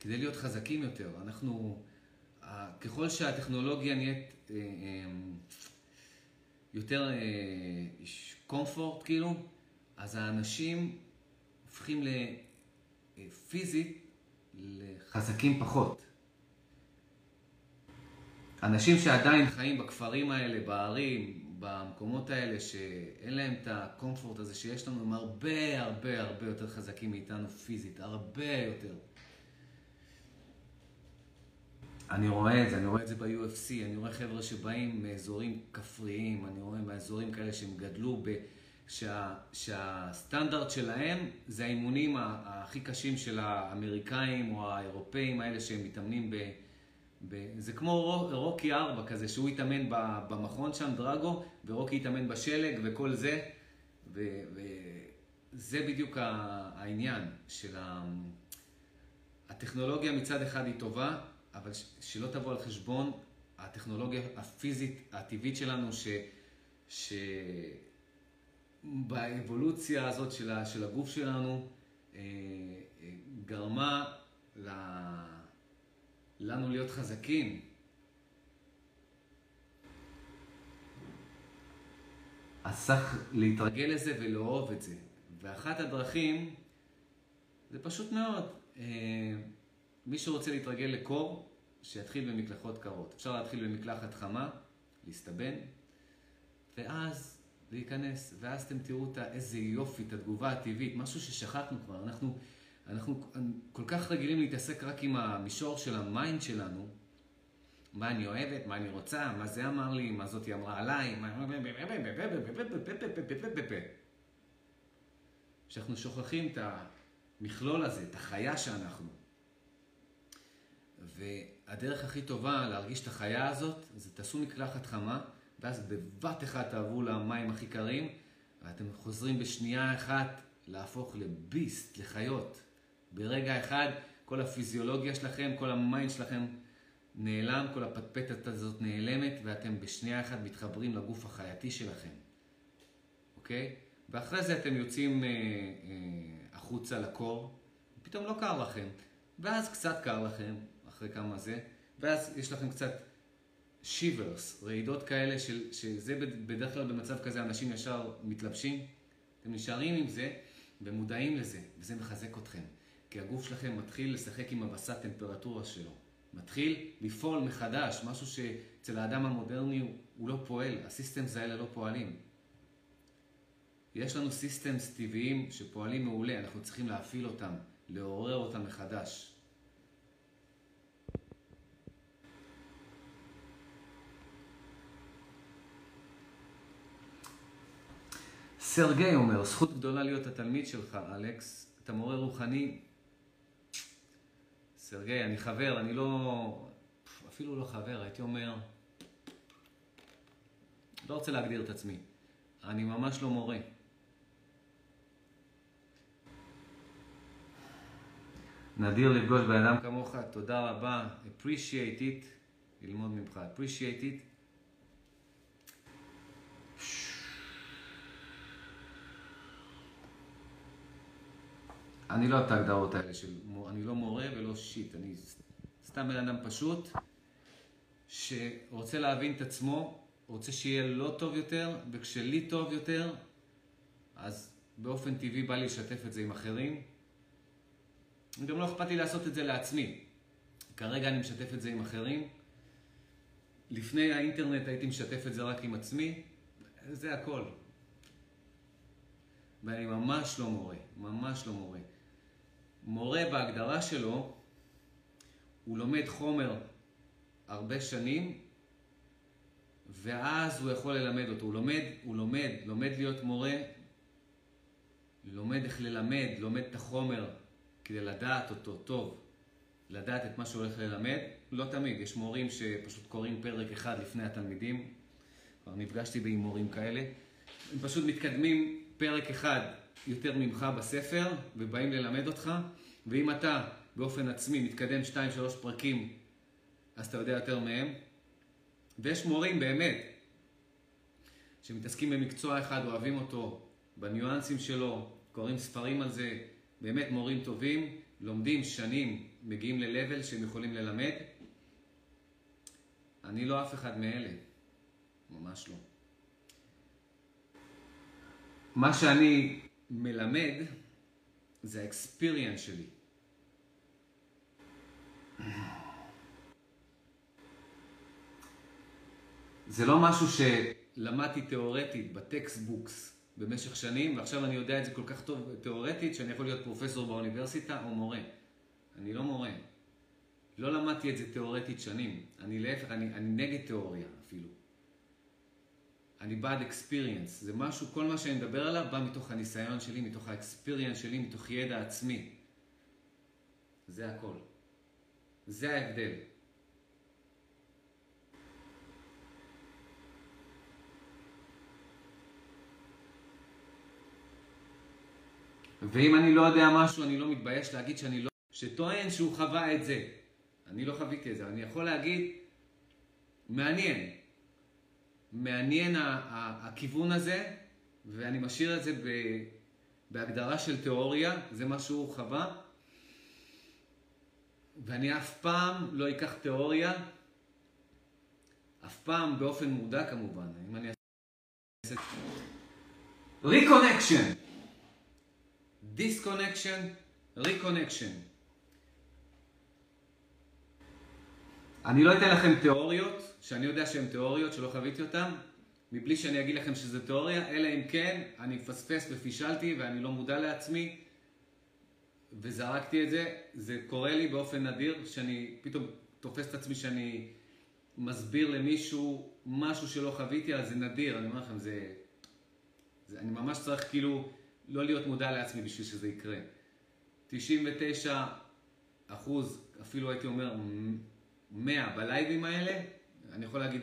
כדי להיות חזקים יותר. אנחנו, ככל שהטכנולוגיה נהיית אה, אה, יותר comfort, כאילו, אז האנשים הופכים פיזית לחזקים פחות. אנשים שעדיין חיים בכפרים האלה, בערים, במקומות האלה, שאין להם את הקומפורט הזה שיש לנו, הם הרבה הרבה הרבה יותר חזקים מאיתנו פיזית, הרבה יותר. אני רואה את זה, אני רואה את זה ב-UFC, אני רואה חבר'ה שבאים מאזורים כפריים, אני רואה מאזורים כאלה שהם גדלו, ב... שה... שהסטנדרט שלהם זה האימונים הכי קשים של האמריקאים או האירופאים האלה שהם מתאמנים ב... ב... זה כמו רוקי 4 כזה, שהוא התאמן במכון שם, דרגו, ורוקי התאמן בשלג וכל זה, ו... וזה בדיוק העניין של ה... הטכנולוגיה מצד אחד היא טובה, אבל שלא תבוא על חשבון הטכנולוגיה הפיזית הטבעית שלנו, ש... שבאבולוציה הזאת של, ה... של הגוף שלנו אה, אה, גרמה ל... לנו להיות חזקים. אז צריך להתרגל לזה ולאהוב את זה. ואחת הדרכים זה פשוט מאוד. אה, מי שרוצה להתרגל לקור, שיתחיל במקלחות קרות. אפשר להתחיל במקלחת חמה, להסתבן, ואז להיכנס, ואז אתם תראו את איזה יופי, את התגובה הטבעית, משהו ששכחנו כבר. אנחנו, אנחנו כל כך רגילים להתעסק רק עם המישור של ה mind שלנו, מה אני אוהבת, מה אני רוצה, מה זה אמר לי, מה זאתי אמרה עליי, שאנחנו שוכחים את המכלול הזה, את החיה שאנחנו. והדרך הכי טובה להרגיש את החיה הזאת, זה תעשו מקלחת חמה, ואז בבת אחת תעברו למים הכי קרים, ואתם חוזרים בשנייה אחת להפוך ל beast, לחיות. ברגע אחד כל הפיזיולוגיה שלכם, כל ה mind שלכם נעלם, כל הפטפטת הזאת נעלמת, ואתם בשנייה אחת מתחברים לגוף החייתי שלכם, אוקיי? ואחרי זה אתם יוצאים אה, אה, החוצה לקור, פתאום לא קר לכם, ואז קצת קר לכם, אחרי כמה זה, ואז יש לכם קצת שיברס, רעידות כאלה, של, שזה בדרך כלל במצב כזה אנשים ישר מתלבשים, אתם נשארים עם זה ומודעים לזה, וזה מחזק אתכם. כי הגוף שלכם מתחיל לשחק עם הווסת טמפרטורה שלו. מתחיל לפעול מחדש, משהו שאצל האדם המודרני הוא, הוא לא פועל, הסיסטמס האלה לא פועלים. יש לנו סיסטמס טבעיים שפועלים מעולה, אנחנו צריכים להפעיל אותם, לעורר אותם מחדש. סרגי אומר, זכות גדולה להיות התלמיד שלך, אלכס. אתה מורה רוחני. סרגי, אני חבר, אני לא... אפילו לא חבר, הייתי אומר... לא רוצה להגדיר את עצמי. אני ממש לא מורה. נדיר לפגוש בן אדם כמוך, תודה רבה. appreciate it, ללמוד ממך. appreciate it. אני לא את ההגדרות האלה של, אני לא מורה ולא שיט, אני סתם בן אדם פשוט, שרוצה להבין את עצמו, רוצה שיהיה לו טוב יותר, וכשלי טוב יותר, אז באופן טבעי בא לי לשתף את זה עם אחרים. גם לא אכפת לי לעשות את זה לעצמי. כרגע אני משתף את זה עם אחרים. לפני האינטרנט הייתי משתף את זה רק עם עצמי, זה הכל. ואני ממש לא מורה, ממש לא מורה. מורה בהגדרה שלו, הוא לומד חומר הרבה שנים, ואז הוא יכול ללמד אותו. הוא לומד, הוא לומד, לומד להיות מורה, לומד איך ללמד, לומד את החומר כדי לדעת אותו טוב, לדעת את מה שהוא הולך ללמד. לא תמיד, יש מורים שפשוט קוראים פרק אחד לפני התלמידים, כבר נפגשתי עם מורים כאלה, הם פשוט מתקדמים פרק אחד יותר ממך בספר, ובאים ללמד אותך, ואם אתה באופן עצמי מתקדם 2-3 פרקים, אז אתה יודע יותר מהם. ויש מורים באמת, שמתעסקים במקצוע אחד, אוהבים אותו, בניואנסים שלו, קוראים ספרים על זה, באמת מורים טובים, לומדים שנים, מגיעים ל-level שהם יכולים ללמד. אני לא אף אחד מאלה, ממש לא. מה שאני מלמד זה ה experience שלי. זה לא משהו שלמדתי תיאורטית ב textbooks במשך שנים, ועכשיו אני יודע את זה כל כך טוב תיאורטית, שאני יכול להיות פרופסור באוניברסיטה או מורה. אני לא מורה. לא למדתי את זה תיאורטית שנים. אני להפך, אני, אני נגד תיאוריה אפילו. אני בעד אקספיריאנס. זה משהו, כל מה שאני מדבר עליו בא מתוך הניסיון שלי, מתוך האקספיריאנס שלי, מתוך ידע עצמי. זה הכל. זה ההבדל. ואם אני לא יודע משהו, אני לא מתבייש להגיד שאני לא... שטוען שהוא חווה את זה. אני לא חוויתי את זה, אני יכול להגיד, מעניין. מעניין הכיוון הזה, ואני משאיר את זה בהגדרה של תיאוריה, זה מה שהוא חווה. ואני אף פעם לא אקח תיאוריה, אף פעם באופן מודע כמובן, אם אני אעשה... reconnection, disconnection, reconnection. אני לא אתן לכם תיאוריות, שאני יודע שהן תיאוריות, שלא חוויתי אותן, מבלי שאני אגיד לכם שזה תיאוריה, אלא אם כן אני מפספס ופישלתי ואני לא מודע לעצמי וזרקתי את זה. זה קורה לי באופן נדיר, שאני פתאום תופס את עצמי שאני מסביר למישהו משהו שלא חוויתי, אז זה נדיר, אני אומר לכם, זה... זה אני ממש צריך כאילו לא להיות מודע לעצמי בשביל שזה יקרה. 99 אחוז, אפילו הייתי אומר 100 בלייבים האלה, אני יכול להגיד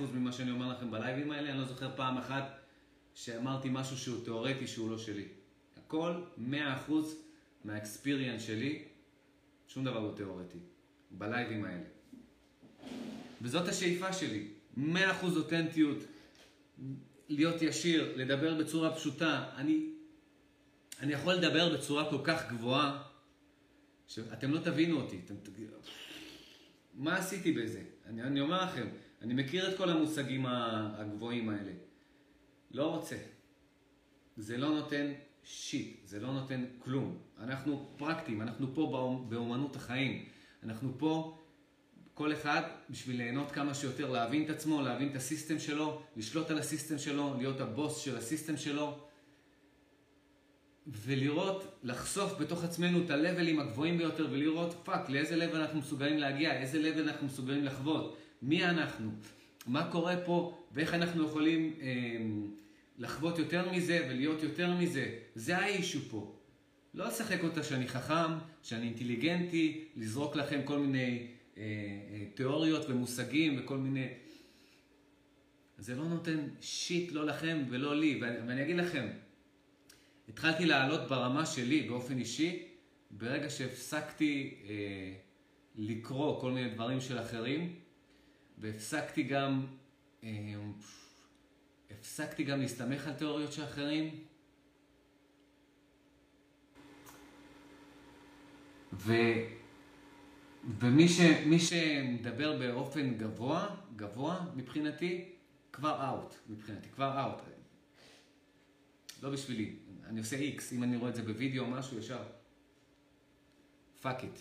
100% ממה שאני אומר לכם בלייבים האלה, אני לא זוכר פעם אחת שאמרתי משהו שהוא תיאורטי שהוא לא שלי. הכל 100% מהאקספיריאנס שלי, שום דבר לא תיאורטי, בלייבים האלה. וזאת השאיפה שלי, 100% אותנטיות, להיות ישיר, לדבר בצורה פשוטה. אני, אני יכול לדבר בצורה כל כך גבוהה, שאתם לא תבינו אותי. אתם, מה עשיתי בזה? אני, אני אומר לכם, אני מכיר את כל המושגים הגבוהים האלה. לא רוצה. זה לא נותן שיט, זה לא נותן כלום. אנחנו פרקטיים, אנחנו פה באומנות החיים. אנחנו פה, כל אחד, בשביל ליהנות כמה שיותר, להבין את עצמו, להבין את הסיסטם שלו, לשלוט על הסיסטם שלו, להיות הבוס של הסיסטם שלו. ולראות, לחשוף בתוך עצמנו את ה levelים הגבוהים ביותר ולראות, fuck, לאיזה level אנחנו מסוגלים להגיע, איזה level אנחנו מסוגלים לחוות, מי אנחנו, מה קורה פה? ואיך אנחנו יכולים אה, לחוות יותר מזה ולהיות יותר מזה. זה ה issue פה. לא לשחק אותה שאני חכם, שאני אינטליגנטי, לזרוק לכם כל מיני אה, אה, תיאוריות ומושגים וכל מיני... זה לא נותן shit לא לכם ולא לי, ואני, ואני אגיד לכם, התחלתי לעלות ברמה שלי באופן אישי, ברגע שהפסקתי אה, לקרוא כל מיני דברים של אחרים, והפסקתי גם, אה, הפסקתי גם להסתמך על תיאוריות של אחרים. ו, ומי ש, שמדבר באופן גבוה, גבוה מבחינתי, כבר out, מבחינתי, כבר out. לא בשבילי. אני עושה איקס, אם אני רואה את זה בווידאו או משהו, ישר. fuck it.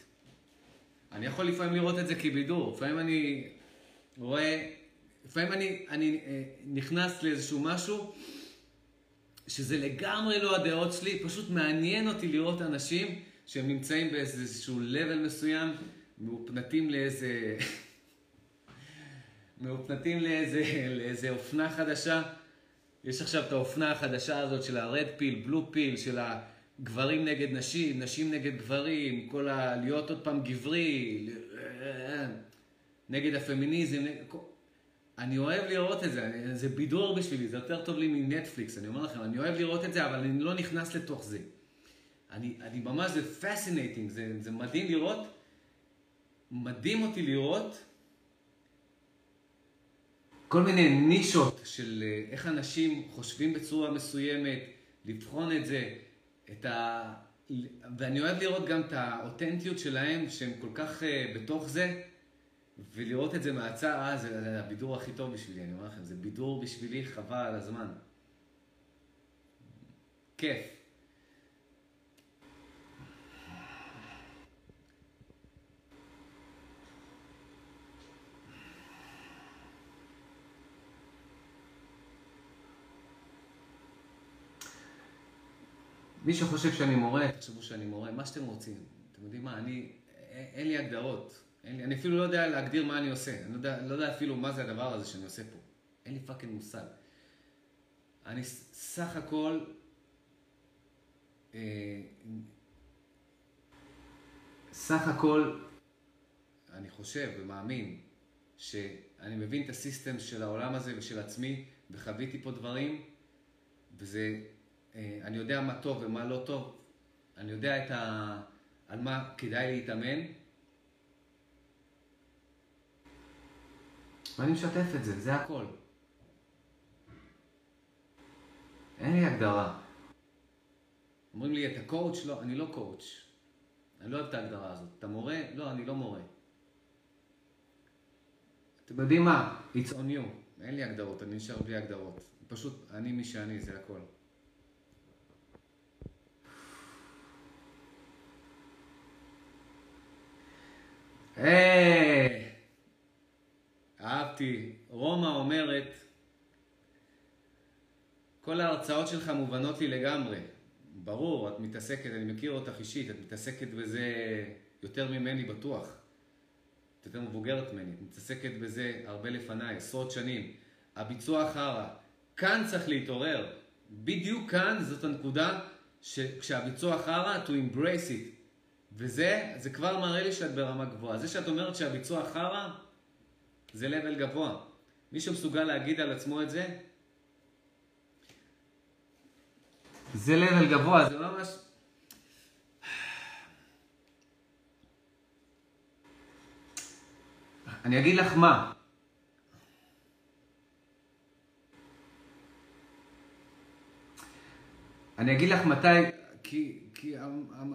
אני יכול לפעמים לראות את זה כבידור, לפעמים אני רואה, לפעמים אני, אני אה, נכנס לאיזשהו משהו שזה לגמרי לא הדעות שלי, פשוט מעניין אותי לראות אנשים שהם נמצאים באיזשהו level מסוים, מאופנתים לאיזה... מאופנתים לאיזה, לאיזה אופנה חדשה. יש עכשיו את האופנה החדשה הזאת של ה red pill, blue pill, של הגברים נגד נשים, נשים נגד גברים, כל ה... להיות עוד פעם גברי, נגד הפמיניזם. אני אוהב לראות את זה, זה בידור בשבילי, זה יותר טוב לי מנטפליקס, אני אומר לכם, אני אוהב לראות את זה, אבל אני לא נכנס לתוך זה. אני, אני ממש, זה fascinating, זה, זה מדהים לראות, מדהים אותי לראות כל מיני נישות של אה, איך אנשים חושבים בצורה מסוימת, לבחון את זה, את ה... ואני אוהב לראות גם את האותנטיות שלהם, שהם כל כך uh, בתוך זה, ולראות את זה מהצד, אה, זה, זה הבידור הכי טוב בשבילי, אני אומר לכם, זה בידור בשבילי חבל על הזמן. כיף. מי שחושב שאני מורה, תחשבו שאני מורה, מה שאתם רוצים. אתם יודעים מה, אני, אין לי הגדרות. אין לי, אני אפילו לא יודע להגדיר מה אני עושה. אני לא יודע, לא יודע אפילו מה זה הדבר הזה שאני עושה פה. אין לי fucking מושג. אני סך הכל... אה, סך הכל, אני חושב ומאמין שאני מבין את ה system של העולם הזה ושל עצמי, וחוויתי פה דברים, וזה אני יודע מה טוב ומה לא טוב, אני יודע את ה... על מה כדאי להתאמן, ואני משתף את זה, זה הכל. אין לי הגדרה. אומרים לי, אתה coach? לא, אני לא coach. אני לא אוהב את ההגדרה הזאת. אתה מורה? לא, אני לא מורה. אתם יודעים מה? It's on you. אין לי הגדרות, אני נשאר בלי הגדרות. פשוט, אני מי שאני, זה הכל. היי! אהבתי. רומא אומרת, כל ההרצאות שלך מובנות לי לגמרי. ברור, את מתעסקת, אני מכיר אותך אישית, את מתעסקת בזה יותר ממני בטוח. את יותר מבוגרת ממני, את מתעסקת בזה הרבה לפניי, עשרות שנים. הביצוע חרא. כאן צריך להתעורר. בדיוק כאן זאת הנקודה שכשהביצוע חרא, to embrace it. וזה, זה כבר מראה לי שאת ברמה גבוהה. זה שאת אומרת שהביצוע חרא, זה level גבוה. מי שמסוגל להגיד על עצמו את זה, זה level גבוה, זה ממש... אני אגיד לך מה. אני אגיד לך מתי, כי, כי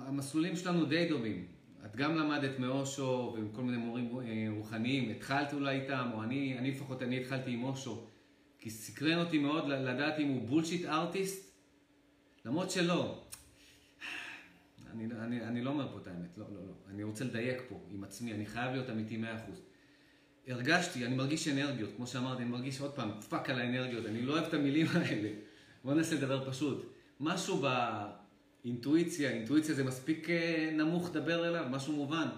המסלולים שלנו די דומים. את גם למדת מאושו ועם כל מיני מורים אה, רוחניים, התחלת אולי איתם, או אני, אני לפחות, אני התחלתי עם אושו, כי סקרן אותי מאוד לדעת אם הוא bullshit artist, למרות שלא. אני, אני, אני לא אומר פה את האמת, לא, לא, לא. אני רוצה לדייק פה עם עצמי, אני חייב להיות אמיתי 100%. הרגשתי, אני מרגיש אנרגיות, כמו שאמרתי, אני מרגיש עוד פעם, fuck על האנרגיות, אני לא אוהב את המילים האלה. בוא ננסה לדבר פשוט. משהו באינטואיציה, אינטואיציה זה מספיק אה, נמוך לדבר אליו, משהו מובן.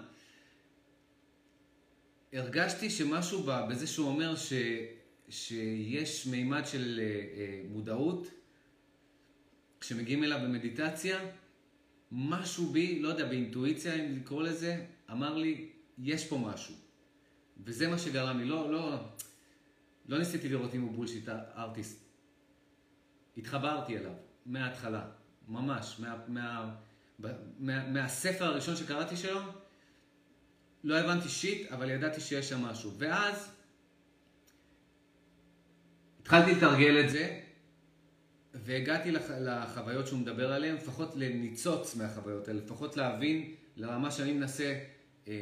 הרגשתי שמשהו בזה שהוא אומר ש, שיש מימד של אה, אה, מודעות, כשמגיעים אליו במדיטציה, משהו בי, לא יודע, באינטואיציה, אם לקרוא לזה, אמר לי, יש פה משהו. וזה מה שגרם לי, לא, לא, לא ניסיתי לראות אם הוא בולשיט ארטיסט. התחברתי אליו. מההתחלה, ממש, מה, מה, מה, מהספר הראשון שקראתי שלו, לא הבנתי shit, אבל ידעתי שיש שם משהו. ואז התחלתי לתרגל את זה, והגעתי לח, לחוויות שהוא מדבר עליהן, לפחות לניצוץ מהחוויות האלה, לפחות להבין לרמה שאני מנסה אה, אה,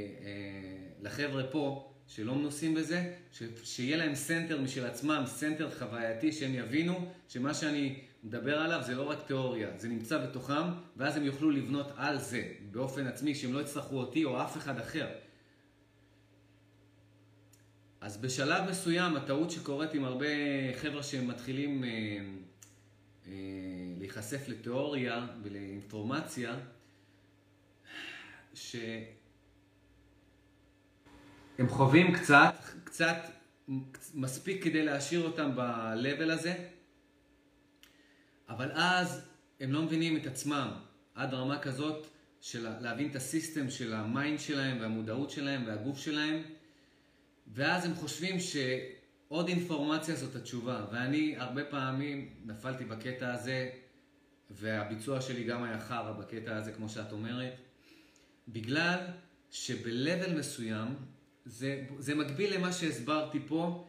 לחבר'ה פה, שלא מנוסים בזה, ש, שיהיה להם center משל עצמם, center חווייתי, שהם יבינו שמה שאני מדבר עליו זה לא רק תיאוריה, זה נמצא בתוכם, ואז הם יוכלו לבנות על זה, באופן עצמי, שהם לא יצטרכו אותי או אף אחד אחר. אז בשלב מסוים, הטעות שקורית עם הרבה חבר'ה שמתחילים אה, אה, להיחשף לתיאוריה ולאינפורמציה, שהם חווים קצת, קצת מספיק כדי להשאיר אותם ב-level הזה, אבל אז הם לא מבינים את עצמם. עד רמה כזאת של להבין את ה system של ה mind שלהם והמודעות שלהם והגוף שלהם. ואז הם חושבים שעוד אינפורמציה זאת התשובה. ואני הרבה פעמים נפלתי בקטע הזה והביצוע שלי גם היה חרא בקטע הזה כמו שאת אומרת בגלל שב-level מסוים זה, זה מקביל למה שהסברתי פה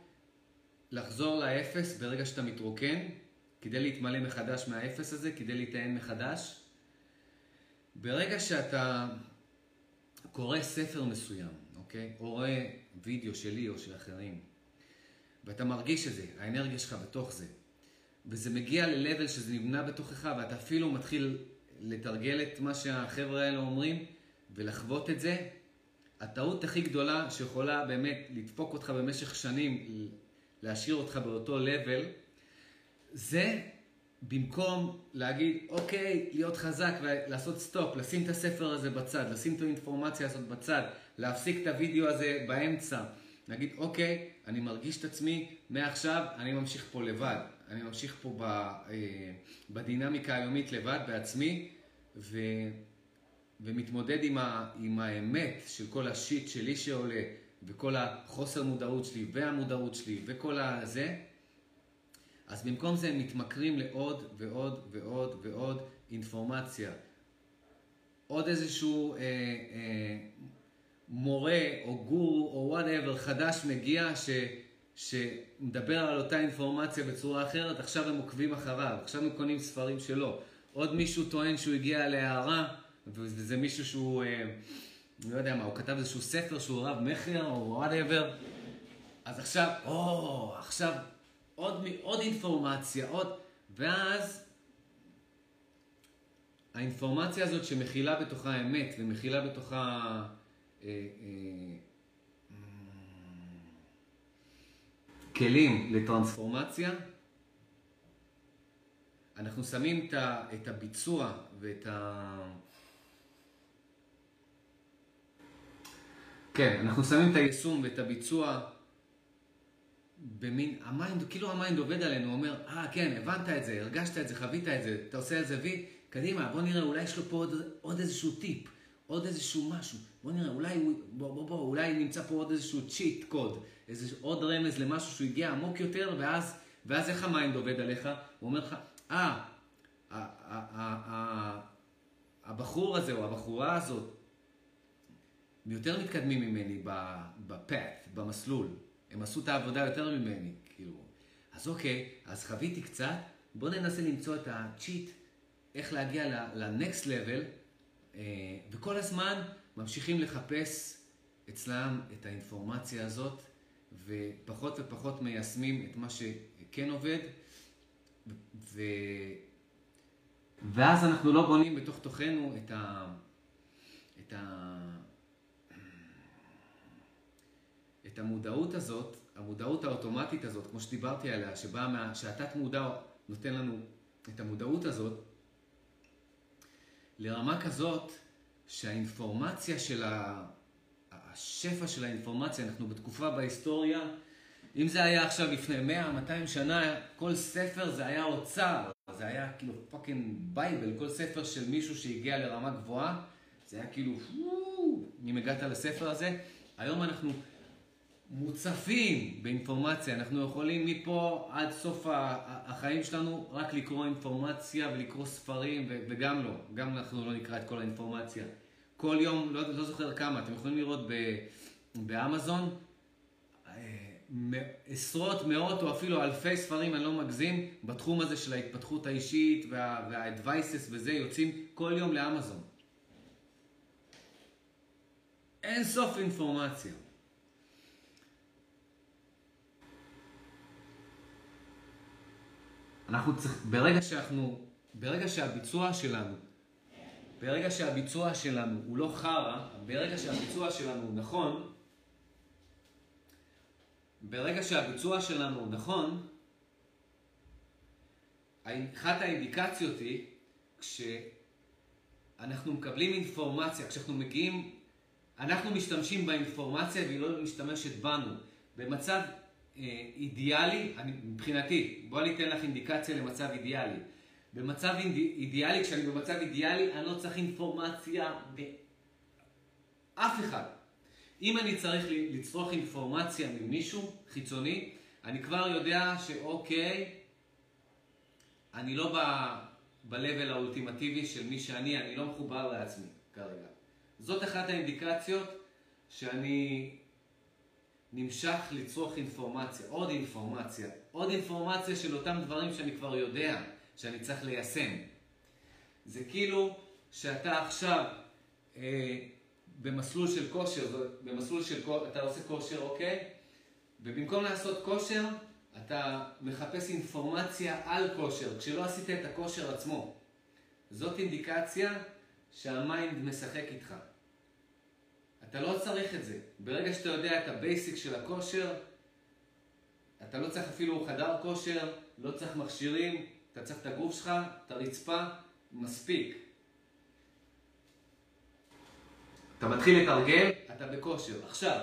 לחזור לאפס ברגע שאתה מתרוקן כדי להתמלא מחדש מהאפס הזה, כדי להיטען מחדש. ברגע שאתה קורא ספר מסוים, אוקיי? או רואה וידאו שלי או של אחרים, ואתה מרגיש את זה, האנרגיה שלך בתוך זה, וזה מגיע ל-level שזה נבנה בתוכך, ואתה אפילו מתחיל לתרגל את מה שהחבר'ה האלה אומרים, ולחוות את זה, הטעות הכי גדולה שיכולה באמת לדפוק אותך במשך שנים, להשאיר אותך באותו level, זה במקום להגיד, אוקיי, להיות חזק ולעשות סטופ, לשים את הספר הזה בצד, לשים את האינפורמציה הזאת בצד, להפסיק את הוידאו הזה באמצע, להגיד, אוקיי, אני מרגיש את עצמי, מעכשיו אני ממשיך פה לבד. אני ממשיך פה ב, אה, בדינמיקה היומית לבד, בעצמי, ו, ומתמודד עם, ה, עם האמת של כל ה shit שלי שעולה, וכל החוסר מודעות שלי, והמודעות שלי, וכל הזה. אז במקום זה הם מתמכרים לעוד ועוד ועוד ועוד אינפורמציה. עוד איזשהו אה, אה, מורה או גורו או whatever חדש מגיע ש, שמדבר על אותה אינפורמציה בצורה אחרת, עכשיו הם עוקבים אחריו, עכשיו הם קונים ספרים שלו. עוד מישהו טוען שהוא הגיע להערה וזה מישהו שהוא, אה, לא יודע מה, הוא כתב איזשהו ספר שהוא רב מכר או וואטאבר, אז עכשיו, או, עכשיו עוד, עוד אינפורמציה, עוד, ואז האינפורמציה הזאת שמכילה בתוכה אמת ומכילה בתוכה אה, אה, כלים לטרנספורמציה, אנחנו שמים את הביצוע ואת ה... כן, אנחנו שמים את היישום ואת הביצוע במין, ה mind, כאילו ה mind עובד עלינו, אומר, אה, ah, כן, הבנת את זה, הרגשת את זה, חווית את זה, אתה עושה על זה וי, קדימה, בוא נראה, אולי יש לו פה עוד, עוד איזשהו טיפ, עוד איזשהו משהו, בוא נראה, אולי הוא, בוא, בוא, בוא, אולי נמצא פה עוד איזשהו cheat code, איזה, עוד רמז למשהו שהוא הגיע עמוק יותר, ואז, ואז איך ה mind עובד עליך? הוא אומר לך, אה, הבחור הזה או הבחורה הזאת יותר מתקדמים ממני ב path, במסלול. הם עשו את העבודה יותר ממני, כאילו. אז אוקיי, אז חוויתי קצת, בואו ננסה למצוא את ה cheat, איך להגיע ל next level, אה, וכל הזמן ממשיכים לחפש אצלם את האינפורמציה הזאת, ופחות ופחות מיישמים את מה שכן עובד, ו... ואז אנחנו לא בונים בתוך תוכנו את ה... את ה... את המודעות הזאת, המודעות האוטומטית הזאת, כמו שדיברתי עליה, שבאה מה... שהתת מודע נותן לנו את המודעות הזאת, לרמה כזאת שהאינפורמציה של ה... השפע של האינפורמציה, אנחנו בתקופה בהיסטוריה, אם זה היה עכשיו לפני 100-200 שנה, כל ספר זה היה אוצר, זה היה כאילו fucking bible, כל ספר של מישהו שהגיע לרמה גבוהה, זה היה כאילו, אם הגעת לספר הזה, היום אנחנו מוצפים באינפורמציה, אנחנו יכולים מפה עד סוף החיים שלנו רק לקרוא אינפורמציה ולקרוא ספרים, וגם לא, גם אנחנו לא נקרא את כל האינפורמציה. כל יום, לא, לא זוכר כמה, אתם יכולים לראות באמזון, עשרות, מאות או אפילו אלפי ספרים, אני לא מגזים, בתחום הזה של ההתפתחות האישית וה-advices וזה, יוצאים כל יום לאמזון. אין סוף אינפורמציה. אנחנו צריכים, ברגע שאנחנו, ברגע שהביצוע שלנו, ברגע שהביצוע שלנו הוא לא חרא, ברגע שהביצוע שלנו הוא נכון, ברגע שהביצוע שלנו נכון, אחת האינדיקציות היא כשאנחנו מקבלים אינפורמציה, כשאנחנו מגיעים, אנחנו משתמשים באינפורמציה והיא לא משתמשת בנו. במצב אידיאלי, אני, מבחינתי, בוא אני אתן לך אינדיקציה למצב אידיאלי. במצב אידיאלי, כשאני במצב אידיאלי, אני לא צריך אינפורמציה באף אחד. אם אני צריך לצרוך אינפורמציה ממישהו חיצוני, אני כבר יודע שאוקיי, אני לא ב-level האולטימטיבי של מי שאני, אני לא מחובר לעצמי כרגע. זאת אחת האינדיקציות שאני נמשך לצרוך אינפורמציה, עוד אינפורמציה, עוד אינפורמציה של אותם דברים שאני כבר יודע שאני צריך ליישם. זה כאילו שאתה עכשיו אה, במסלול של כושר, במסלול של אתה עושה כושר, אוקיי? ובמקום לעשות כושר, אתה מחפש אינפורמציה על כושר, כשלא עשית את הכושר עצמו. זאת אינדיקציה שה mind משחק איתך. אתה לא צריך את זה. ברגע שאתה יודע את ה basic של הכושר, אתה לא צריך אפילו חדר כושר, לא צריך מכשירים, אתה צריך את הגוף שלך, את הרצפה, מספיק. אתה מתחיל לתרגל, אתה בכושר. עכשיו,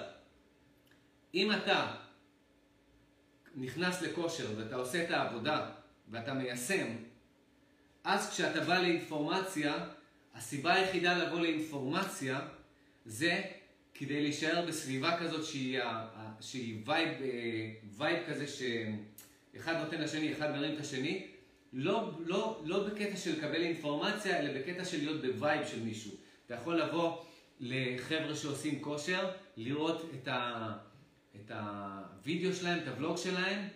אם אתה נכנס לכושר ואתה עושה את העבודה ואתה מיישם, אז כשאתה בא לאינפורמציה, הסיבה היחידה לבוא לאינפורמציה זה כדי להישאר בסביבה כזאת שהיא, שהיא vibe, אה, vibe כזה שאחד נותן לשני, אחד מרים את השני, לא, לא, לא בקטע של לקבל אינפורמציה, אלא בקטע של להיות ב vibe של מישהו. אתה יכול לבוא לחבר'ה שעושים כושר, לראות את, ה, את הווידאו שלהם, את הוולוג שלהם,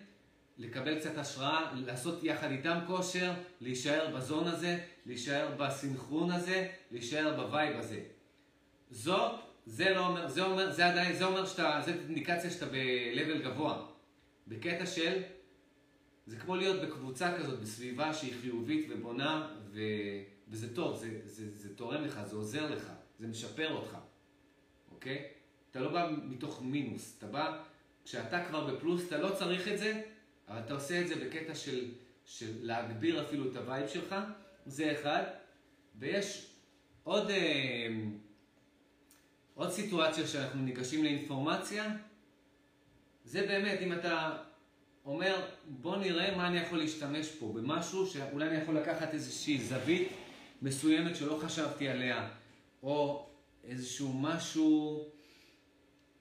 לקבל קצת השראה, לעשות יחד איתם כושר, להישאר ב zone הזה, להישאר בסנכרון הזה, להישאר ב vibe הזה. זאת, זה לא אומר, זה אומר, זה עדיין, זה אומר שאתה, זה אינדיקציה שאתה ב-level גבוה. בקטע של, זה כמו להיות בקבוצה כזאת, בסביבה שהיא חיובית ובונה, ו... וזה טוב, זה, זה, זה תורם לך, זה עוזר לך, זה משפר אותך, אוקיי? אתה לא בא מתוך מינוס, אתה בא, כשאתה כבר בפלוס, אתה לא צריך את זה, אבל אתה עושה את זה בקטע של, של להגביר אפילו את ה vibe שלך, זה אחד. ויש עוד, אה, עוד סיטואציה שאנחנו ניגשים לאינפורמציה, זה באמת, אם אתה אומר, בוא נראה מה אני יכול להשתמש פה, במשהו שאולי אני יכול לקחת איזושהי זווית מסוימת שלא חשבתי עליה, או איזשהו משהו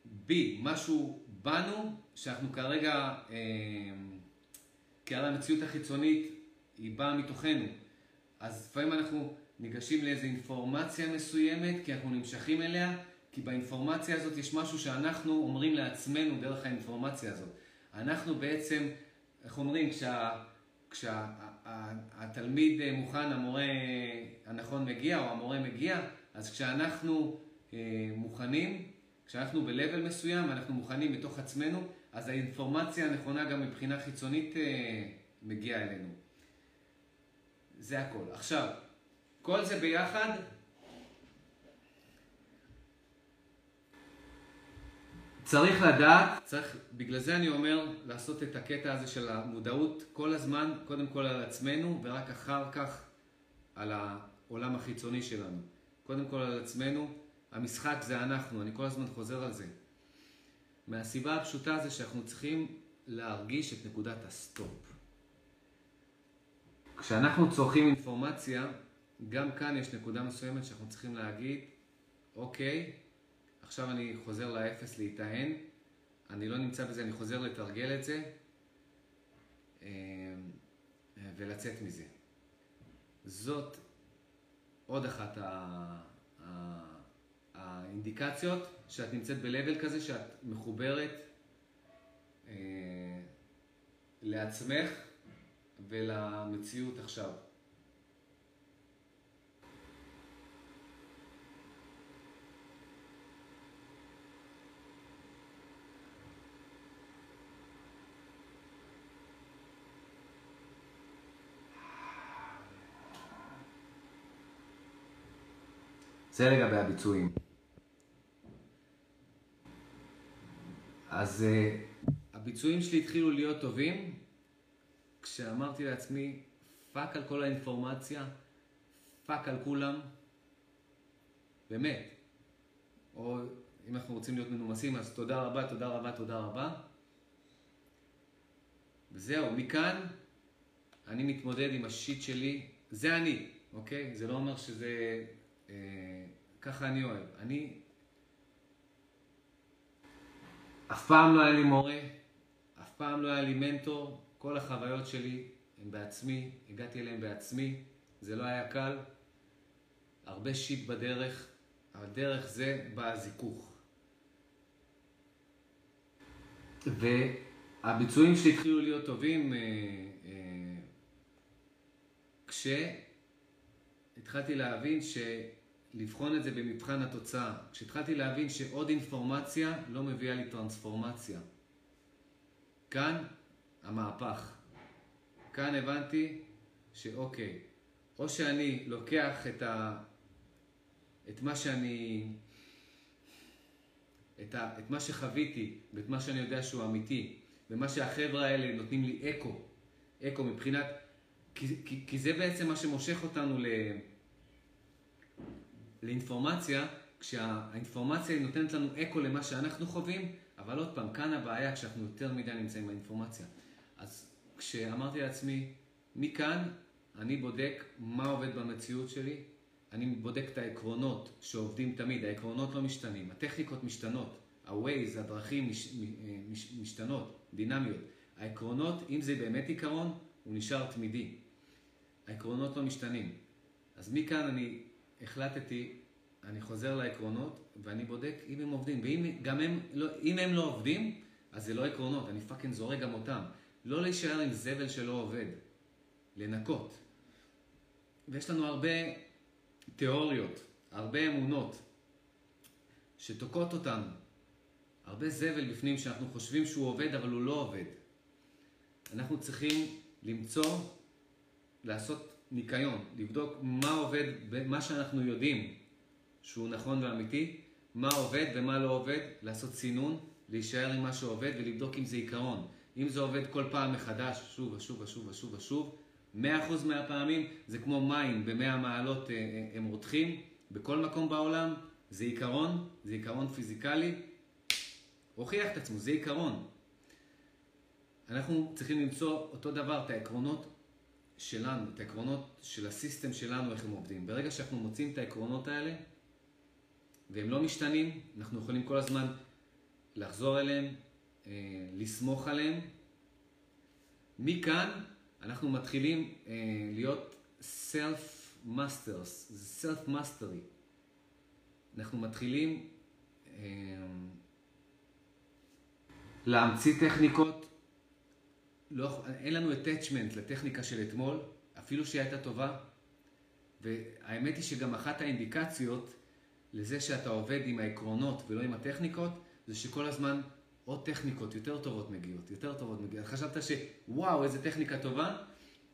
בי, משהו בנו, שאנחנו כרגע, אה, כי הרי המציאות החיצונית היא באה מתוכנו. אז לפעמים אנחנו ניגשים לאיזו אינפורמציה מסוימת, כי אנחנו נמשכים אליה, כי באינפורמציה הזאת יש משהו שאנחנו אומרים לעצמנו דרך האינפורמציה הזאת. אנחנו בעצם, איך אומרים, כשה, כשהתלמיד כשה, מוכן, המורה הנכון מגיע, או המורה מגיע, אז כשאנחנו אה, מוכנים, כשאנחנו ב-level מסוים, אנחנו מוכנים מתוך עצמנו, אז האינפורמציה הנכונה גם מבחינה חיצונית אה, מגיעה אלינו. זה הכל. עכשיו, כל זה ביחד צריך לדעת, צריך, בגלל זה אני אומר לעשות את הקטע הזה של המודעות כל הזמן, קודם כל על עצמנו ורק אחר כך על העולם החיצוני שלנו. קודם כל על עצמנו, המשחק זה אנחנו, אני כל הזמן חוזר על זה. מהסיבה הפשוטה זה שאנחנו צריכים להרגיש את נקודת הסטופ. כשאנחנו צורכים אינפורמציה, גם כאן יש נקודה מסוימת שאנחנו צריכים להגיד, אוקיי, עכשיו אני חוזר לאפס להיטען, אני לא נמצא בזה, אני חוזר לתרגל את זה אה, ולצאת מזה. זאת עוד אחת האינדיקציות שאת נמצאת ב-level כזה, שאת מחוברת אה, לעצמך ולמציאות עכשיו. זה לגבי הביצועים. אז uh, הביצועים שלי התחילו להיות טובים כשאמרתי לעצמי, fuck על כל האינפורמציה, fuck על כולם, באמת. או אם אנחנו רוצים להיות מנומסים, אז תודה רבה, תודה רבה, תודה רבה. וזהו, מכאן אני מתמודד עם ה shit שלי, זה אני, אוקיי? זה לא אומר שזה אה, ככה אני אוהב. אני... אף פעם לא היה לי מורה, אף פעם לא היה לי מנטור. כל החוויות שלי הן בעצמי, הגעתי אליהן בעצמי. זה לא היה קל. הרבה שיט בדרך, אבל דרך זה בא הזיכוך. והביצועים שלי התחילו להיות טובים אה, אה, כשהתחלתי להבין ש... לבחון את זה במבחן התוצאה. כשהתחלתי להבין שעוד אינפורמציה לא מביאה לי טרנספורמציה. כאן המהפך. כאן הבנתי שאוקיי, או שאני לוקח את, ה... את מה שאני... את, ה... את מה שחוויתי ואת מה שאני יודע שהוא אמיתי, ומה שהחבר'ה האלה נותנים לי אקו, אקו מבחינת... כי, כי, כי זה בעצם מה שמושך אותנו ל... לאינפורמציה, כשהאינפורמציה היא נותנת לנו אקו למה שאנחנו חווים, אבל עוד פעם, כאן הבעיה כשאנחנו יותר מדי נמצאים באינפורמציה. אז כשאמרתי לעצמי, מכאן אני בודק מה עובד במציאות שלי, אני בודק את העקרונות שעובדים תמיד, העקרונות לא משתנים, הטכניקות משתנות, ה-Waze, הדרכים מש, מש, משתנות, דינמיות. העקרונות, אם זה באמת עיקרון, הוא נשאר תמידי. העקרונות לא משתנים. אז מכאן אני החלטתי, אני חוזר לעקרונות ואני בודק אם הם עובדים. ואם גם הם לא, אם הם לא עובדים, אז זה לא עקרונות, אני פאקינג זורק גם אותם. לא להישאר עם זבל שלא עובד, לנקות. ויש לנו הרבה תיאוריות, הרבה אמונות, שתוקעות אותנו. הרבה זבל בפנים שאנחנו חושבים שהוא עובד, אבל הוא לא עובד. אנחנו צריכים למצוא, לעשות ניקיון, לבדוק מה עובד, מה שאנחנו יודעים שהוא נכון ואמיתי, מה עובד ומה לא עובד, לעשות סינון, להישאר עם מה שעובד ולבדוק אם זה עיקרון. אם זה עובד כל פעם מחדש, שוב ושוב ושוב ושוב ושוב, 100% מהפעמים זה כמו מים, ב-100 מעלות אה, אה, הם רותחים, בכל מקום בעולם, זה עיקרון, זה עיקרון פיזיקלי, הוכיח את עצמו, זה עיקרון. אנחנו צריכים למצוא אותו דבר, את העקרונות שלנו, את העקרונות של הסיסטם שלנו, איך הם עובדים. ברגע שאנחנו מוצאים את העקרונות האלה, והם לא משתנים, אנחנו יכולים כל הזמן לחזור אליהם, אה, לסמוך עליהם. מכאן אנחנו מתחילים אה, להיות self-masters, זה self-mastery. אנחנו מתחילים אה, להמציא טכניקות, לא, אין לנו attachment לטכניקה של אתמול, אפילו שהיא הייתה טובה. והאמת היא שגם אחת האינדיקציות לזה שאתה עובד עם העקרונות ולא עם הטכניקות, זה שכל הזמן עוד טכניקות יותר טובות מגיעות, יותר טובות מגיעות. חשבת שוואו, איזה טכניקה טובה,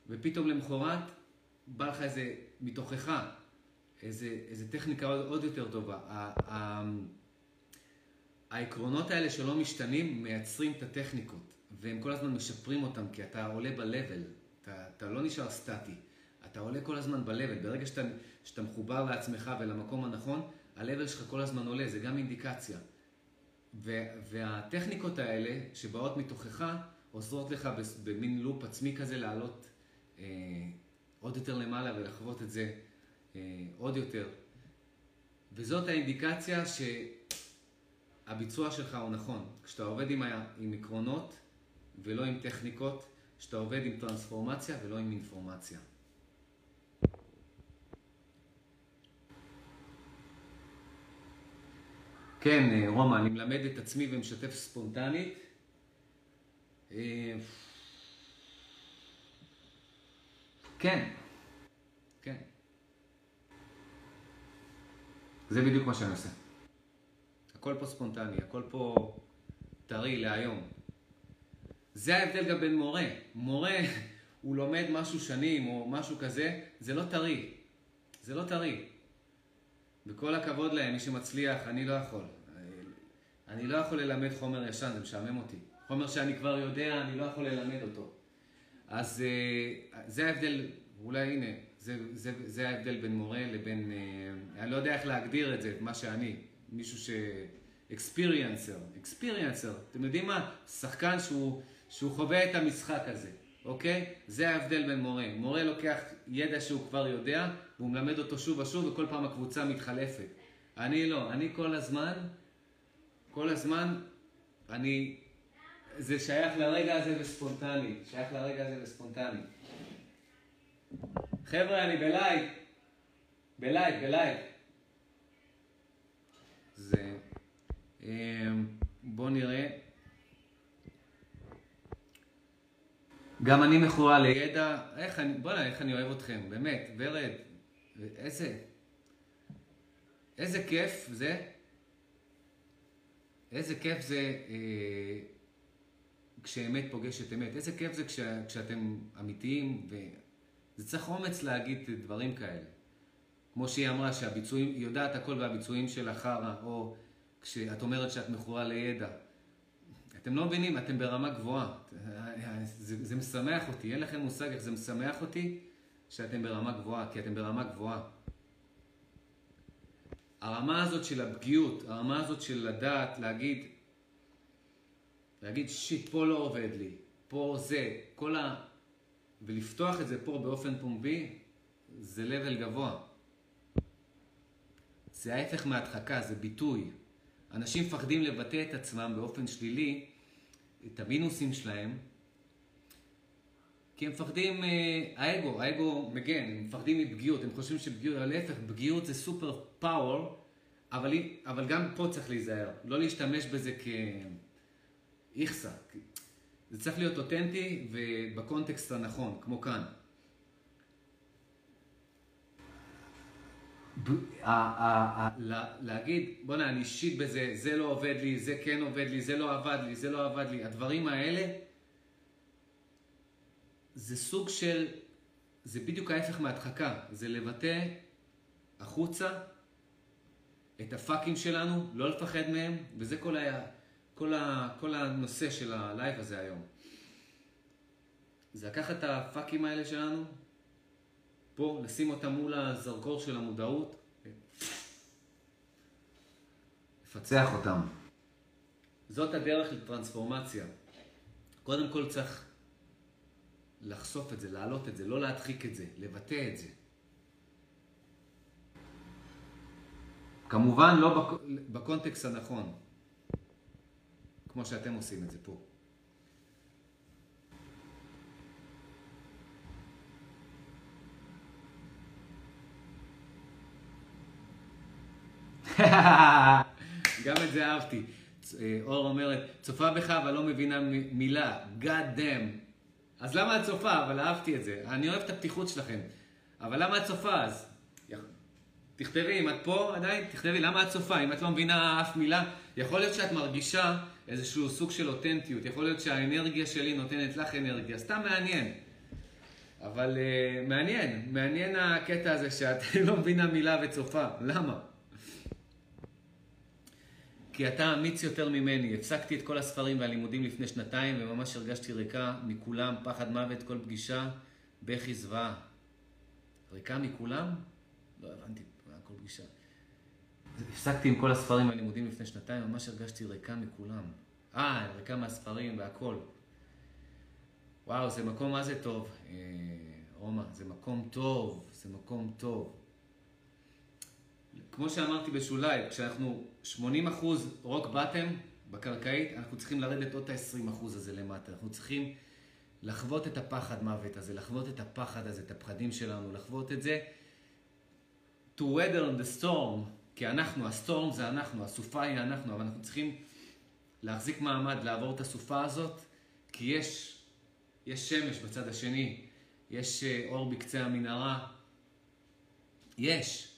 ופתאום למחרת בא לך איזה, מתוכך, איזה, איזה טכניקה עוד, עוד יותר טובה. העקרונות האלה שלא משתנים מייצרים את הטכניקות, והם כל הזמן משפרים אותם, כי אתה עולה ב-level, אתה, אתה לא נשאר סטטי, אתה עולה כל הזמן ב-level. ברגע שאתה, שאתה מחובר לעצמך ולמקום הנכון, ה-level שלך כל הזמן עולה, זה גם אינדיקציה. והטכניקות האלה שבאות מתוכך עוזרות לך במין לופ עצמי כזה לעלות אה, עוד יותר למעלה ולחוות את זה אה, עוד יותר. וזאת האינדיקציה שהביצוע שלך הוא נכון. כשאתה עובד עם, ה... עם עקרונות ולא עם טכניקות, כשאתה עובד עם טרנספורמציה ולא עם אינפורמציה. כן, אה, רומא, אני מלמד את עצמי ומשתף ספונטנית. אה, כן, כן. זה בדיוק מה שאני עושה. הכל פה ספונטני, הכל פה טרי להיום. זה ההבדל גם בין מורה. מורה, הוא לומד משהו שנים או משהו כזה, זה לא טרי. זה לא טרי. וכל הכבוד להם, מי שמצליח, אני לא יכול. אני לא יכול ללמד חומר ישן, זה משעמם אותי. חומר שאני כבר יודע, אני לא יכול ללמד אותו. אז אה, זה ההבדל, אולי הנה, זה, זה, זה ההבדל בין מורה לבין, אה, אני לא יודע איך להגדיר את זה, מה שאני, מישהו ש... אקספיריאנסר, אקספיריאנסר, אתם יודעים מה? שחקן שהוא, שהוא חווה את המשחק הזה, אוקיי? זה ההבדל בין מורה. מורה לוקח ידע שהוא כבר יודע, והוא מלמד אותו שוב ושוב, וכל פעם הקבוצה מתחלפת. אני לא, אני כל הזמן כל הזמן אני, זה שייך לרגע הזה וספונטני, שייך לרגע הזה וספונטני. חבר'ה, אני בלייב, ב live, ב live. זה, אמ, בואו נראה. גם אני מכורה לידע, איך אני, בוא'נה, איך אני אוהב אתכם, באמת, ורד, איזה, איזה כיף זה איזה כיף זה אה, כשאמת פוגשת אמת. איזה כיף זה כש, כשאתם אמיתיים, וזה צריך אומץ להגיד דברים כאלה. כמו שהיא אמרה, שהביצועים, היא יודעת הכל והביצועים של החרא, או כשאת אומרת שאת מכורה לידע. אתם לא מבינים, אתם ברמה גבוהה. זה, זה משמח אותי, אין לכם מושג איך זה משמח אותי שאתם ברמה גבוהה, כי אתם ברמה גבוהה. הרמה הזאת של הפגיעות, הרמה הזאת של לדעת, להגיד, להגיד שיט, פה לא עובד לי, פה זה, כל ה... ולפתוח את זה פה באופן פומבי, זה לבל גבוה. זה ההפך מהדחקה, זה ביטוי. אנשים מפחדים לבטא את עצמם באופן שלילי, את המינוסים שלהם, כי הם מפחדים, אה, האגו, האגו מגן, הם מפחדים מפגיעות, הם חושבים שפגיעות, להפך, פגיעות זה סופר פאוור, אבל, אבל גם פה צריך להיזהר, לא להשתמש בזה כאיכסה. זה צריך להיות אותנטי ובקונטקסט הנכון, כמו כאן. להגיד, בוא'נה, אני אישית בזה, זה לא עובד לי, זה כן עובד לי, זה לא עבד לי, זה לא עבד לי. הדברים האלה, זה סוג של, זה בדיוק ההפך מהדחקה. זה לבטא החוצה את ה fuckים שלנו, לא לפחד מהם, וזה כל, ה, כל, ה, כל הנושא של ה live הזה היום. זה לקחת את ה fuckים האלה שלנו, פה, לשים אותם מול הזרקור של המודעות, לפצח אותם. זאת הדרך לטרנספורמציה. קודם כל צריך לחשוף את זה, להעלות את זה, לא להדחיק את זה, לבטא את זה. כמובן לא בקונטקסט הנכון, כמו שאתם עושים את זה פה. גם את זה אהבתי. אה, אור אומרת, צופה בך אבל לא מבינה מילה, God damn. אז למה את צופה? אבל אהבתי את זה. אני אוהב את הפתיחות שלכם. אבל למה את צופה אז? תכתבי, אם את פה עדיין, תכתבי, למה את צופה? אם את לא מבינה אף מילה, יכול להיות שאת מרגישה איזשהו סוג של אותנטיות. יכול להיות שהאנרגיה שלי נותנת לך אנרגיה. סתם מעניין. אבל uh, מעניין, מעניין הקטע הזה שאת לא מבינה מילה וצופה. למה? כי אתה אמיץ יותר ממני. הפסקתי את כל הספרים והלימודים לפני שנתיים, וממש הרגשתי ריקה מכולם, פחד מוות, כל פגישה, בכי זוועה. ריקה מכולם? לא הבנתי, כל פגישה. הפסקתי עם כל הספרים והלימודים לפני שנתיים, ממש הרגשתי ריקה מכולם. אה, ריקה מהספרים והכל. וואו, זה מקום מה זה טוב, אה, רומא, זה מקום טוב, זה מקום טוב. כמו שאמרתי בשוליים, כשאנחנו 80% רוק בטם בקרקעית, אנחנו צריכים לרדת עוד את ה-20% הזה למטה. אנחנו צריכים לחוות את הפחד מוות הזה, לחוות את הפחד הזה, את הפחדים שלנו, לחוות את זה. To weather the storm, כי אנחנו, הסטורם זה אנחנו, הסופה היא אנחנו, אבל אנחנו צריכים להחזיק מעמד, לעבור את הסופה הזאת, כי יש, יש שמש בצד השני, יש אה, אור בקצה המנהרה, יש.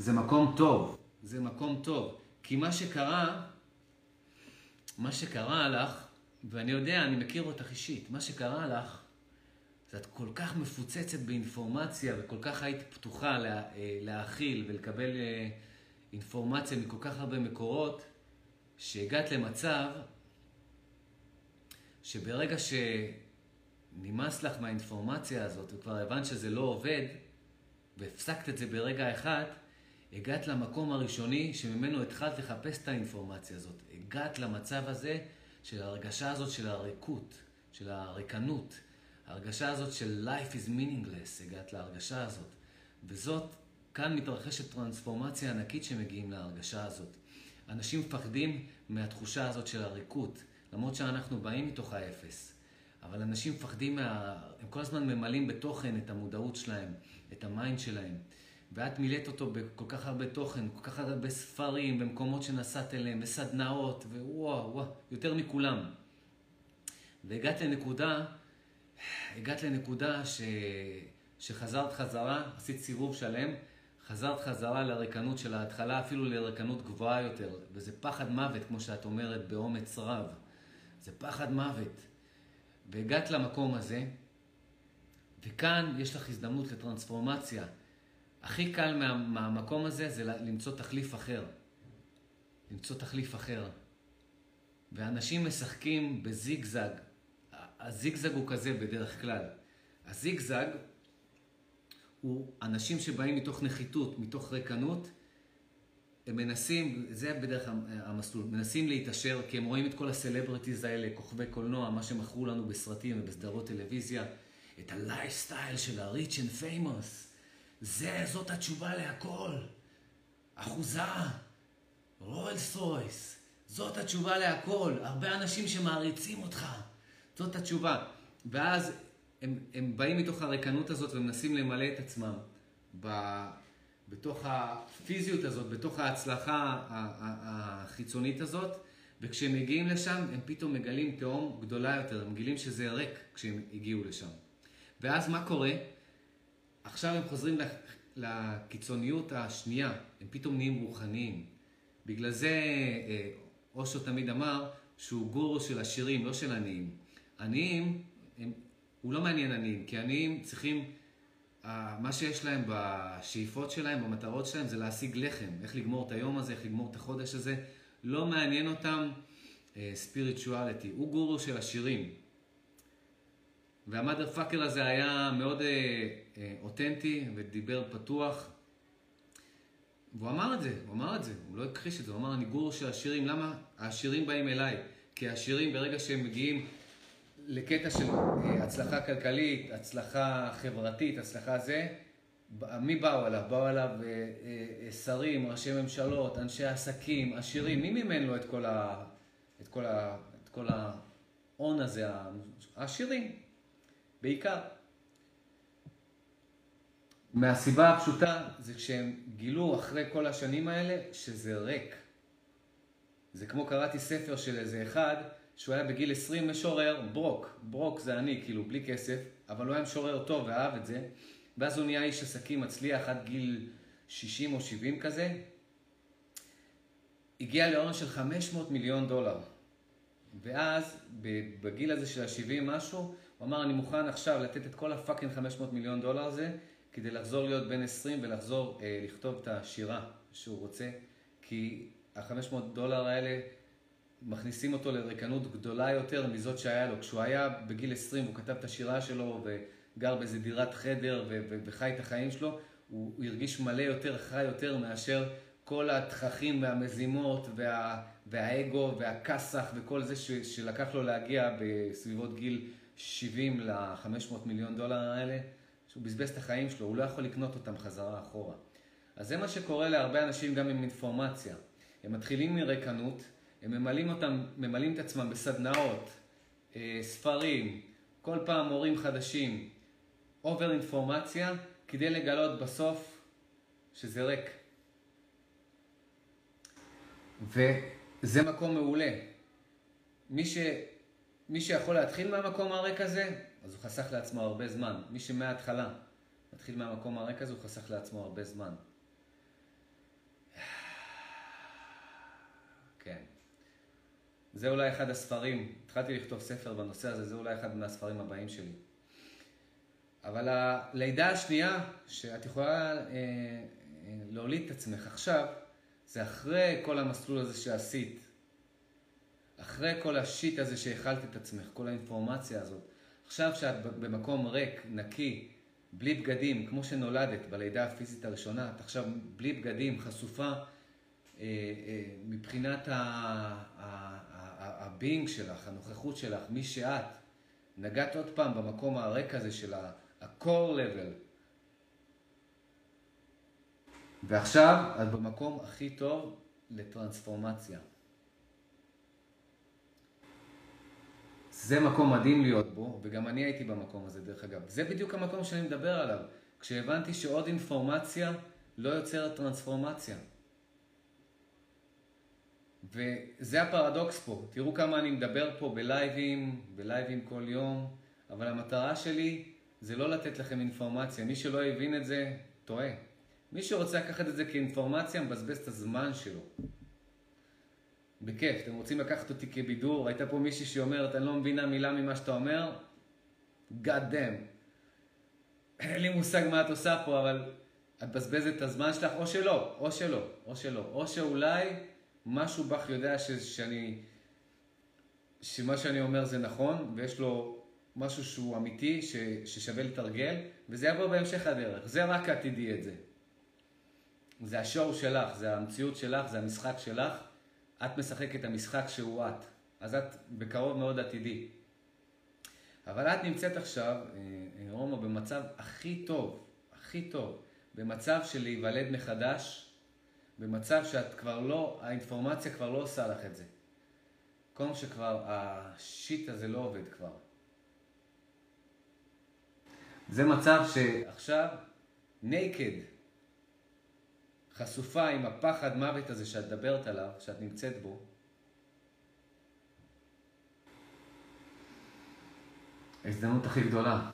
וזה מקום טוב, זה מקום טוב. כי מה שקרה, מה שקרה לך, ואני יודע, אני מכיר אותך אישית, מה שקרה לך, זה את כל כך מפוצצת באינפורמציה וכל כך היית פתוחה לה, אה, להכיל ולקבל אה, אינפורמציה מכל כך הרבה מקורות, שהגעת למצב שברגע ש... נמאס לך מהאינפורמציה הזאת, וכבר הבנת שזה לא עובד, והפסקת את זה ברגע אחד, הגעת למקום הראשוני שממנו התחלת לחפש את האינפורמציה הזאת. הגעת למצב הזה של ההרגשה הזאת של הריקות, של הריקנות. ההרגשה הזאת של life is meaningless, הגעת להרגשה הזאת. וזאת, כאן מתרחשת טרנספורמציה ענקית שמגיעים להרגשה הזאת. אנשים מפחדים מהתחושה הזאת של הריקות, למרות שאנחנו באים מתוך האפס. אבל אנשים מפחדים מה... הם כל הזמן ממלאים בתוכן את המודעות שלהם, את ה mind שלהם. ואת מילאת אותו בכל כך הרבה תוכן, כל כך הרבה ספרים, במקומות שנסעת אליהם, בסדנאות, ווואו, וואו, יותר מכולם. והגעת לנקודה, הגעת לנקודה ש... שחזרת חזרה, עשית סיבוב שלם, חזרת חזרה לריקנות של ההתחלה, אפילו לריקנות גבוהה יותר. וזה פחד מוות, כמו שאת אומרת, באומץ רב. זה פחד מוות. והגעת למקום הזה, וכאן יש לך הזדמנות לטרנספורמציה. הכי קל מה, מהמקום הזה זה למצוא תחליף אחר. למצוא תחליף אחר. ואנשים משחקים בזיגזג. הזיגזג הוא כזה בדרך כלל. הזיגזג הוא אנשים שבאים מתוך נחיתות, מתוך ריקנות, הם מנסים, זה בדרך המסלול, מנסים להתעשר, כי הם רואים את כל הסלבריטיז האלה, כוכבי קולנוע, מה שמכרו לנו בסרטים ובסדרות טלוויזיה, את הלייפסטייל של ה-rich and famous. זה, זאת התשובה להכל. אחוזה, רולס רויס, זאת התשובה להכל. הרבה אנשים שמעריצים אותך, זאת התשובה. ואז הם, הם באים מתוך הריקנות הזאת ומנסים למלא את עצמם ב... בתוך הפיזיות הזאת, בתוך ההצלחה החיצונית הזאת, וכשהם מגיעים לשם, הם פתאום מגלים תהום גדולה יותר, הם מגלים שזה ריק כשהם הגיעו לשם. ואז מה קורה? עכשיו הם חוזרים לקיצוניות השנייה, הם פתאום נהיים רוחניים. בגלל זה אה, אושו תמיד אמר שהוא גורו של עשירים, לא של עניים. עניים, הם, הוא לא מעניין עניים, כי עניים צריכים, מה שיש להם בשאיפות שלהם, במטרות שלהם, זה להשיג לחם. איך לגמור את היום הזה, איך לגמור את החודש הזה. לא מעניין אותם ספיריטואליטי. Uh, הוא גורו של עשירים. והמאדר פאקר הזה היה מאוד אותנטי ודיבר פתוח. והוא אמר את זה, הוא אמר את זה, הוא לא הכחיש את זה, הוא אמר אני גורו של עשירים, למה העשירים באים אליי? כי העשירים ברגע שהם מגיעים לקטע של uh, הצלחה כלכלית, הצלחה חברתית, הצלחה זה, מי באו אליו? באו אליו uh, uh, שרים, ראשי ממשלות, אנשי עסקים, עשירים, מי מימן לו את כל, ה, את כל, ה, את כל ההון הזה? העשירים, בעיקר. מהסיבה הפשוטה זה כשהם גילו אחרי כל השנים האלה שזה ריק. זה כמו קראתי ספר של איזה אחד שהוא היה בגיל 20 משורר, ברוק, ברוק זה אני, כאילו, בלי כסף, אבל הוא היה משורר טוב ואהב את זה, ואז הוא נהיה איש עסקים מצליח עד גיל 60 או 70 כזה, הגיע להון של 500 מיליון דולר. ואז, בגיל הזה של ה-70 משהו, הוא אמר, אני מוכן עכשיו לתת את כל הפאקינג 500 מיליון דולר הזה, כדי לחזור להיות בן 20 ולחזור אה, לכתוב את השירה שהוא רוצה, כי ה-500 דולר האלה מכניסים אותו לריקנות גדולה יותר מזאת שהיה לו. כשהוא היה בגיל 20, הוא כתב את השירה שלו וגר באיזה דירת חדר וחי את החיים שלו, הוא, הוא הרגיש מלא יותר, חי יותר מאשר כל התככים והמזימות וה, והאגו והכסח וכל זה ש, שלקח לו להגיע בסביבות גיל 70 ל-500 מיליון דולר האלה. שהוא בזבז את החיים שלו, הוא לא יכול לקנות אותם חזרה אחורה. אז זה מה שקורה להרבה אנשים גם עם אינפורמציה. הם מתחילים מריקנות, הם ממלאים, אותם, ממלאים את עצמם בסדנאות, אה, ספרים, כל פעם מורים חדשים, אובר אינפורמציה, כדי לגלות בסוף שזה ריק. וזה מקום מעולה. מי, ש... מי שיכול להתחיל מהמקום הריק הזה, אז הוא חסך לעצמו הרבה זמן. מי שמההתחלה מתחיל מהמקום הריק הזה, הוא חסך לעצמו הרבה זמן. כן. זה אולי אחד הספרים, התחלתי לכתוב ספר בנושא הזה, זה אולי אחד מהספרים הבאים שלי. אבל הלידה השנייה, שאת יכולה אה, אה, להוליד את עצמך עכשיו, זה אחרי כל המסלול הזה שעשית. אחרי כל השיט הזה שהאכלת את עצמך, כל האינפורמציה הזאת. עכשיו שאת במקום ריק, נקי, בלי בגדים, כמו שנולדת בלידה הפיזית הראשונה, את עכשיו בלי בגדים, חשופה אה, אה, מבחינת הבינג שלך, הנוכחות שלך, מי שאת. נגעת עוד פעם במקום הריק הזה של ה-core level. ועכשיו את במקום הכי טוב לטרנספורמציה. זה מקום מדהים להיות בו, וגם אני הייתי במקום הזה דרך אגב. זה בדיוק המקום שאני מדבר עליו. כשהבנתי שעוד אינפורמציה לא יוצרת טרנספורמציה. וזה הפרדוקס פה. תראו כמה אני מדבר פה בלייבים, בלייבים כל יום, אבל המטרה שלי זה לא לתת לכם אינפורמציה. מי שלא הבין את זה, טועה. מי שרוצה לקחת את זה כאינפורמציה, מבזבז את הזמן שלו. בכיף, אתם רוצים לקחת אותי כבידור? הייתה פה מישהי שאומרת, אני לא מבינה מילה ממה שאתה אומר? God damn. אין לי מושג מה את עושה פה, אבל את מבזבזת את הזמן שלך, או שלא, או שלא, או שלא. או שאולי משהו בך יודע ש, שאני, שמה שאני אומר זה נכון, ויש לו משהו שהוא אמיתי, ש, ששווה לתרגל, וזה יבוא בהמשך הדרך. זה רק את תדעי את זה. זה השואו שלך, זה המציאות שלך, זה המשחק שלך. את משחקת את המשחק שהוא את. אז את בקרוב מאוד עתידי. אבל את נמצאת עכשיו, אה, אה, רומא, במצב הכי טוב, הכי טוב, במצב של להיוולד מחדש, במצב שאת כבר לא, האינפורמציה כבר לא עושה לך את זה. כל שכבר השיט הזה לא עובד כבר. זה מצב שעכשיו, naked, חשופה עם הפחד מוות הזה שאת מדברת עליו, שאת נמצאת בו, ההזדמנות הכי גדולה.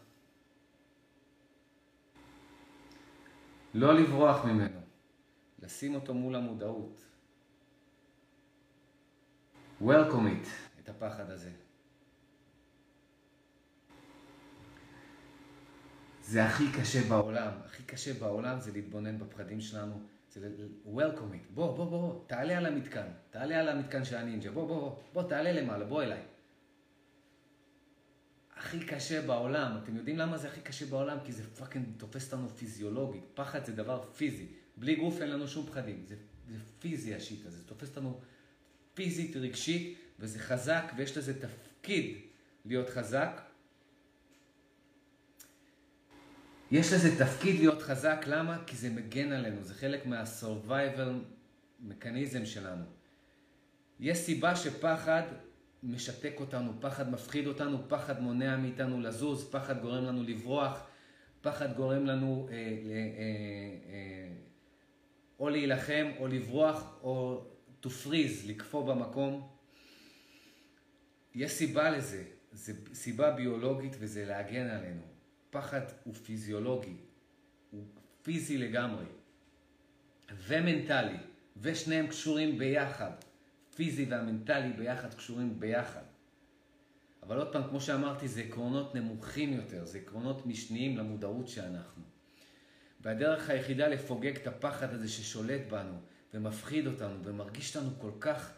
לא לברוח ממנו, לשים אותו מול המודעות. Welcome it, את הפחד הזה. זה הכי קשה בעולם, הכי קשה בעולם זה להתבונן בפחדים שלנו, זה welcome it, בוא, בוא, בוא, תעלה על המתקן, תעלה על המתקן של הנינג'ה, בוא, בוא, בוא, תעלה למעלה, בוא אליי. הכי קשה בעולם, אתם יודעים למה זה הכי קשה בעולם? כי זה fucking תופס אותנו פיזיולוגית, פחד זה דבר פיזי, בלי גוף אין לנו שום פחדים, זה, זה פיזי ה shit הזה, זה תופס אותנו פיזית, רגשית, וזה חזק, ויש לזה תפקיד להיות חזק. יש לזה תפקיד להיות חזק, למה? כי זה מגן עלינו, זה חלק מה survival mechanism שלנו. יש סיבה שפחד משתק אותנו, פחד מפחיד אותנו, פחד מונע מאיתנו לזוז, פחד גורם לנו לברוח, פחד גורם לנו אה, אה, אה, אה, או להילחם, או לברוח, או to freeze, לקפוא במקום. יש סיבה לזה, זו סיבה ביולוגית וזה להגן עלינו. פחד הוא פיזיולוגי, הוא פיזי לגמרי, ומנטלי, ושניהם קשורים ביחד. פיזי והמנטלי ביחד קשורים ביחד. אבל עוד פעם, כמו שאמרתי, זה עקרונות נמוכים יותר, זה עקרונות משניים למודעות שאנחנו. והדרך היחידה לפוגג את הפחד הזה ששולט בנו ומפחיד אותנו ומרגיש אותנו כל כך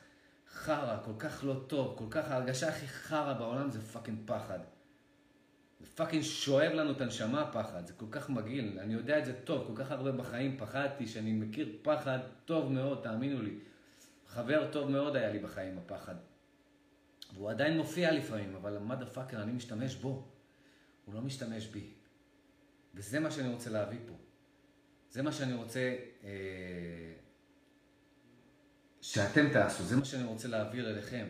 חרא, כל כך לא טוב, כל כך, ההרגשה הכי חרא בעולם זה fucking פחד. זה fucking שואב לנו את הנשמה הפחד, זה כל כך מגעיל, אני יודע את זה טוב, כל כך הרבה בחיים פחדתי, שאני מכיר פחד טוב מאוד, תאמינו לי. חבר טוב מאוד היה לי בחיים, הפחד. והוא עדיין מופיע לפעמים, אבל המאדה פאקר, אני משתמש בו. הוא לא משתמש בי. וזה מה שאני רוצה להביא פה. זה מה שאני רוצה אה, שאתם תעשו, זה מה שאני רוצה להעביר אליכם.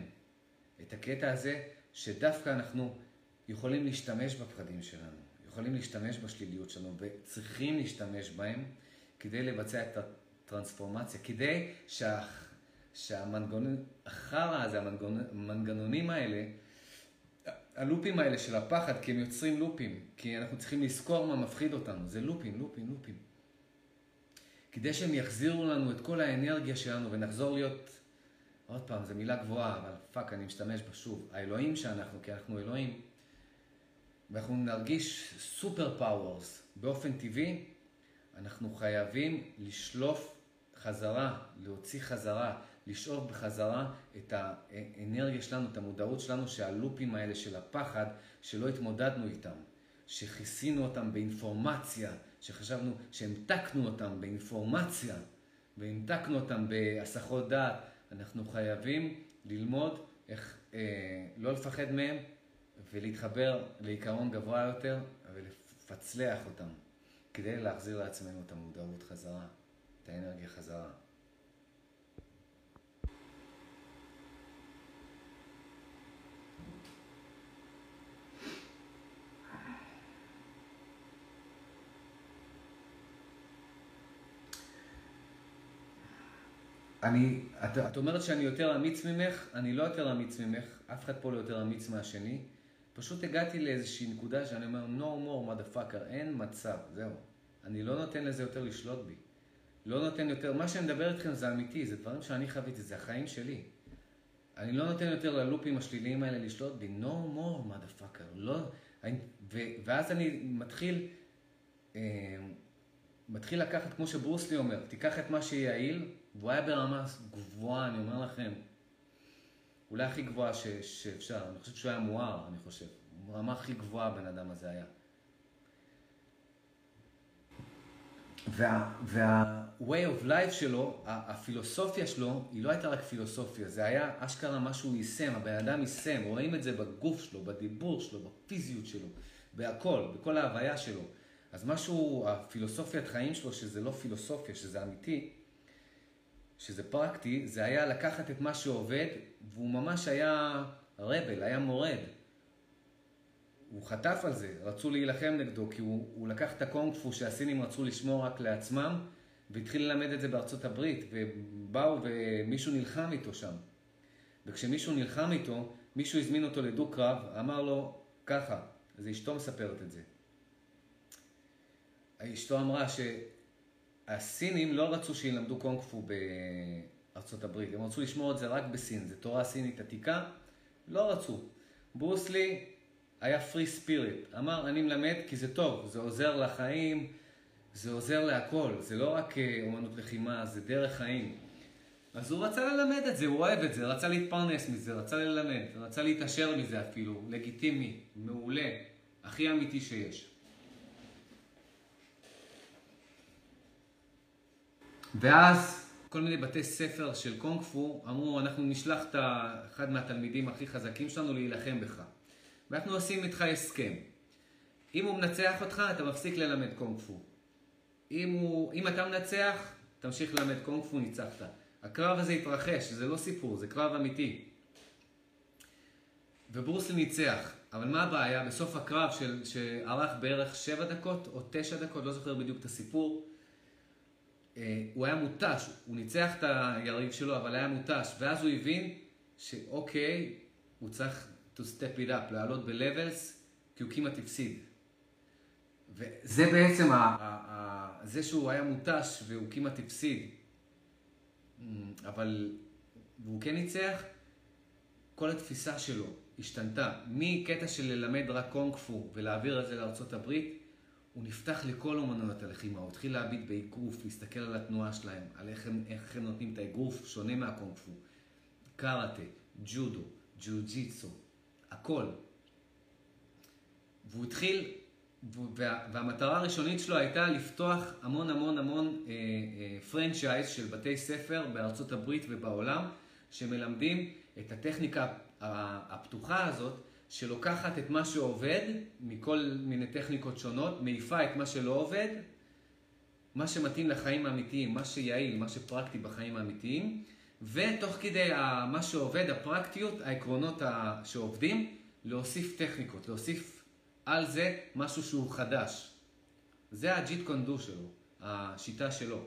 את הקטע הזה, שדווקא אנחנו יכולים להשתמש בפחדים שלנו, יכולים להשתמש בשליליות שלנו, וצריכים להשתמש בהם כדי לבצע את הטרנספורמציה, כדי שה... שהמנגנון, החרא הזה, המנגנונים האלה, ה loopים האלה של הפחד, כי הם יוצרים loopים, כי אנחנו צריכים לזכור מה מפחיד אותנו, זה loopים, loopים, loopים. כדי שהם יחזירו לנו את כל האנרגיה שלנו ונחזור להיות, עוד פעם, זו מילה גבוהה, אבל fuck, אני משתמש בה שוב, האלוהים שאנחנו, כי אנחנו אלוהים, ואנחנו נרגיש super powers באופן טבעי, אנחנו חייבים לשלוף חזרה, להוציא חזרה, לשאוב בחזרה את האנרגיה שלנו, את המודעות שלנו, שה loopים האלה של הפחד, שלא התמודדנו איתם, שכיסינו אותם באינפורמציה, שחשבנו שהמתקנו אותם באינפורמציה, והמתקנו אותם בהסחות דעת, אנחנו חייבים ללמוד איך אה, לא לפחד מהם ולהתחבר לעיקרון גבוה יותר ולפצלח אותם, כדי להחזיר לעצמנו את המודעות חזרה, את האנרגיה חזרה. אני, את, את אומרת שאני יותר אמיץ ממך, אני לא יותר אמיץ ממך, אף אחד פה לא יותר אמיץ מהשני. פשוט הגעתי לאיזושהי נקודה שאני אומר, no more motherfucker, אין מצב, זהו. אני לא נותן לזה יותר לשלוט בי. לא נותן יותר, מה שאני מדבר איתכם זה אמיתי, זה דברים שאני חוויתי, זה החיים שלי. אני לא נותן יותר ללופים השליליים האלה לשלוט בי, no more motherfucker, לא, אני, ו, ואז אני מתחיל, אה, מתחיל לקחת, כמו שברוסלי אומר, תיקח את מה שיעיל, והוא היה ברמה גבוהה, אני אומר לכם, אולי הכי גבוהה ש, שאפשר, אני חושב שהוא היה מואר, אני חושב, ברמה הכי גבוהה הבן אדם הזה היה. וה, וה-way of life שלו, הפילוסופיה שלו, היא לא הייתה רק פילוסופיה, זה היה אשכרה מה שהוא יישם, הבן אדם יישם, רואים את זה בגוף שלו, בדיבור שלו, בפיזיות שלו, בהכל, בכל ההוויה שלו. אז משהו, הפילוסופיית חיים שלו, שזה לא פילוסופיה, שזה אמיתי, שזה פרקטי, זה היה לקחת את מה שעובד, והוא ממש היה רבל, היה מורד. הוא חטף על זה, רצו להילחם נגדו, כי הוא, הוא לקח את הקונג פו שהסינים רצו לשמור רק לעצמם, והתחיל ללמד את זה בארצות הברית, ובאו ומישהו נלחם איתו שם. וכשמישהו נלחם איתו, מישהו הזמין אותו לדו-קרב, אמר לו ככה, אז אשתו מספרת את זה. אשתו אמרה שהסינים לא רצו שילמדו קונג פו בארצות הברית, הם רצו לשמור את זה רק בסין, זו תורה סינית עתיקה, לא רצו. ברוסלי היה פרי ספיריט, אמר אני מלמד כי זה טוב, זה עוזר לחיים, זה עוזר להכל, זה לא רק אה, אומנות לחימה, זה דרך חיים. אז הוא רצה ללמד את זה, הוא אוהב את זה, רצה להתפרנס מזה, רצה ללמד, רצה להתעשר מזה אפילו, לגיטימי, מעולה, הכי אמיתי שיש. ואז כל מיני בתי ספר של קונג פו אמרו, אנחנו נשלח את אחד מהתלמידים הכי חזקים שלנו להילחם בך. ואנחנו עושים איתך הסכם. אם הוא מנצח אותך, אתה מפסיק ללמד קונג פו. אם, הוא, אם אתה מנצח, תמשיך ללמד קונג פו, ניצחת. הקרב הזה התרחש, זה לא סיפור, זה קרב אמיתי. וברוסלי ניצח, אבל מה הבעיה? בסוף הקרב של, שארך בערך 7 דקות או 9 דקות, לא זוכר בדיוק את הסיפור, הוא היה מותש, הוא ניצח את היריב שלו, אבל היה מותש, ואז הוא הבין שאוקיי, הוא צריך to step it up, לעלות ב-levels, כי הוא כמעט הפסיד. וזה בעצם, ה, ה, ה, זה שהוא היה מותש והוא כמעט הפסיד, אבל, והוא כן ניצח, כל התפיסה שלו השתנתה. מקטע של ללמד רק קונג פו ולהעביר את זה לארצות הברית, הוא נפתח לכל אומנויות הלחימה, הוא התחיל להביט באגרוף, להסתכל על התנועה שלהם, על איך הם, איך הם נותנים את האגרוף, שונה מהקונג פו. קראטה, ג'ודו, ג'ו-ג'יצו, הכל. והוא התחיל, וה, והמטרה הראשונית שלו הייתה לפתוח המון המון המון אה, אה, franchise של בתי ספר בארצות הברית ובעולם, שמלמדים את הטכניקה הפתוחה הזאת, שלוקחת את מה שעובד מכל מיני טכניקות שונות, מעיפה את מה שלא עובד, מה שמתאים לחיים האמיתיים, מה שיעיל, מה שפרקטי בחיים האמיתיים, ותוך כדי מה שעובד, הפרקטיות, העקרונות שעובדים, להוסיף טכניקות, להוסיף על זה משהו שהוא חדש. זה הג'יט קונדו שלו, השיטה שלו.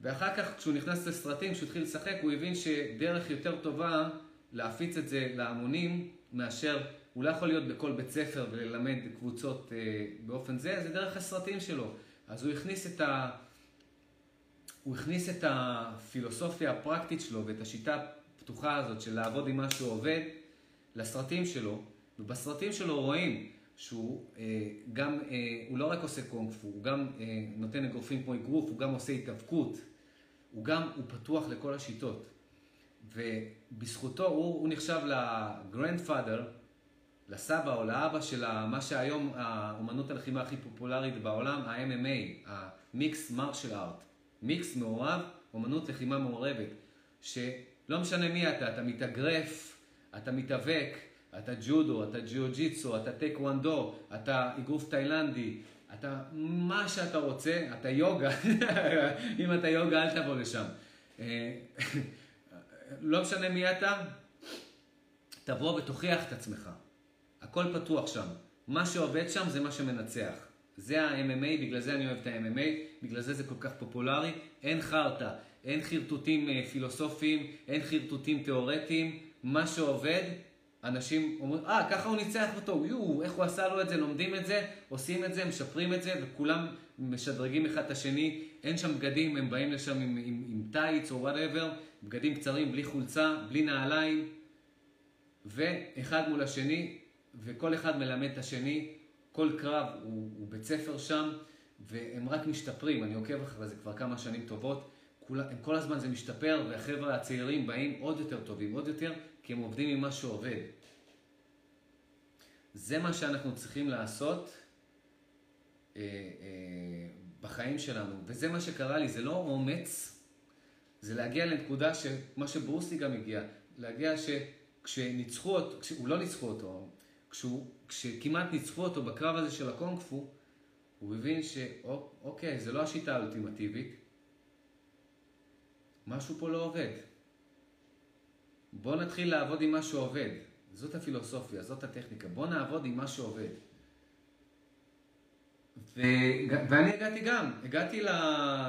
ואחר כך, כשהוא נכנס לסרטים, כשהוא התחיל לשחק, הוא הבין שדרך יותר טובה להפיץ את זה להמונים, מאשר, הוא לא יכול להיות בכל בית ספר וללמד קבוצות אה, באופן זה, זה דרך הסרטים שלו. אז הוא הכניס את ה... הוא הכניס את הפילוסופיה הפרקטית שלו ואת השיטה הפתוחה הזאת של לעבוד עם מה שהוא עובד לסרטים שלו, ובסרטים שלו רואים שהוא אה, גם, אה, הוא לא רק עושה קונג פו, הוא גם אה, נותן אגרופים כמו אגרוף, הוא גם עושה התאבקות, הוא גם, הוא פתוח לכל השיטות. ובזכותו הוא, הוא נחשב לגרנדפאדר, לסבא או לאבא של מה שהיום האומנות הלחימה הכי פופולרית בעולם, ה-MMA, ה-Mixed Martial Art. מיקס מעורב, אומנות לחימה מעורבת. שלא משנה מי אתה, אתה מתאגרף, אתה מתאבק, אתה ג'ודו, אתה ג'יוג'יצו, אתה טקוונדו, אתה אגרוף תאילנדי, אתה מה שאתה רוצה, אתה יוגה, אם אתה יוגה אל תבוא לשם. לא משנה מי אתה, תבוא ותוכיח את עצמך. הכל פתוח שם. מה שעובד שם זה מה שמנצח. זה ה-MMA, בגלל זה אני אוהב את ה-MMA, בגלל זה זה כל כך פופולרי. אין חרטא, אין חרטוטים אה, פילוסופיים, אין חרטוטים תיאורטיים. מה שעובד, אנשים אומרים, אה, ככה הוא ניצח אותו, יואו, איך הוא עשה לו את זה, לומדים את זה, עושים את זה, משפרים את זה, וכולם משדרגים אחד את השני. אין שם בגדים, הם באים לשם עם, עם, עם טייץ או whatever, בגדים קצרים, בלי חולצה, בלי נעליים, ואחד מול השני, וכל אחד מלמד את השני. כל קרב הוא, הוא בית ספר שם, והם רק משתפרים, אני עוקב אחרי זה כבר כמה שנים טובות. הם כל הזמן זה משתפר, והחבר'ה הצעירים באים עוד יותר טובים, עוד יותר, כי הם עובדים עם מה שעובד. זה מה שאנחנו צריכים לעשות אה, אה, בחיים שלנו, וזה מה שקרה לי, זה לא אומץ, זה להגיע לנקודה שמה שברוסי גם הגיע, להגיע שכשניצחו אותו, כשהוא לא ניצחו אותו, כשהוא, כשכמעט ניצחו אותו בקרב הזה של הקונג פו, הוא הבין שאוקיי, זה לא השיטה האולטימטיבית, משהו פה לא עובד. בוא נתחיל לעבוד עם מה שעובד. זאת הפילוסופיה, זאת הטכניקה. בוא נעבוד עם מה שעובד. ו... ואני הגעתי גם, הגעתי ל...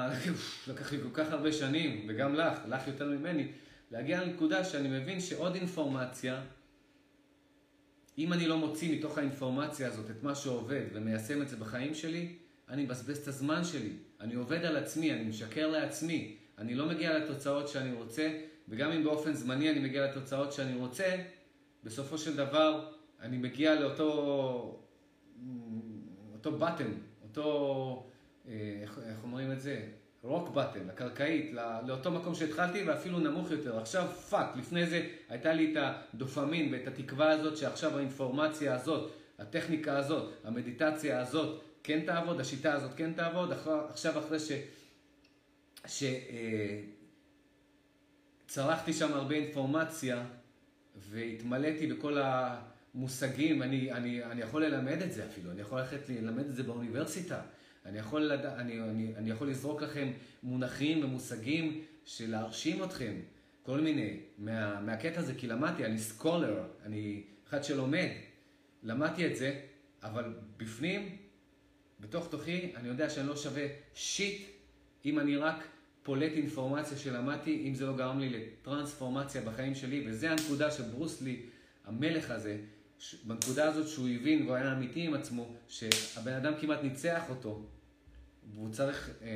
לקח לי כל כך הרבה שנים, וגם לך, לך יותר ממני, להגיע לנקודה שאני מבין שעוד אינפורמציה, אם אני לא מוציא מתוך האינפורמציה הזאת את מה שעובד ומיישם את זה בחיים שלי, אני מבזבז את הזמן שלי. אני עובד על עצמי, אני משקר לעצמי. אני לא מגיע לתוצאות שאני רוצה, וגם אם באופן זמני אני מגיע לתוצאות שאני רוצה, בסופו של דבר אני מגיע לאותו אותו bottom, אותו, אה, איך, איך אומרים את זה? rock bottom, הקרקעית, לא, לאותו מקום שהתחלתי ואפילו נמוך יותר. עכשיו fuck, לפני זה הייתה לי את הדופמין ואת התקווה הזאת שעכשיו האינפורמציה הזאת, הטכניקה הזאת, המדיטציה הזאת כן תעבוד, השיטה הזאת כן תעבוד, עכשיו אחרי ש... ש אה, צרכתי שם הרבה אינפורמציה והתמלאתי בכל המושגים, אני, אני, אני יכול ללמד את זה אפילו, אני יכול ללכת ללמד את זה באוניברסיטה, אני יכול, לד... אני, אני, אני יכול לזרוק לכם מונחים ומושגים של להרשים אתכם, כל מיני, מה, מהקטע הזה, כי למדתי, אני סקולר, אני אחד שלומד, למדתי את זה, אבל בפנים, בתוך תוכי, אני יודע שאני לא שווה שיט אם אני רק פולט אינפורמציה שלמדתי, אם זה לא גרם לי לטרנספורמציה בחיים שלי, וזה הנקודה של ברוסלי, המלך הזה, בנקודה הזאת שהוא הבין והוא היה אמיתי עם עצמו, שהבן אדם כמעט ניצח אותו, והוא צריך אה,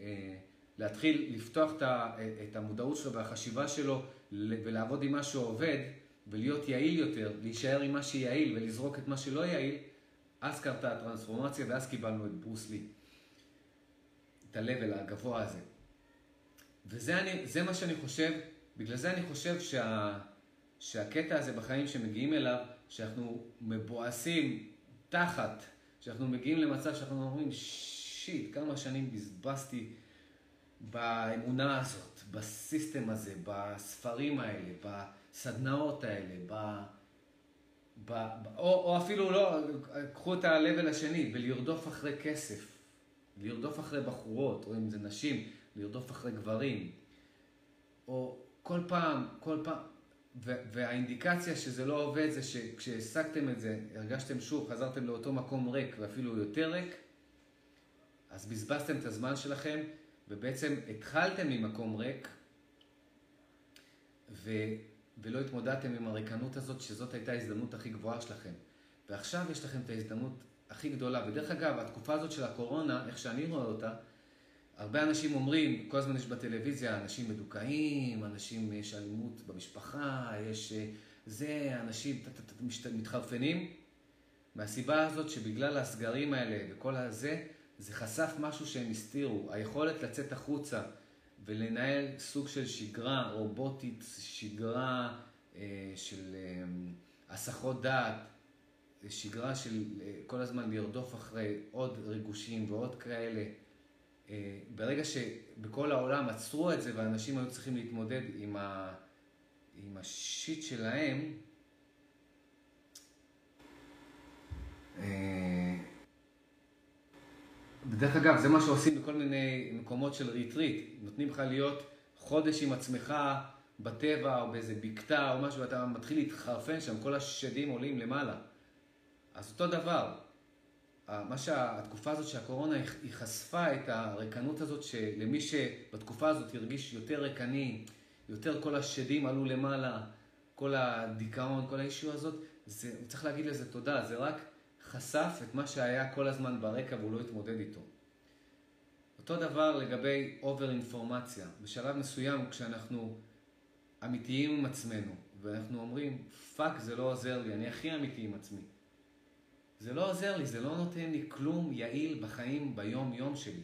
אה, להתחיל לפתוח את, ה, את המודעות שלו והחשיבה שלו ולעבוד עם מה שעובד, ולהיות יעיל יותר, להישאר עם מה שיעיל ולזרוק את מה שלא יעיל, אז קרתה הטרנספורמציה ואז קיבלנו את ברוסלי, את ה-level הגבוה הזה. וזה אני, מה שאני חושב, בגלל זה אני חושב שה, שהקטע הזה בחיים שמגיעים אליו, שאנחנו מבואסים תחת, שאנחנו מגיעים למצב שאנחנו אומרים, שיט, כמה שנים בזבזתי באמונה הזאת, בסיסטם הזה, בספרים האלה, בסדנאות האלה, ב... ב, ב או, או אפילו לא, קחו את ה-level השני, בלרדוף אחרי כסף, לרדוף אחרי בחורות, או אם זה נשים, לרדוף אחרי גברים, או כל פעם, כל פעם, והאינדיקציה שזה לא עובד זה שכשהשגתם את זה, הרגשתם שוב, חזרתם לאותו מקום ריק ואפילו יותר ריק, אז בזבזתם את הזמן שלכם, ובעצם התחלתם ממקום ריק, ו, ולא התמודדתם עם הריקנות הזאת, שזאת הייתה ההזדמנות הכי גבוהה שלכם. ועכשיו יש לכם את ההזדמנות הכי גדולה. ודרך אגב, התקופה הזאת של הקורונה, איך שאני רואה אותה, הרבה אנשים אומרים, כל הזמן יש בטלוויזיה, אנשים מדוכאים, אנשים, יש אלימות במשפחה, יש אה, זה, אנשים מתחרפנים. מהסיבה הזאת שבגלל הסגרים האלה וכל הזה, זה חשף משהו שהם הסתירו. היכולת לצאת החוצה ולנהל סוג של שגרה רובוטית, שגרה אה, של אה, הסחות דעת, שגרה של אה, כל הזמן לרדוף אחרי עוד ריגושים ועוד כאלה. אה, ברגע שבכל העולם עצרו את זה ואנשים היו צריכים להתמודד עם, ה, עם השיט שלהם, אה, ודרך אגב, זה מה שעושים בכל מיני מקומות של ריטריט. נותנים לך להיות חודש עם עצמך בטבע או באיזה בקתה או משהו, ואתה מתחיל להתחרפן שם, כל השדים עולים למעלה. אז אותו דבר, מה שהתקופה הזאת שהקורונה היא חשפה את הריקנות הזאת שלמי שבתקופה הזאת הרגיש יותר ריקני, יותר כל השדים עלו למעלה, כל הדיכאון, כל האישו הזאת, זה, הוא צריך להגיד לזה תודה, זה רק חשף את מה שהיה כל הזמן ברקע והוא לא התמודד איתו. אותו דבר לגבי over אינפורמציה. בשלב מסוים כשאנחנו אמיתיים עם עצמנו ואנחנו אומרים, fuck זה לא עוזר לי, אני הכי אמיתי עם עצמי. זה לא עוזר לי, זה לא נותן לי כלום יעיל בחיים ביום-יום שלי.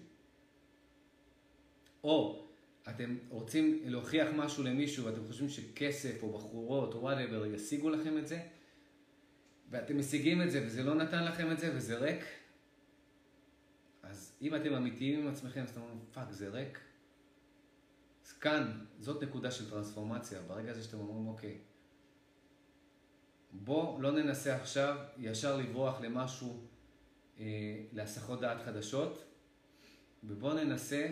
או אתם רוצים להוכיח משהו למישהו ואתם חושבים שכסף או בחורות או whatever ישיגו לכם את זה, ואתם משיגים את זה וזה לא נתן לכם את זה וזה ריק, אז אם אתם אמיתיים עם עצמכם, אז אתם אומרים, fuck, זה ריק. אז כאן, זאת נקודה של טרנספורמציה. ברגע הזה שאתם אומרים, אוקיי, בוא לא ננסה עכשיו ישר לברוח למשהו, אה, להסחות דעת חדשות, ובוא ננסה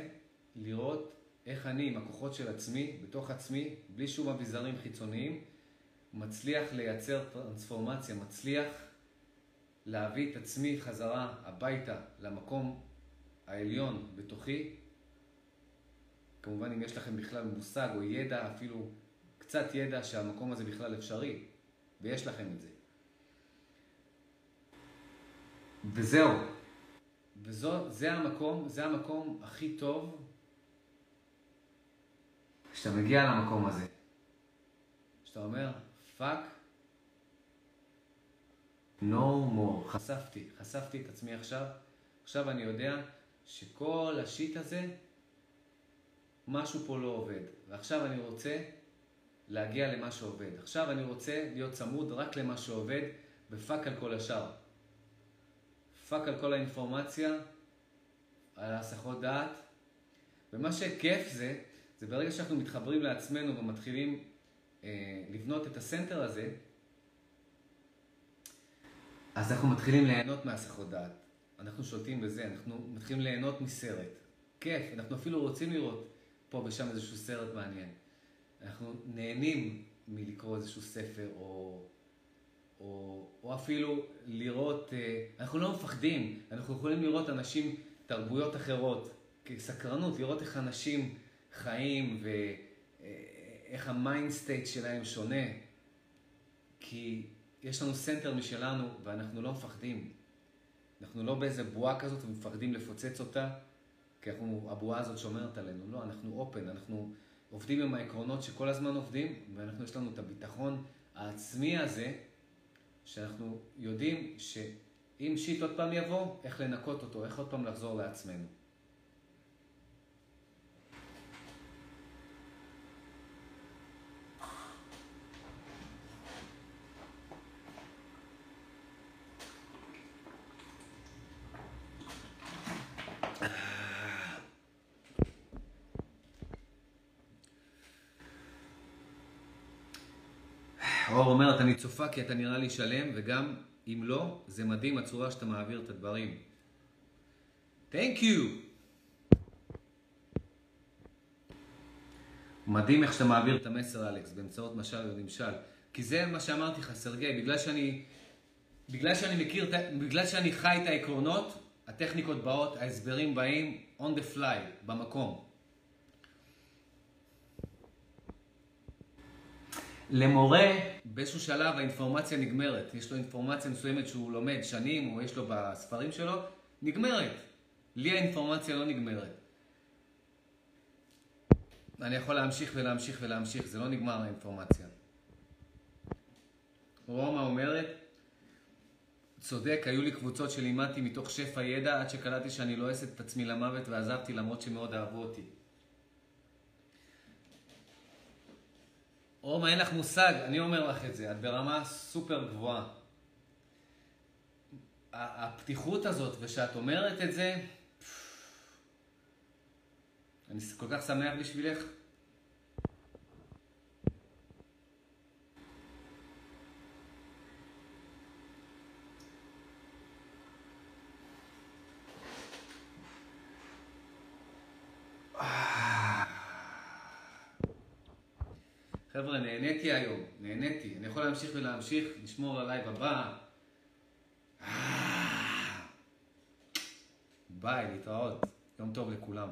לראות איך אני עם הכוחות של עצמי, בתוך עצמי, בלי שום אביזרים חיצוניים, מצליח לייצר טרנספורמציה, מצליח להביא את עצמי חזרה הביתה, למקום העליון בתוכי. כמובן, אם יש לכם בכלל מושג או ידע, אפילו קצת ידע שהמקום הזה בכלל אפשרי, ויש לכם את זה. וזהו. וזה המקום, זה המקום הכי טוב כשאתה מגיע למקום הזה. כשאתה אומר, fuck, no more. חשפתי, חשפתי את עצמי עכשיו. עכשיו אני יודע שכל ה shit הזה, משהו פה לא עובד. ועכשיו אני רוצה להגיע למה שעובד. עכשיו אני רוצה להיות צמוד רק למה שעובד, ו fuck על כל השאר. fuck על כל האינפורמציה, על ההסחות דעת. ומה שכיף זה, זה ברגע שאנחנו מתחברים לעצמנו ומתחילים אה, לבנות את הסנטר הזה, אז אנחנו מתחילים ליהנות מהסחות דעת. אנחנו שולטים בזה, אנחנו מתחילים ליהנות מסרט. כיף, אנחנו אפילו רוצים לראות פה ושם איזשהו סרט מעניין. אנחנו נהנים מלקרוא איזשהו ספר, או, או, או אפילו לראות, אה, אנחנו לא מפחדים, אנחנו יכולים לראות אנשים, תרבויות אחרות, כסקרנות, לראות איך אנשים חיים ואיך ה mind state שלהם שונה. כי יש לנו center משלנו ואנחנו לא מפחדים. אנחנו לא באיזה בועה כזאת ומפחדים לפוצץ אותה, כי אנחנו, הבועה הזאת שומרת עלינו. לא, אנחנו open, אנחנו עובדים עם העקרונות שכל הזמן עובדים, ואנחנו, יש לנו את הביטחון העצמי הזה, שאנחנו יודעים שאם shit עוד פעם יבוא, איך לנקות אותו, איך עוד פעם לחזור לעצמנו. אור אומרת, אני צופה כי אתה נראה לי שלם, וגם אם לא, זה מדהים הצורה שאתה מעביר את הדברים. Thank you. מדהים איך שאתה מעביר את המסר, אלכס, באמצעות משל ונמשל. כי זה מה שאמרתי לך, סרגי, בגלל שאני, בגלל שאני מכיר, בגלל שאני חי את העקרונות, הטכניקות באות, ההסברים באים on the fly, במקום. למורה, באיזשהו שלב האינפורמציה נגמרת. יש לו אינפורמציה מסוימת שהוא לומד שנים, או יש לו בספרים שלו, נגמרת. לי האינפורמציה לא נגמרת. אני יכול להמשיך ולהמשיך ולהמשיך, זה לא נגמר האינפורמציה. רומא אומרת, צודק, היו לי קבוצות שלימדתי מתוך שפע ידע עד שקלטתי שאני לועסת את עצמי למוות ועזבתי למרות שמאוד אהבו אותי. רומא, אין לך מושג, אני אומר לך את זה, את ברמה סופר גבוהה. הפתיחות הזאת, ושאת אומרת את זה, אני כל כך שמח בשבילך. חבר'ה, נהניתי היום, נהניתי. אני יכול להמשיך ולהמשיך, לשמור על הלייב הבא. ביי, להתראות. יום טוב לכולם.